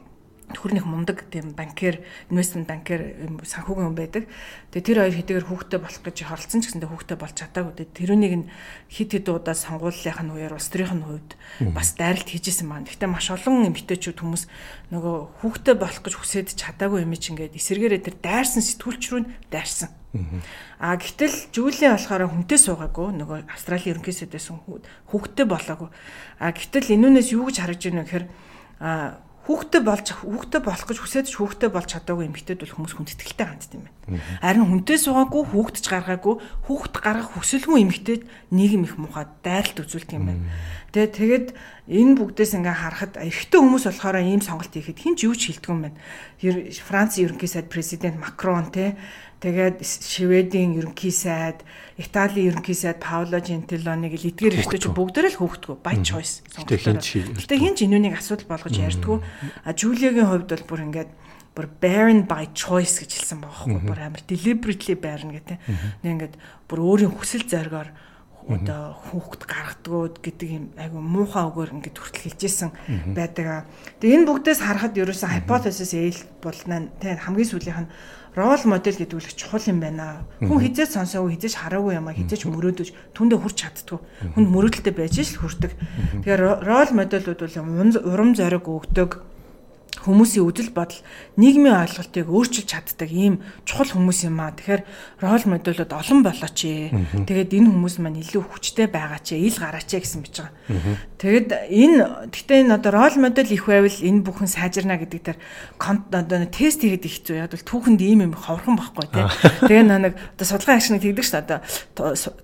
төрнийх мундаг тийм банкер, инвестмент банкер санхүүгийн хүн байдаг. Тэгээ тэр хоёр хэдийгээр хүүхдтэй болох гэж хоролцсон ч гэсэндээ хүүхдтэй болж чадаагүй. Тэгээ тэрүүнийг нь хит хит удаа сонгуулийнхын үеэр улс төрийн хувьд бас дайралт хийжсэн маань. Гэхдээ маш олон эмгтээчүүд хүмүүс нөгөө хүүхдтэй болох гэж хүсээд чадаагүй юм чинь ингээд эсэргээрээ тэр дайрсан сэтгүүлч рүү дайрсан. А гэтэл Жүүлийн болохоор хүнтэй суугаагүй нөгөө Австралийн ерөнхий сайдаас хүүхдтэй болоогүй. А гэтэл энүүнээс юу гэж харагдж байна вэ гэхээр а хүүхдтэй болж хүүхдтэй болох гэж хүсээд ч хүүхдтэй болж чадаагүй эмэгтэйд бол хүмүүс хүндэтгэлтэй хандд юм байна. Харин хүнтэй суугаагүй хүүхдч гаргаагүй хүүхд гаргах хүсэлгүй эмэгтэйд нийгэм их муухай дайралт үзүүлдэг юм байна. Тэгээ тэгээд энэ бүгдээс ингээ харахад эрэгтэй хүмүүс болохоор ийм сонголт хийхэд хин ч юу ч хилдэг юм байна. Францын ерөнхий сайд президент Макрон те Тэгээд Шведийн ерөнхий сайд, Италийн ерөнхий сайд Паоло Жентилоныг л эдгээр эртэж бүгдээр л хөөгдгөө by choice сонгогдсон. Гэтэ хин ч энүүнийг асуудал болгож ярьдгүй. А Жулиагийн хувьд бол бүр ингээд бүр barren by choice гэж хэлсэн байгаа байхгүй бүр амар deliberately barren гэдэг. Нэг ингээд бүр өөрийн хүсэл зоригоор одоо хүүхэд гаргадгууд гэдэг юм айгу муухай өгөр ингээд хүртэл хэлжсэн байдаг. Тэгээ энэ бүгдээс харахад ерөөсөн hypothesis ээл болно. Тэ хамгийн сүүлийнх нь рол модель гэдэг үл чухал юм байна. Хүн хизээч сонсоогүй хизээч хараагүй юм а хизээч мөрөөдөж түндэ хүрч чаддгүй. Хүнд мөрөөдөлтэй байж л хүрдэг. Тэгэхээр рол модельуд бол урам зориг өгдөг хүмүүсийн үдэл бодол нийгмийн ойлголтыг өөрчилж чаддаг ийм чухал хүмүүс юм аа. Тэгэхээр рол модулууд олон болооч ээ. Тэгээд энэ хүмүүс маань илүү хүчтэй байгаа ч ил гараач ээ гэсэн бич байгаа. Тэгэд энэ гэхдээ энэ одоо рол модуль их байвал энэ бүхэн сайжирна гэдэг дээр одоо тест хийгээд их зүй. Яг бол түүхэнд ийм юм ховрхон байхгүй тий. [laughs] Тэгээ нэг одоо судалгаа агшныг тэгдэг ш одоо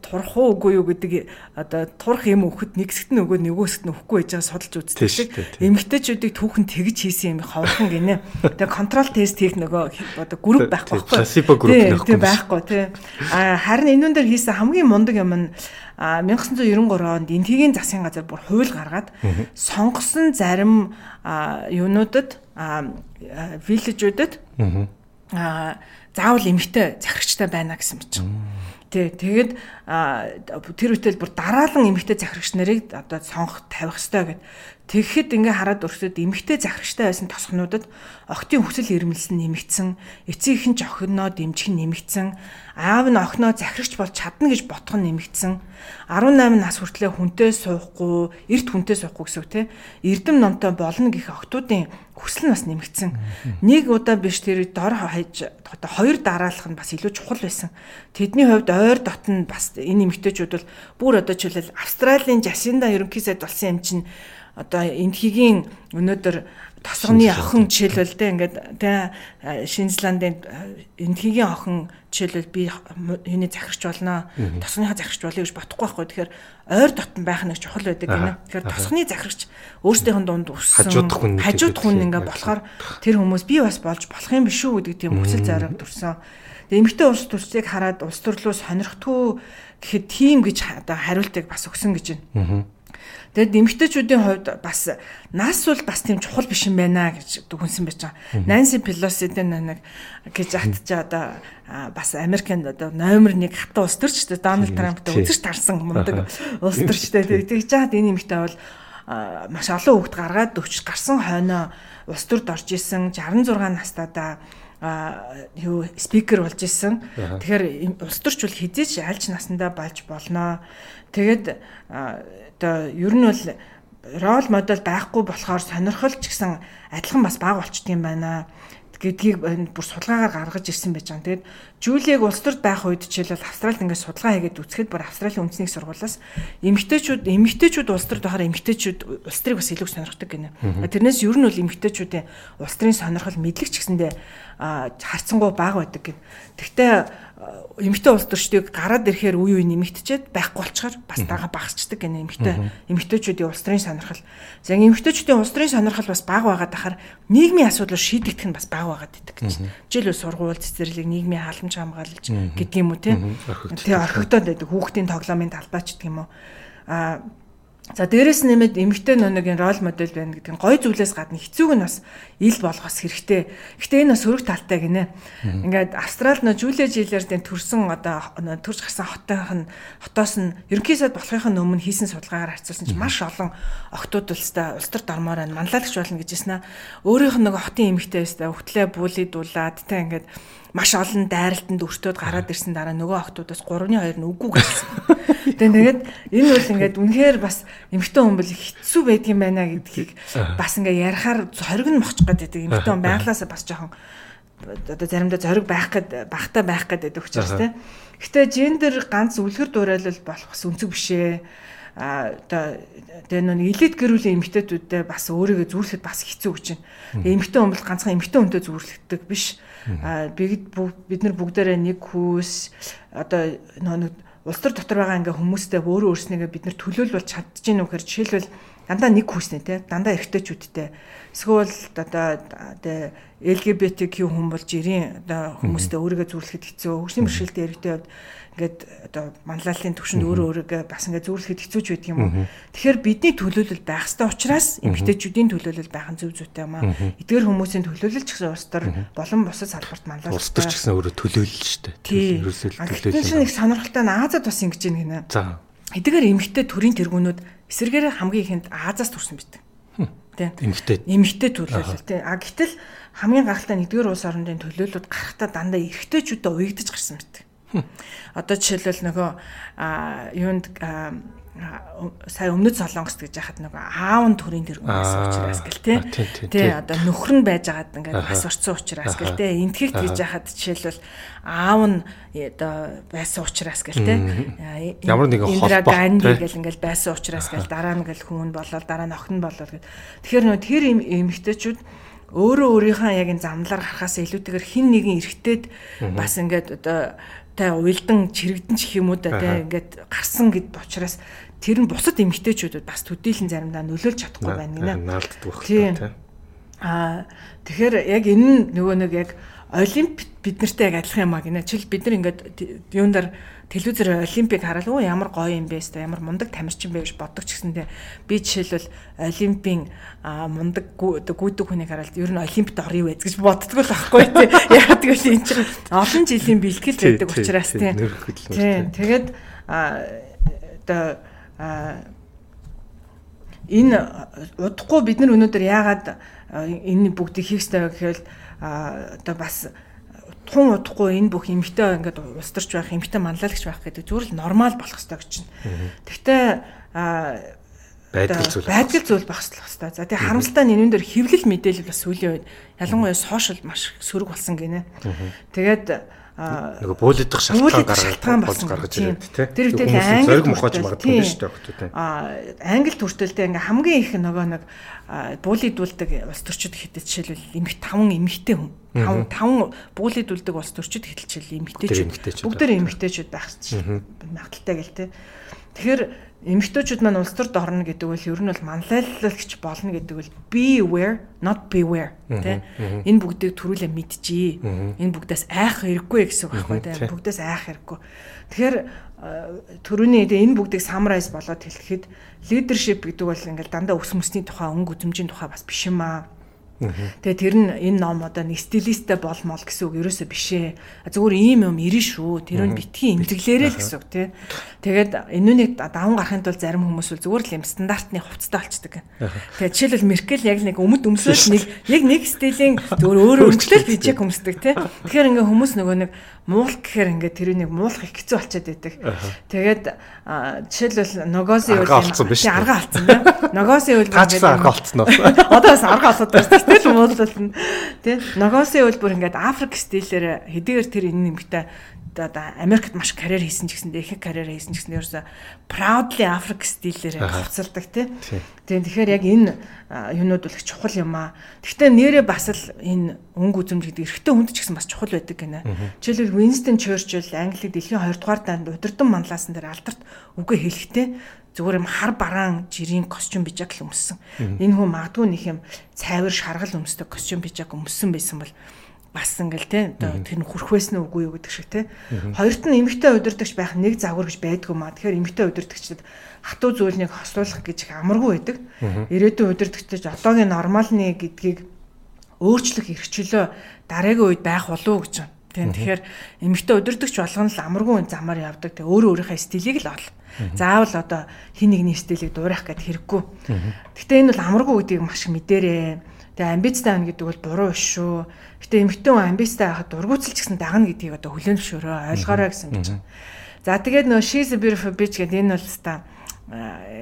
турах уу үгүй юу гэдэг одоо турах юм өгөхөд нэг хэсэгт нь өгөө нөгөө хэсэгт нь өгөхгүй байгаа судалж үздэг. Эмэгтэйчүүдийг түүхэн тэгж хийсэн юм ховхон гинэ. Тэгээ контрол тест хийх нөгөө одоо групп байхгүй байхгүй. Placebo групп байхгүй. байхгүй тий. А харин энүүн дээр хийсэн хамгийн мундаг юм нь 1993 онд энтгийн засгийн газар бүр хууль гаргаад сонгосон зарим юунуудад виллежүүдэд заавал эмгтэй захирагчтай байна гэсэн мэт. Тий, тэгээд тэр үтэл бүр дараалан эмгтэй захирагч нарыг одоо сонгох тавих хэрэгтэй гэд. Тэгэхэд ингээ хараад өрсөд эмгтэй захирагчтай байсан тосгонуудад охтын хүсэл эрмэлсэн нэмэгдсэн, эцэгхэн ч охиноо дэмжих нь нэмэгдсэн, аав нь охиноо захирагч болж чадна гэж ботох нь нэмэгдсэн. 18 нас хүртлээр хүнтэй суухгүй, эрт хүнтэй суухгүй гэсэн үг те. Эрдэм номтой болно гэх охтуудын хүсэл нь бас нэмэгдсэн. Нэг удаа биш тэр дор хаяж одоо хоёр дараалах нь бас илүү чухал байсан. Тэдний хувьд ойр дотн бас энэ эмгтээчүүд бол бүр одоо жишээлбэл Австралийн Жасинда ерөнхий сайд болсон юм чинь одоо энтхигийн өнөөдөр тосгоны охин жишээлбэл тэ ингээд тэ Шинзландын энтхигийн охин жишээлбэл би юуны захирч болно тосгоныхаа захирч болъё гэж бодохгүй байхгүй. Тэгэхээр ойр дотн байх нэг чухал байдаг гэнэ тэгэхээр тосгоны захирч өөрсдийнх нь дунд өссөн хажуудах хүн ингээд болохоор тэр хүмүүс би бас болж болох юм биш үү гэдэг тийм хүсэл зориг төрсөн. Эмэгтэй улс төрчийг хараад улс төрлөө сонирхдгүй гэхэд тийм гэж одоо хариултыг бас өгсөн гэж байна Тэгэд эмэгтэйчүүдийн хувьд бас нас бол бас тийм чухал биш юм байна гэж дүгнсэн байж байгаа. Nancy Pelosi-ийн нэг гэж атчаа одоо бас Америкт одоо номер 1 хатан улс төрч тэ Дональд Трамптай үзэж тарсан мундаг улс төрчтэй. Тэгж жаад энэ эмэгтэй бол маш олон хүүхд гаргаад өвч гарсан хойноо улс төрд орж исэн 66 настайдаа юу спикер болж исэн. Тэгэхээр улс төрч бол хизээч альч насандаа болж болно. Тэгээд одоо ер нь бол рол модель байхгүй болохоор сонирхол ч гэсэн адилхан бас баг болчт юм байна гэдгийг бүр судалгаагаар гаргаж ирсэн байж байгаа. Тэгээд Жулийг улс төрд байх үед жишээлбэл Австралид ингээд судалгаа хийгээд үзэхэд бүр Австралийн үндэсний сургуулиас эмэгтэйчүүд эмэгтэйчүүд улс төрд байхаар эмэгтэйчүүд улс төрийг бас илүү сонирхдаг гинэ. Тэрнээс ер нь бол эмэгтэйчүүдийн улс төрийн сонирхол мэдлэгч гэсэндээ харцсангуй бага байдаг гин. Тэгвэл эмэгтэй улс төрчдийг гараад ирэхээр үе үе нэмэгдчихэд байхгүй болчихоор бас дагаа багасчдаг гэнэ эмэгтэй эмэгтэйчүүдийн улс төрийн сонирхол. За эмэгтэйчүүдийн улс төрийн сонирхол бас бага байгаад ахаар нийгмийн асуудлыг шийдэгдэх нь бас бага байгаад идэг гэж. Жишээлбэл сургууль цэцэрлэг нийгмийн халамж хамгаалж гэдэг юм уу те. Тэгээ орхигдоод байдаг хүүхдийн тоглоомын талбайч гэдэг юм уу. А За дээрэс нэмээд эмэгтэй нөнийг рол модель байна гэдэг нь гой зүйлээс гадна хэцүүг нь бас ил болгох хэрэгтэй. Гэхдээ энэ бас хөрөг талтай гинэ. Ингээд Австрал нөө Жулия Жилэрдийн төрсэн одоо төрж гарсан хотынх нь хотоос нь ерөнхий сайд болохын өмнө хийсэн судалгаагаар харьцуулсан чинь маш олон охтууд улстай улс төр дормоор байна. Манлайлагч болно гэж хэлсэн аа. Өөрийнх нь нэг хотын эмэгтэй байстай хөвтлээ бүлийдуулаад тэ ингээд маш олон дайралтанд өртөөд гараад ирсэн дараа нөгөө охтуудаас 3-ны 2 нь үгүй гэсэн. [laughs] Тэгээ тэгээд энэ бол ингээд үнэхээр бас эмэгтэй хүн бол хэцүү байдаг юм байна гэдгийг бас ингээд ярихаар зориг нь мохчих гээд байдаг. Эмэгтэй хүн байглаасаа бас жоохон одоо заримдаа зориг байх гээд бахтай байх гээд байдаг учраас тийм. Гэтэ гендер ганц үлгэр дуурайлал болох бас үнцэг бишээ а одоо тэгээ нэг элит гэрүүлийн эмэгтэйчүүдэд бас өөрийгөө зүүрлэхэд бас хэцүү гэж байна. Эмэгтэй хүн бол ганцхан эмэгтэй хүнтэй зүүрлэгдэг биш А бид бид нар бүгдээрээ нэг хүүс одоо нэг улс төр дотор байгаа ингээ хүмүүстэй өөрөө өөрснийгээ бид нар төлөөлөл чадж гин үхээр жишээлбэл дандаа нэг хүүснэ те дандаа эрэгтэйчүүдтэй эсвэл одоо LGBTQ хүн болж ирийн одоо хүмүүстэй өөрийгөө зүрлэхэд хэцүү. Хөгжлийн бэрхшээлтэй эрэгтэй хувьд ингээд одоо манлайлалын төвшөнд өөрөө өөрийгөө бас ингээд зүрлэхэд хэцүү ч байдаг юм уу. Тэгэхээр бидний төлөөлөл байх ёстой учраас эмгтээчүүдийн төлөөлөл байх нь зөв зүйтэй юм аа. Эдгээр хүмүүсийн төлөөлөл ч гэсэн улс төр болон бусад салбарт манлайлал. Улс төр ч гэсэн өөрөө төлөөлөл шүү дээ. Ерөөсөө төлөөлөл. Нэг сонирхолтой нь Азад бас ингэж юм гинэ. За. Эдгээр эмгтээ төрийн тэргүүнүүд эсэргээрээ хамгийн ихэнд Азаас төрсэн бидэг. Тийм. Эмгтээ. Эмгтээ төлөөлөл тийм. А гэтэл хамгийн гахалтай нэгдүгээр улс орнын төлөөлөлд гарахтаа дандаа эрэгтэйчүүдэд уягдаж гарсан бидэг. [laughs] Одоо жишээлбэл нөгөө юунд сая өмнөд солонгост гэж яхад нөгөө аав нь төрийн тэргүүн байсан учраас гэл тий. Тий одоо нөхөр нь байж байгаад ингээд бас орцсон учраас гэл тий. Энтгэгт гэж яхад жишээлбэл аав нь одоо байсан учраас гэл тий. Ямар нэгэн холбоо гэл ингээд байсан учраас гэл дараа нь гэл хүн болол дараа нь охин болол гэл. Тэгэхээр нөгөө тэр эмэгтэйчүүд өөрөө өөрийнхөө яг энэ замналаар харахаас илүүтэйгээр хин нэгэн эргэтэд бас ингээд одоо та уйлдан чирэгдэн ч юм уу да те ингээд гарсан гэд учраас тэр нь бусад эмгтээчүүдэд бас төдийлөн заримдаа нөлөөлж чадахгүй байна гинэ. Наалддаг байх та. Аа тэгэхээр яг энэ нөгөө нэг яг олимп бид нартай яг адилхан юм а гинэ. Жишээл бид нар ингээд юундаар телевизээр олимпик хараад оо ямар гоё юм бэ өстой ямар мундаг тамирчин бэ гэж боддог ч гэсэндээ би жишээлбэл олимпийн мундаг гүйдэг хүнийг хараад ер нь олимпиад орё вэ гэж боддгоо л байхгүй тий. [laughs] Яг тэгвэл энэ чинь олон жилийн бэлтгэл байдаг учраас тий. Тэгээд одоо энэ удахгүй бид нар өнөөдөр яагаад энэ бүгдийг хийх ёстой гэхээр одоо бас тун удахгүй энэ бүх эмгтэй ингээд устарч байх, эмгтэй манлайлагч байх гэдэг зүгээр л нормал болох хэрэгтэй гэж байна. Гэхдээ байдал зүйл байдал зүйл байх хэрэгтэй. За тэгээ харамсалтай энэ дээр хэвлэл мэдээлэл бас сүүлийн үед ялангуяа сошиал маш сөрөг болсон гинэ. Тэгээд нөгөө бөөлөдөх шалтгаан гаргаж ирээд тий. Тэр үедээ англи зориг мохож магадгүй шүү дээ. Аа англи төртөлтэй ингээ хамгийн их нөгөө нэг буулидүүлдэг улс төрчид ихэд жишээлбэл эмх таван эмхтэй хүн. Таван таван буулидүүлдэг улс төрчид ихэд жишээл эмхтэйчүүд бүгдээр эмхтэйчүүд байх чинь магадaltaй гэл тий. Тэгэхээр эмэгтэйчүүд маань улс төрд орно гэдэг бол ер нь бол манлайлагч болно гэдэг бол be aware not beware тий энэ бүгдийг төрүүлээ мэдчихье. Энэ бүгдээс айх хэрэггүй гэсэн үг байхгүй тий. Бүгдээс айх хэрэггүй тэгэхээр төрөний энэ бүгдийг summarize болоод хэлэхэд leadership гэдэг бол ингээл дандаа өс мөсний тухай өнгө үзмжийн тухай бас биш юм аа Тэгээ тэр нь энэ ном одоо нэг стилисттэй болмол гэсэн үг ерөөсөө биш ээ. Зүгээр ийм юм ирнэ шүү. Тэр нь битгий имзэглээрэй л гэсэн үг тий. Тэгээд энүүнийг даван гарахын тулд зарим хүмүүс бол зүгээр л юм стандартны хувцастай болчдөг. Тэгээд жишээлбэл Меркель яг нэг өмд өмсөөл нэг яг нэг стилийн зүгээр өөрөө өмчлөл бижэк өмсдөг тий. Тэгэхээр ингээ хүмүүс нөгөө нэг муулах гэхээр ингээ тэр нэг муулах их хэцүү болчиход байдаг. Тэгээд жишээлбэл Ногоси үйл тий арга алдсан тий. Ногоси үйл арга алдсан уу? [laughs] Одоо бас арга алдсан Тэгэл муулуулна. Тэ. Ногосын үйлбэр ингээд Африк стилээр хэдийгээр тэр энэ нэмэгтэй одоо Америкт маш карьер хийсэн ч гэсэндээ их карьер хийсэн ч гэсэндээ ерөөсө proudly Африк стилээр хувцалдаг тий. Тийм тэгэхээр яг энэ юмнууд бол их чухал юм аа. Гэхдээ нэрээ бас л энэ өнгө үзэмж гэдэг эрэгтэй хүнд ч гэсэн бас чухал байдаг гинэ. Жишээлбэл Winston Churchill Англи дэлхийн 2 дугаар данд удирдан манлаасан дээр алдарт үгээ хэлэхдээ зүгээр юм хар бараан жирийн костюм бижак л өмссөн. Энэ хүн магадгүй нэг юм цайвар шаргал өмсдөг костюм бижак өмссөн байсан бол бас ингээл те одоо тэр нь хүрхвэс нь үгүй юу гэдэг шиг те. Хоёрт нь эмгтэй удирдахч байх нэг загвар гэж байдгүй маа. Тэгэхээр эмгтэй удирдахчдад хатуу зүйлийг хослуулах гэж амаргүй байдаг. Ирээдүйн удирдахчдад одоогийн нормалны гэдгийг өөрчлөх эрхчлөө дараагийн үед байх болов уу гэж байна. Тийм тэгэхээр эмэгтэй удирдахч болгоно л амаргүй замаар явдаг. Тэг өөрөө өөрийнхөө стилийг л ол. Заавал одоо хин нэгний стилийг дуурайх гэдэг хэрэггүй. Гэхдээ энэ бол амаргүй гэдгийг маш мэдэрээ. Тэгээ амбицтай байна гэдэг бол буруу биш шүү. Гэтэ эмэгтэй хүн амбицтай байхад дургууталч гэсэн дагна гэдгийг одоо хүлээн зөвшөөрөө ойлгоорой гэсэн гэж. За тэгээд нөө she's a beautiful bitch гэдэг энэ бол та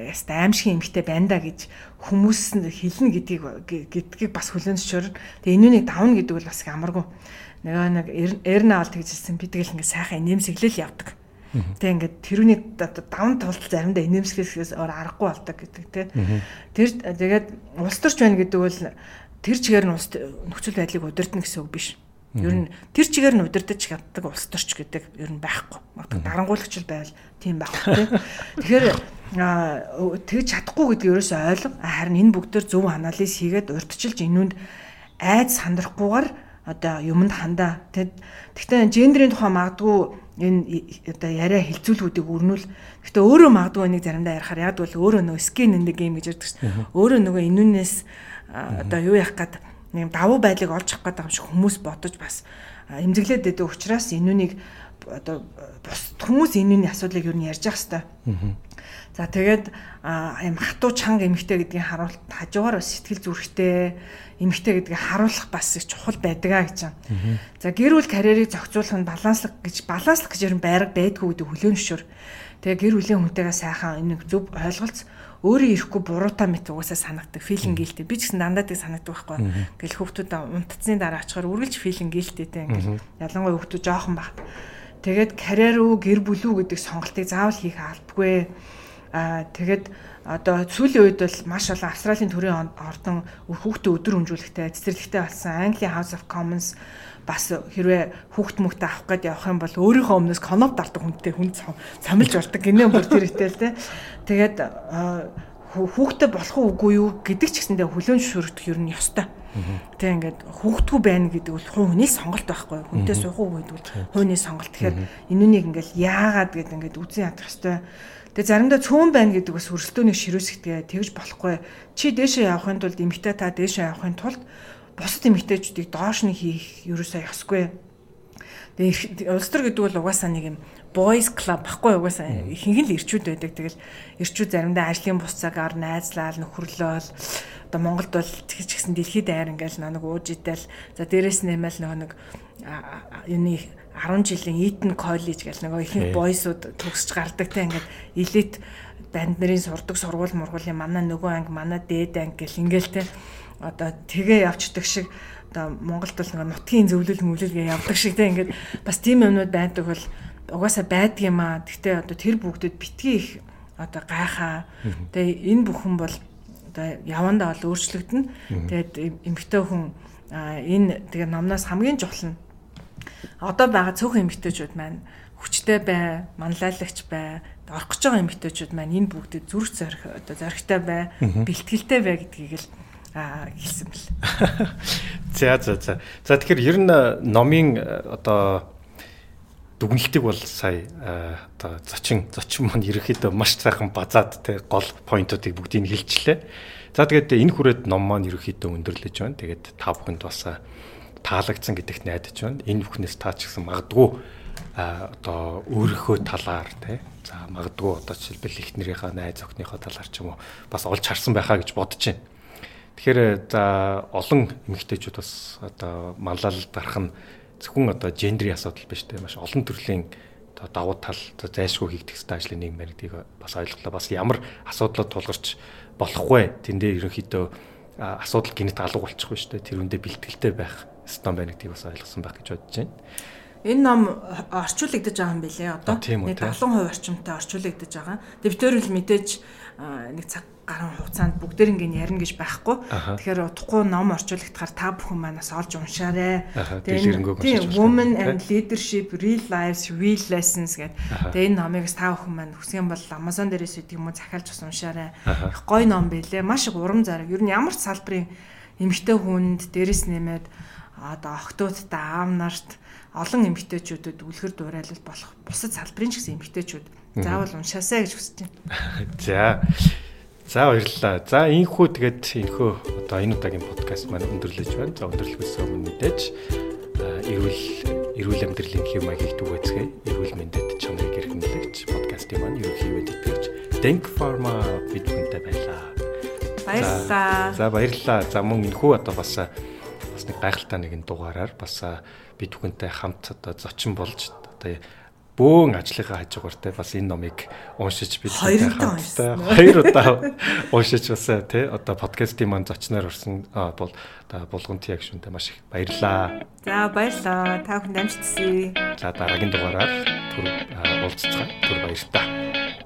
яста аимшиг эмэгтэй байна да гэж хүмүүс нь хэлнэ гэдгийг гэдгийг бас хүлээн зөвшөөрнө. Тэгээ энүүнийг давна гэдэг бол бас амаргүй нөгөө нэг эрнэ авалт гэжсэн бид тэгэл ингээ сайхан инээмсэглэл явдаг. Тэг ингээд тэрүүний даван тулд заримдаа инээмсэглэхээс өөр аргагүй болдог гэдэг тий. Тэр тэгээд улс төрч байна гэдэг бол тэр чигээр нь нөхцөл байдлыг удирдна гэсэн үг биш. Ер нь тэр чигээр нь удирдах чаддаг улс төрч гэдэг ер нь байхгүй. Магадгүй дарангуулагч байвал тийм байхгүй. Тэгэхээр тэгж чадахгүй гэдгийг ерөөсөө ойлго. Харин энэ бүгдээр зөв анализ хийгээд урьдчилж энүүнд айд сандрахгүйгээр одоо юмд хандаа. Тэгтээ гендрийн тухай магадгүй энэ одоо яриа хилцүүлгүүдийг өрнүүл. Гэтэ өөрөө магадгүй нэг заримдаа ярихаар яг бол өөрөө нөгөө in the game гэж ярьдаг шүү. Өөрөө нөгөө инүүнээс одоо юу яах гээд нэг давуу байдлыг олж авах гэдэг юм шиг хүмүүс бодож бас эмзэглээд байдаг учраас инүүнийг одоо бус хүмүүс инүүний асуудлыг юу нь ярьж явах хэвээр. За тэгээд аим хатуу чанга эмхтэй гэдгийг харуулт хажуугаар бас сэтгэл зүрэхтэй эмхтэй гэдгийг харуулах бас их чухал байдаг а гэж байна. За гэр бүл карьерийг зохицуулах нь баланслах гэж баланслах гэж ер нь байрга байдгүй гэдэг хүлээн зөвшөөр. Тэгээ гэр бүлийн хүнтэйгээ сайхан энийг зөв ойлголц өөрөө ирэхгүй буруутай мэт угаасаа санагдаг филинг гэлтэй. Би ч гэсэн дандаа тийг санагдаг байхгүй. Ингээл хүүхдүүд унтцны дараа очихоор үргэлж филинг гэлтэй те ингээл ялангуяа хүүхдүүд жоохон баг. Тэгээд карьер үү гэр бүл үү гэдэг сонголтыг заавал хийх албагүй Аа тэгээд одоо сүүлийн үед бол маш олон Австралийн төрийн ордон хүүхдээ өдөр хөнжүүлэхтэй цэцэрлэгтэй болсон Английн House of Commons бас хэрвээ хүүхд мөхтэй авах гээд явах юм бол өөрийнхөө өмнөөс коноп дардаг хүнтэй хүн цамилж болдог гинэ бүр тэр итэл те. Тэгээд хүүхдэд болох уугүй юу гэдэг ч гэсэндээ хүлэн зөвшөөрөх ер нь ёстой. Тэг ингээд хүүхдгүү байна гэдэг бол хүний сонголт байхгүй. Хүнтэй суух уу гэдэг бол хүний сонголт. Тэгэхээр энүүнийг ингээд яагаад гэд ингээд үзэн ядах ёстой. Тэгээ заримдаа цөөн байна гэдэг бас өрсөлдөөнийг ширүүсгдгээ тэгж болохгүй. Чи дээшээ явахын тулд эмгтэй та дээшээ явахын тулд бусад эмгтэйчүүдийг доош нь хийх ерөөсөө ёсгүй. Тэгээ улс төр гэдэг бол угаасаа нэг юм boys club баггүй угаасаа ихэнх л ирчүүд байдаг. Тэгэл ирчүүд заримдаа ажлын бус цагаар найзлал нөхөрлөөл. Одоо Монголд бол тэгж гисэн дэлхийд даяар ингээл нэг ууж идэл. За дээрэс нэмэл нөгөө нэг юуны 10 жилийн Eton College гэл нөгөө ихэнх бойсууд төгсөж гардаг те ингээд элит банд нарын сурдаг сургууль мургуулийн манай нөгөө анги манай дээд анги гэл ингээл те одоо тэгээ явцдаг шиг одоо Монголд бол нөгөө нутгийн зөвлөл мөвлөлгээ явдаг шиг те ингээд бас тийм юмнууд байдаг бол угаасаа байдаг юм аа. Гэхдээ одоо тэр бүгдэд битгий их одоо гайхаа. Тэгээ энэ бүхэн бол одоо явандаа бол өөрчлөгдөнө. Тэгээд эмгтэй хүн энэ тэгээ номноос хамгийн чухал нь одоо байгаа цөөхөн эмгтээчүүд маань хүчтэй бай, манлайлагч бай, орох гэж байгаа эмгтээчүүд маань энэ бүгдэд зүрх зорих одоо зоригтой бай, бэлтгэлтэй бай гэдгийг л хэлсэн бэл. [laughs] За за за. За тэгэхээр ер нь номын одоо дүгнэлтийг бол сая одоо зочин зочин маань ерөөхдөө маш сайхан базаад те гол поинтуудыг бүгдийг хэлчихлээ. За тэгээд энэ хүрээд ном маань ерөөхдөө өндөрлөж байна. Тэгээд та бүхэнд бас таалагдсан гэдэгт найдаж байна. Энэ бүхнээс таа ч гэсэн магадгүй одоо өөрийнхөө талаар тий за магадгүй одоо жишээлбэл эхнэрийнхээ найз охиныхоо талаар ч юм уу бас олж харсан байхаа гэж бодож байна. Тэгэхээр за олон эмэгтэйчүүд бас одоо маллал дарах нь зөвхөн одоо гендрийн асуудал биш тий маш олон төрлийн одоо давуу тал зайлшгүй хийгдэх хэвээр ажлын нэг мэрэгдийг бас ойлголоо. Бас ямар асуудлууд тулгарч болох вэ? Тэндээ ерөнхийдөө асуудал гинэт алга болчихгүй шүү дээ. Тэр үндэ бэлтгэлтэй байх стон байна гэдгийг бас ойлгосон байх гэж бодож байна. Энэ ном орчуулагдаж байгаа юм билээ. Одоо нэг 70% орчимтай орчуулагдаж байгаа. Тэгээ бид төр л мэдээж нэг цаг гарan хугацаанд бүгдээр ингэ ярина гэж байхгүй. Тэгэхээр утгагүй ном орчуулагдахаар та бүхэн манаас олж уншаарай. Тэгээ Women and Leadership Real Lives Real Lessons гэдэг. Тэгээ энэ номыг та бүхэн маань хүсгэн бол Amazon дээрээс үт юм уу захиалж бас уншаарай. Гой ном байлээ. Маш их урам зориг. Ер нь ямар ч салбарын эмгтэй хүнд дээрэс нэмээд одоо охтуудтай аав нарт олон эмгтээчүүдэд үлгэр дуурайлал болох бусад салбарын ч гэсэн эмгтээчүүд заавал уншаасаа гэж хүсэж байна. [laughs] За. За баярлалаа. За инхүү тэгээд инхүү одоо энэ удаагийн подкаст маань өндөрлөж байна. За өндөрлөхөөс өмнө мэдээж эрүүл эрүүл амьдралын хэв маягийг түгээцгээе. Эрүүл мэндэд чанарыг эрхэмлэгч подкастын маань ерөнхий эдиторч Denk Pharma бидгэнтэй байлаа. Баярлалаа. За баярлалаа. За мөн инхүү одоо бас бас нэг гайхалтай нэгэн дугаараар бас бид бүхэнтэй хамт одоо зочин болж одоо бөөн ажлынхаа хажуугаар те бас энэ номыг уншиж бид хамтдаа хоёр удаа уншиж бас те одоо подкастын маань зочноор орсон бол одоо булган тийг шүнтэй маш их баярлаа. За баярлаа. Та бүхэнд амжилт хүсье. За дараагийн дугаараар түр уулзцгаа түр баярлалаа.